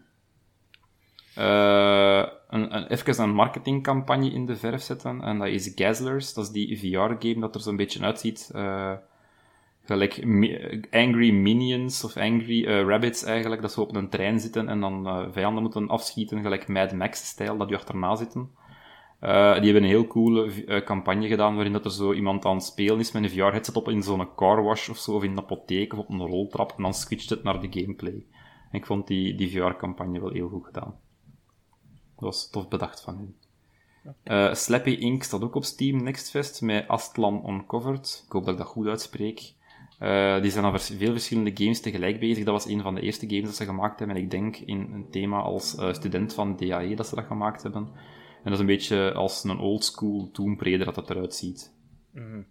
Uh, een, een, even een marketingcampagne in de verf zetten. En dat is Gazlers. Dat is die VR-game dat er zo'n beetje uitziet. Uh, gelijk Angry Minions of Angry uh, Rabbits eigenlijk. Dat ze op een trein zitten en dan uh, vijanden moeten afschieten. Gelijk Mad Max-stijl, dat die achterna zitten. Die hebben een heel coole campagne gedaan waarin dat er zo iemand aan het spelen is met een VR-headset op in zo'n carwash of zo, of in een apotheek of op een roltrap. En dan switcht het naar de gameplay. En ik vond die, die VR-campagne wel heel goed gedaan. Dat was tof bedacht van hen. Uh, Slappy Inc. staat ook op Steam Next Fest met Astlan Uncovered. Ik hoop dat ik dat goed uitspreek. Uh, die zijn aan veel verschillende games tegelijk bezig. Dat was een van de eerste games dat ze gemaakt hebben. En ik denk in een thema als uh, student van DAE dat ze dat gemaakt hebben. En dat is een beetje als een oldschool Tomb dat het eruit ziet. Mm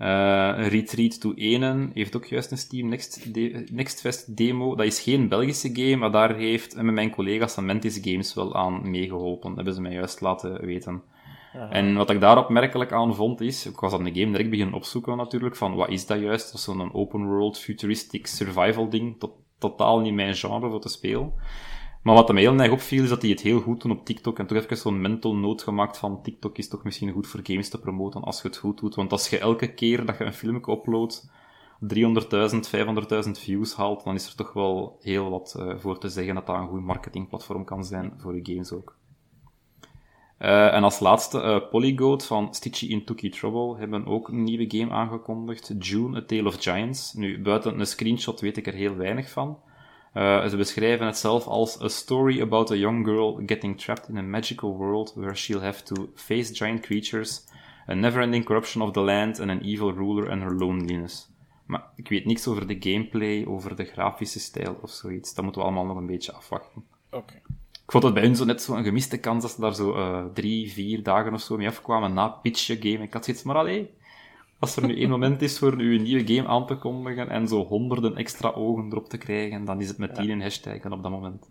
uh, Retreat to Enen heeft ook juist een Steam Next, de Next Fest demo. Dat is geen Belgische game, maar daar heeft met mijn collega's van Mantis Games wel aan meegeholpen. Dat hebben ze mij juist laten weten. En wat ik daar opmerkelijk aan vond is, ik was aan de game direct beginnen opzoeken natuurlijk, van wat is dat juist? Dat is zo'n open world futuristic survival ding, tot, totaal niet mijn genre voor te spelen. Maar wat mij heel erg opviel, is dat die het heel goed doen op TikTok. En toch even zo'n mental note gemaakt van TikTok is toch misschien goed voor games te promoten als je het goed doet. Want als je elke keer dat je een filmpje uploadt 300.000, 500.000 views haalt, dan is er toch wel heel wat uh, voor te zeggen dat dat een goed marketingplatform kan zijn voor je games ook. Uh, en als laatste, uh, Polygoat van Stitchy in Tookie Trouble hebben ook een nieuwe game aangekondigd. June, A Tale of Giants. Nu, buiten een screenshot weet ik er heel weinig van. Uh, ze beschrijven het zelf als a story about a young girl getting trapped in a magical world where she'll have to face giant creatures, a never-ending corruption of the land and an evil ruler and her loneliness. Maar ik weet niks over de gameplay, over de grafische stijl of zoiets. Dat moeten we allemaal nog een beetje afwachten. Oké. Ik Ik vond het bij hun zo net zo'n gemiste kans dat ze daar zo uh, drie, vier dagen of zo mee afkwamen na pitchen game. Ik had zoiets, maar allee, als er nu één moment is voor een nieuwe game aan te kondigen en zo honderden extra ogen erop te krijgen, dan is het met die een hashtag op dat moment.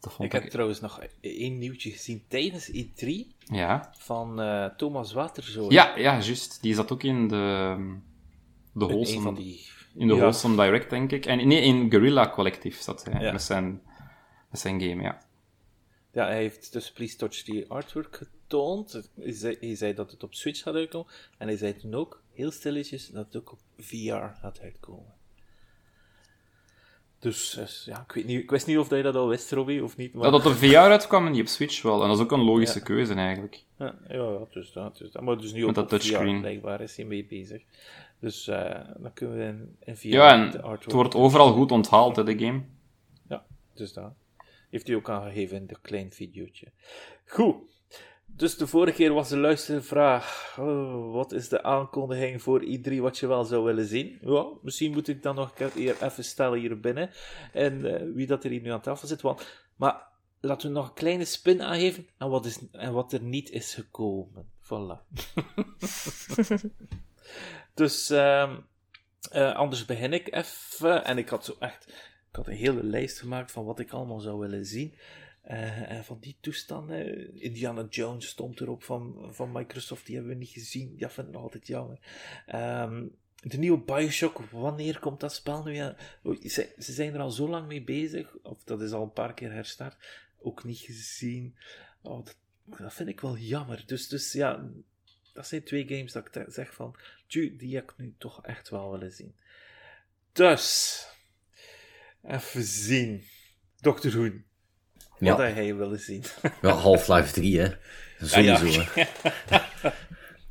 Dat vond ik, ik heb trouwens nog één nieuwtje gezien tijdens E3 ja. van uh, Thomas Waterzooi. Ja, ja, juist. Die zat ook in de, de Wholesome, van die... in de ja. Wholesome Direct, denk ik. En nee, in Guerrilla Collective zat hij, ja. met, zijn, met zijn game, ja. Ja, hij heeft dus Please Touch die artwork getoond. Hij zei, hij zei, dat het op Switch gaat uitkomen. En hij zei toen ook, heel stilletjes, dat het ook op VR gaat uitkomen. Dus, dus ja, ik, weet niet, ik wist niet of je dat al wist, Robbie, of niet. Maar... Ja, dat op VR uitkwam en niet op Switch wel. En dat is ook een logische keuze, eigenlijk. Ja, ja, dus dat. Dus dat. Maar dus nu op, dat touchscreen. VR, blijkbaar is hij mee bezig. Dus uh, dan kunnen we in, in VR... Ja, en het wordt overal goed onthaald, hè, de game. Ja, dus dat. Heeft hij ook aangegeven in het klein videootje. Goed. Dus de vorige keer was de luistervraag: oh, wat is de aankondiging voor i3 wat je wel zou willen zien? Ja, misschien moet ik dan nog even stellen hier binnen. En uh, wie dat er hier nu aan tafel zit. Want, maar laten we nog een kleine spin aangeven en wat, is, en wat er niet is gekomen. Voilà. dus uh, uh, anders begin ik even. En ik had zo echt ik had een hele lijst gemaakt van wat ik allemaal zou willen zien. En van die toestanden, Indiana Jones stond erop van, van Microsoft, die hebben we niet gezien. Ja, vind ik altijd jammer. Um, de nieuwe Bioshock, wanneer komt dat spel nu? Ja, ze, ze, zijn er al zo lang mee bezig, of dat is al een paar keer herstart, ook niet gezien. Oh, dat, dat, vind ik wel jammer. Dus, dus ja, dat zijn twee games dat ik zeg van, die heb ik nu toch echt wel willen zien. Dus, even zien. Dr. Hoen. Wat ja. hij willen zien. Ja, Half-Life 3, hè. Sowieso, ja,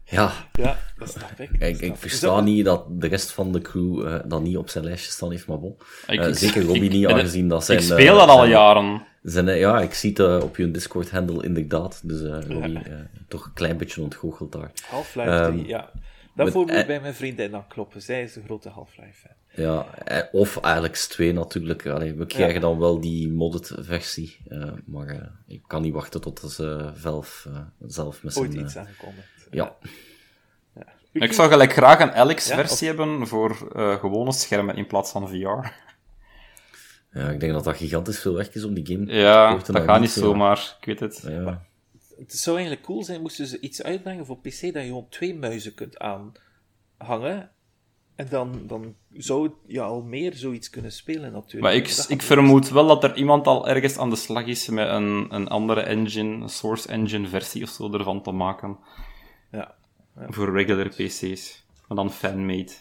ja. ja. dat snap ik. ik, ik versta niet dat de rest van de crew uh, dat niet op zijn lijstje staan heeft, maar bon. Uh, zeker Robbie niet, aangezien dat zijn... Ik speel dat al jaren. Zijn, ja, ik zie het op je Discord-handle inderdaad. Dus Robbie, toch een klein beetje ontgoocheld daar. Half-Life um, 3, ja. Daarvoor moet bij mijn vriendin dan kloppen. Zij is een grote Half-Life fan. Ja, of Alex 2 natuurlijk. Allee, we krijgen dan wel die modded versie. Uh, maar uh, ik kan niet wachten tot ze zelf, uh, zelf met Ooit iets aangekondigd. Ja. ja. Ik zou gelijk graag een Alex-versie hebben voor gewone schermen in plaats van VR. Ja, ik denk dat dat gigantisch veel werk is om die game ja, te Ja, dat gaat niet zomaar. Ik weet het. Ja. het zou eigenlijk cool zijn moesten ze iets uitbrengen voor PC dat je gewoon twee muizen kunt aanhangen en dan, dan zou je al meer zoiets kunnen spelen natuurlijk. Maar ik, ik vermoed wel dat er iemand al ergens aan de slag is met een, een andere engine, een source engine versie of zo ervan te maken. Ja. Voor regular PC's. Maar dan fanmade.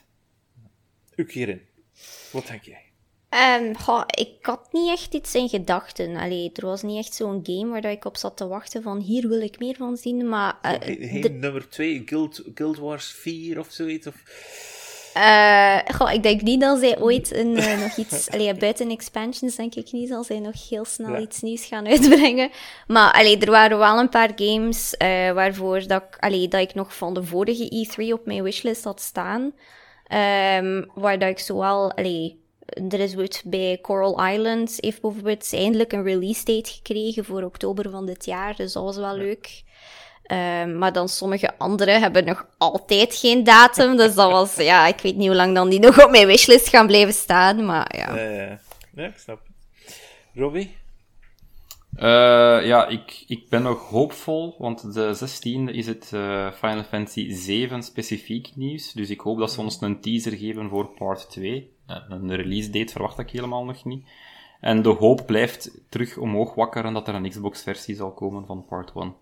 Ukirin, wat denk jij? Um, ik had niet echt iets in gedachten. Allee, er was niet echt zo'n game waar ik op zat te wachten van hier wil ik meer van zien, maar... Uh, de... nummer 2, Guild, Guild Wars 4 of zoiets? Of... Uh, goh, ik denk niet dat zij ooit een, uh, nog iets... Allee, buiten expansions denk ik niet dat zij nog heel snel iets nieuws gaan uitbrengen. Maar allee, er waren wel een paar games uh, waarvoor dat ik, allee, dat ik nog van de vorige E3 op mijn wishlist had staan. Um, waar dat ik zowel... Allee, er is wordt bij Coral Islands heeft bijvoorbeeld eindelijk een release date gekregen voor oktober van dit jaar. Dus dat was wel leuk. Ehm, maar dan sommige andere hebben nog altijd geen datum. Dus dat was, ja, ik weet niet hoe lang dan die nog op mijn wishlist gaan blijven staan. Maar ja. Uh, ja, ik snap het. Robbie? Uh, ja, ik, ik ben nog hoopvol, want de 16e is het uh, Final Fantasy 7 specifiek nieuws. Dus ik hoop dat ze ons een teaser geven voor part 2. een release date verwacht ik helemaal nog niet. En de hoop blijft terug omhoog wakkeren dat er een Xbox-versie zal komen van part 1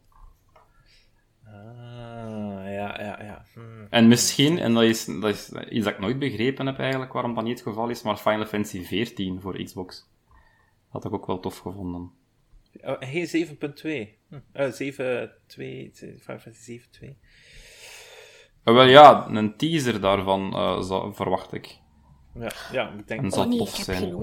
ja, ja. Hmm. En misschien, en dat is, dat is iets dat ik nooit begrepen heb eigenlijk, waarom dat niet het geval is, maar Final Fantasy 14 voor Xbox. Had ik ook wel tof gevonden. Oh, geen 7.2. Hm. Uh, 7.2, Final Fantasy 7.2. Uh, wel ja, een teaser daarvan uh, verwacht ik. Ja, ja ik denk... En zal oh nee, tof ik zijn.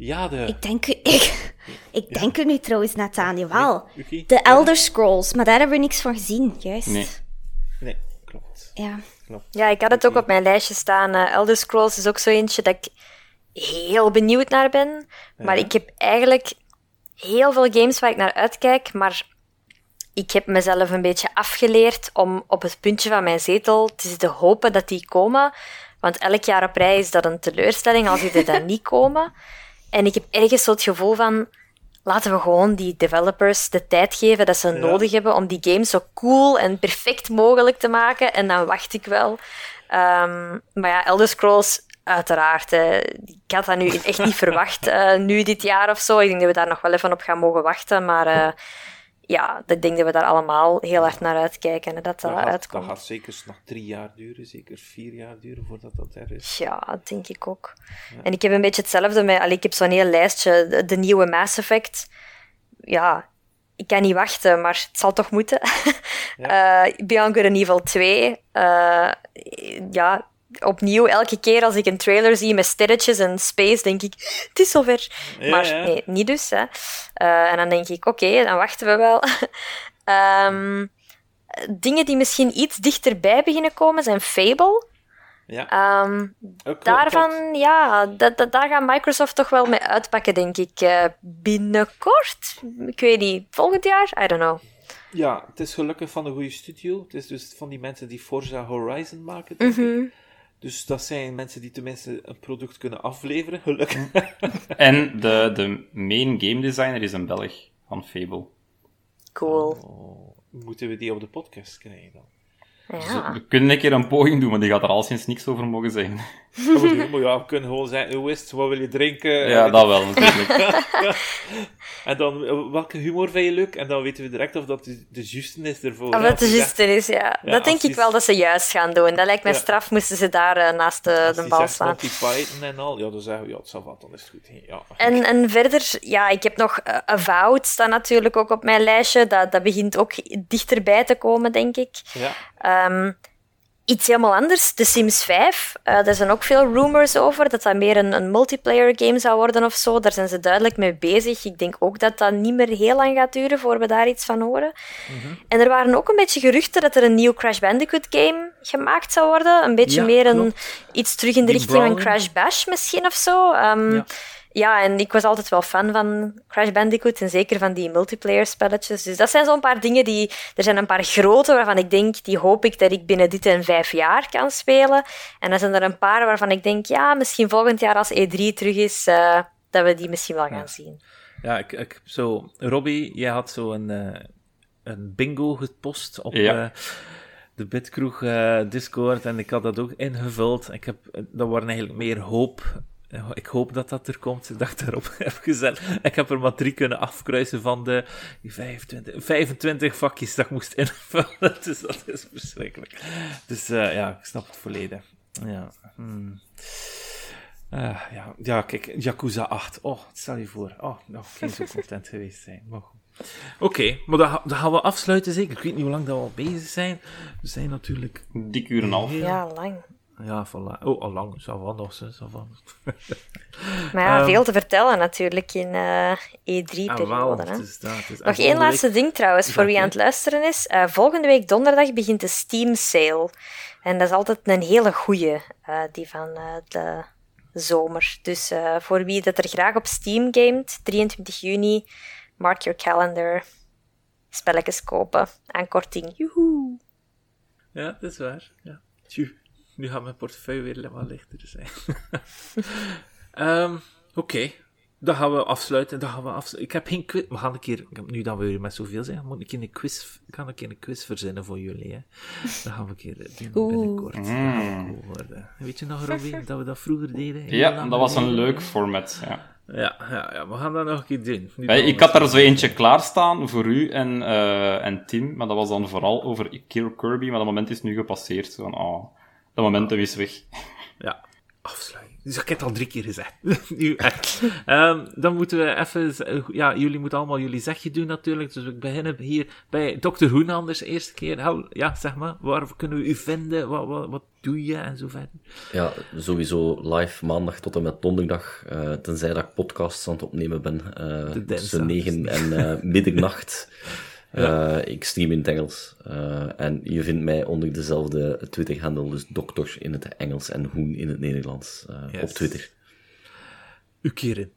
Ja, de... Ik denk, ik, ik denk er nu trouwens net aan, jawel. De Elder Scrolls, maar daar hebben we niks van gezien, juist. Nee. Nee, klopt. Ja. klopt. Ja, ik had het ook op mijn lijstje staan. Uh, Elder Scrolls is ook zo eentje dat ik heel benieuwd naar ben. Maar ik heb eigenlijk heel veel games waar ik naar uitkijk, maar ik heb mezelf een beetje afgeleerd om op het puntje van mijn zetel te zitten hopen dat die komen. Want elk jaar op rij is dat een teleurstelling als die er dan niet komen. En ik heb ergens zo het gevoel van, laten we gewoon die developers de tijd geven dat ze nodig hebben om die games zo cool en perfect mogelijk te maken. En dan wacht ik wel. Ehm, maar ja, Elder Scrolls, uiteraard. ik had dat nu echt niet verwacht, uh, nu dit jaar of zo. Ik denk dat we daar nog wel even op gaan mogen wachten. Maar uh, ja, ik denk dat we daar allemaal heel hard naar uitkijken. En dat dat, dat uitkomt. Dat gaat zeker nog drie jaar duren, zeker vier jaar duren voordat dat er is. Ja, dat denk ik ook. En ik heb een beetje hetzelfde met... Allee, ik heb zo'n heel lijstje, de, nieuwe Mass Effect. Ja, ik kan niet wachten, maar het zal toch moeten. Ja. uh, Beyond Good and Evil 2. Uh, ja, opnieuw, elke keer als ik een trailer zie met sterretjes en space, denk ik, het is zover. maar nee, niet dus. Hè. Uh, en dan denk ik, oké, dan wachten we wel. um, dingen die misschien iets dichterbij beginnen komen zijn Fable. Ja. Um, daarvan, ja, dat, dat, daar gaat Microsoft toch wel mee uitpakken, denk ik. Uh, binnenkort? Ik weet niet, volgend jaar? I don't know. Ja, het is gelukkig van een goede studio. Het is dus van die mensen die Forza Horizon maken. Denk mm dus dat zijn mensen die tenminste een product kunnen afleveren, gelukkig. en de, de main game designer is een Belg van Fable. Cool. Oh, moeten we die op de podcast krijgen dan? Ja. we kunnen een keer een poging doen, maar die gaat er al sinds niks over mogen zeggen. maar ja, we kunnen gewoon zeggen, hoe is het, wat wil je drinken? Ja, dat wel natuurlijk. en dan, eh, welke humor vind je leuk? En dan weten we direct of dat de, de juiste is ervoor. Of dat de juiste is, ja. dat denk ik wel dat ze juist gaan doen. Dat lijkt mij straf, moesten ze daar uh, naast de, de bal staan. die Python en al, ja, dan zeggen we, ja, het zal wat, dan is het goed. Ja. En, en verder, ja, ik heb nog uh, Avowed staan natuurlijk ook op mijn lijstje. Dat, dat begint ook dichterbij te komen, denk ik. Ja. Um, iets helemaal anders, The Sims 5. Uh, er zijn ook veel rumors over dat dat meer een, een, multiplayer game zou worden of zo. Daar zijn ze duidelijk mee bezig. Ik denk ook dat dat niet meer heel lang gaat duren voor we daar iets van horen. Mhm. En er waren ook een beetje geruchten dat er een nieuw Crash Bandicoot game gemaakt zou worden. Een beetje meer een, iets terug in de richting van Crash Bash misschien of zo. Um, ja. Ja, en ik was altijd wel fan van Crash Bandicoot en zeker van die multiplayer spelletjes. Dus dat zijn zo'n paar dingen die... Er zijn een paar grote waarvan ik denk, die hoop ik dat ik binnen dit en vijf jaar kan spelen. En dan zijn er een paar waarvan ik denk, ja, misschien volgend jaar als E3 terug is, uh, dat we die misschien wel gaan zien. Ja, ik, ik zo... Robbie, jij had zo een, uh, een bingo gepost op... Ja. Uh, de Bitkroeg uh, Discord en ik had dat ook ingevuld. Ik heb, dat waren eigenlijk meer hoop ik hoop dat dat er komt. Ik dacht daarop heb gezet. Ik heb er maar drie kunnen afkruisen van de 25, 25 vakjes dat ik moest invullen. Dus dat is verschrikkelijk. Dus uh, ja, ik snap het volledig. Ja. Hmm. Uh, ja, ja, kijk, Yakuza 8. Oh, stel je voor. Oh, nog geen zo content geweest zijn. Maar goed. Oké, okay, maar dan, dan, gaan we afsluiten zeker. Ik weet niet hoe lang dat we al bezig zijn. We zijn natuurlijk... Dik uur en een half. Ja, lang. Ja, voilà. Oh, al lang. Savan nog, zo. Savan. maar ja, um, veel te vertellen natuurlijk in uh, E3-periode. Ah, Nog één laatste week... ding trouwens, voor wie aan het luisteren is. Uh, volgende week donderdag begint de Steam Sale. En dat is altijd een hele goeie, uh, die van de zomer. Dus voor wie dat er graag op Steam gamet, 23 juni, mark your calendar. Spelletjes kopen aan korting. Joehoe! Ja, dat is waar. Ja. Tjoe. Nu gaat mijn portefeuille weer helemaal lichter zijn. um, Oké. Okay. Dan gaan we afsluiten. Dan gaan we afsluiten. Ik heb geen quiz. We gaan een keer, nu dat we hier met zoveel zijn, moet ik een quiz, ik ga een keer een quiz verzinnen voor jullie. Hè. Dan gaan we een keer doen binnenkort. Mm. Weet je nog, Robin, dat we dat vroeger deden? Ja, dat was een leuk format. Ja. Ja, ja, ja, we gaan dat nog een keer doen. Ik had er zo eentje klaarstaan voor u en, uh, en Tim, maar dat was dan vooral over Kill Kirby, maar dat moment is nu gepasseerd. Van, oh, dat momentum is weg. Ja, afsluiten. Dus ik heb het al drie keer gezegd. nu echt. um, dan moeten we even... Ja, jullie moeten allemaal jullie zegje doen natuurlijk. Dus we beginnen hier bij Dr. Hoen anders eerste keer. Ja, zeg maar. Waar kunnen we u vinden? Wat, wat, wat doe je? En zo verder. Ja, sowieso live maandag tot en met donderdag. Uh, tenzij dat ik podcasts aan het opnemen ben. Uh, tussen 9 en uh, middernacht. Ja. Uh, ik stream in het Engels. Uh, en je vindt mij onder dezelfde Twitter-handle, dus dokter in het Engels en hoen in het Nederlands, uh, yes. op Twitter. Ukirin.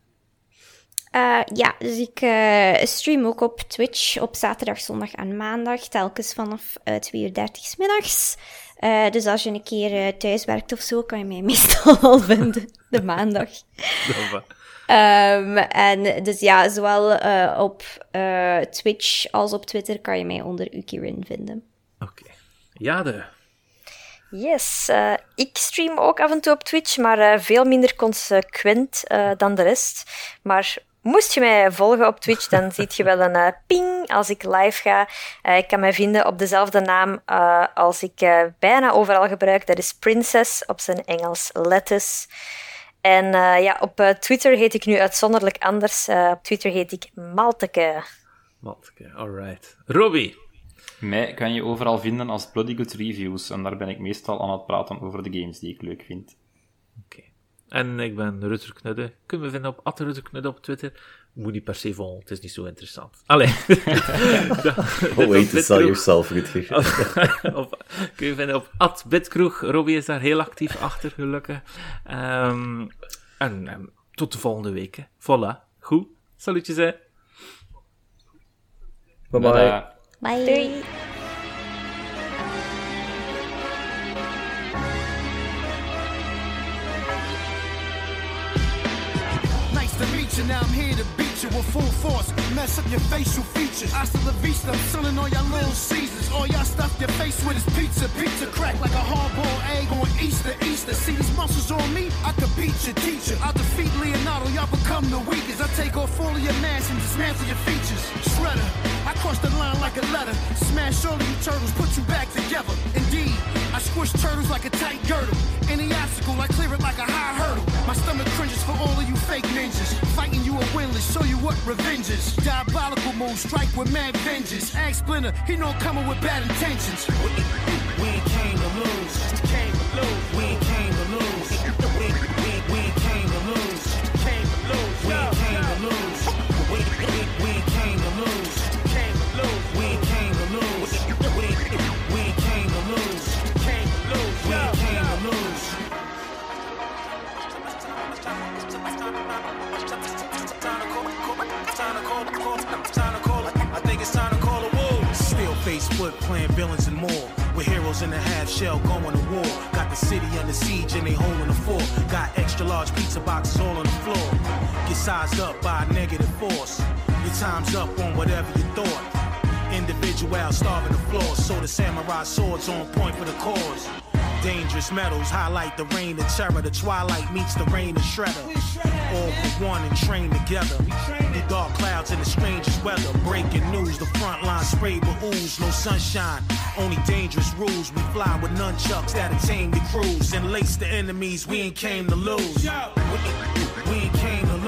Uh, ja, dus ik uh, stream ook op Twitch op zaterdag, zondag en maandag, telkens vanaf uh, 2 uur 30 s middags. Uh, dus als je een keer thuis werkt of zo, kan je mij meestal al vinden, de maandag. um, en dus ja, zowel op Twitch als op Twitter kan je mij onder Ukirin vinden. Oké. Okay. Ja, de... Yes, uh, ik stream ook af en toe op Twitch, maar uh, veel minder consequent uh, dan de rest. Maar moest je mij volgen op Twitch, dan ziet je wel een ping als ik live ga. ik kan mij vinden op dezelfde naam als ik bijna overal gebruik. Dat is Princess, op zijn Engels Lettuce. En ja, op Twitter heet ik nu uitzonderlijk anders. op Twitter heet ik Malteke. Malteke, alright. Robbie. Mij kan je overal vinden als Bloody Good Reviews. En daar ben ik meestal aan het praten over de games die ik leuk vind. Oké. En ik ben Rutter Knudde. Kunnen we vinden op Rutter Knudde op Twitter. Moet niet per se volgen, het is niet zo interessant. Allee. oh, wait to sell yourself, Kun je vinden op Bitkroeg. Robbie is daar heel actief achter, gelukkig. Um, en um, tot de volgende week. Hè. Voilà. Goed. Salutjes, hè. Bye bye. Bye. With full force. Mess up your facial features. Hasta la vista. I'm selling all y'all little Caesars. All y'all stuff your face with is pizza. Pizza crack like a hard-boiled egg on Easter. Easter. See these muscles on me? I could beat your teacher. I defeat Leonardo. Y'all become the weakest. I take off all of your mask and dismantle your features. Shredder. I cross the line like a letter. Smash all of you turtles, put you back together. Indeed, I squish turtles like a tight girdle. Any obstacle, I clear it like a high hurdle. My stomach cringes for all of you fake ninjas. Fighting you a winless, show you what revenge is. Diabolical moves, strike with mad vengeance. Ask Splinter, he know coming with bad intentions. We came to lose. Came to lose. We foot playing villains and more. With heroes in a half shell going to war. Got the city under siege and they holding the fort. Got extra large pizza boxes all on the floor. Get sized up by a negative force. Your time's up on whatever you thought. Individual starving the floor, so the samurai swords on point for the cause. Dangerous metals highlight the rain of terror. The twilight meets the rain of shredder. All for one and train together. The dark clouds and the strangest weather. Breaking news, the front line sprayed with ooze. No sunshine, only dangerous rules. We fly with nunchucks that attain the crews. And lace the enemies, we ain't came to lose. We ain't came to lose.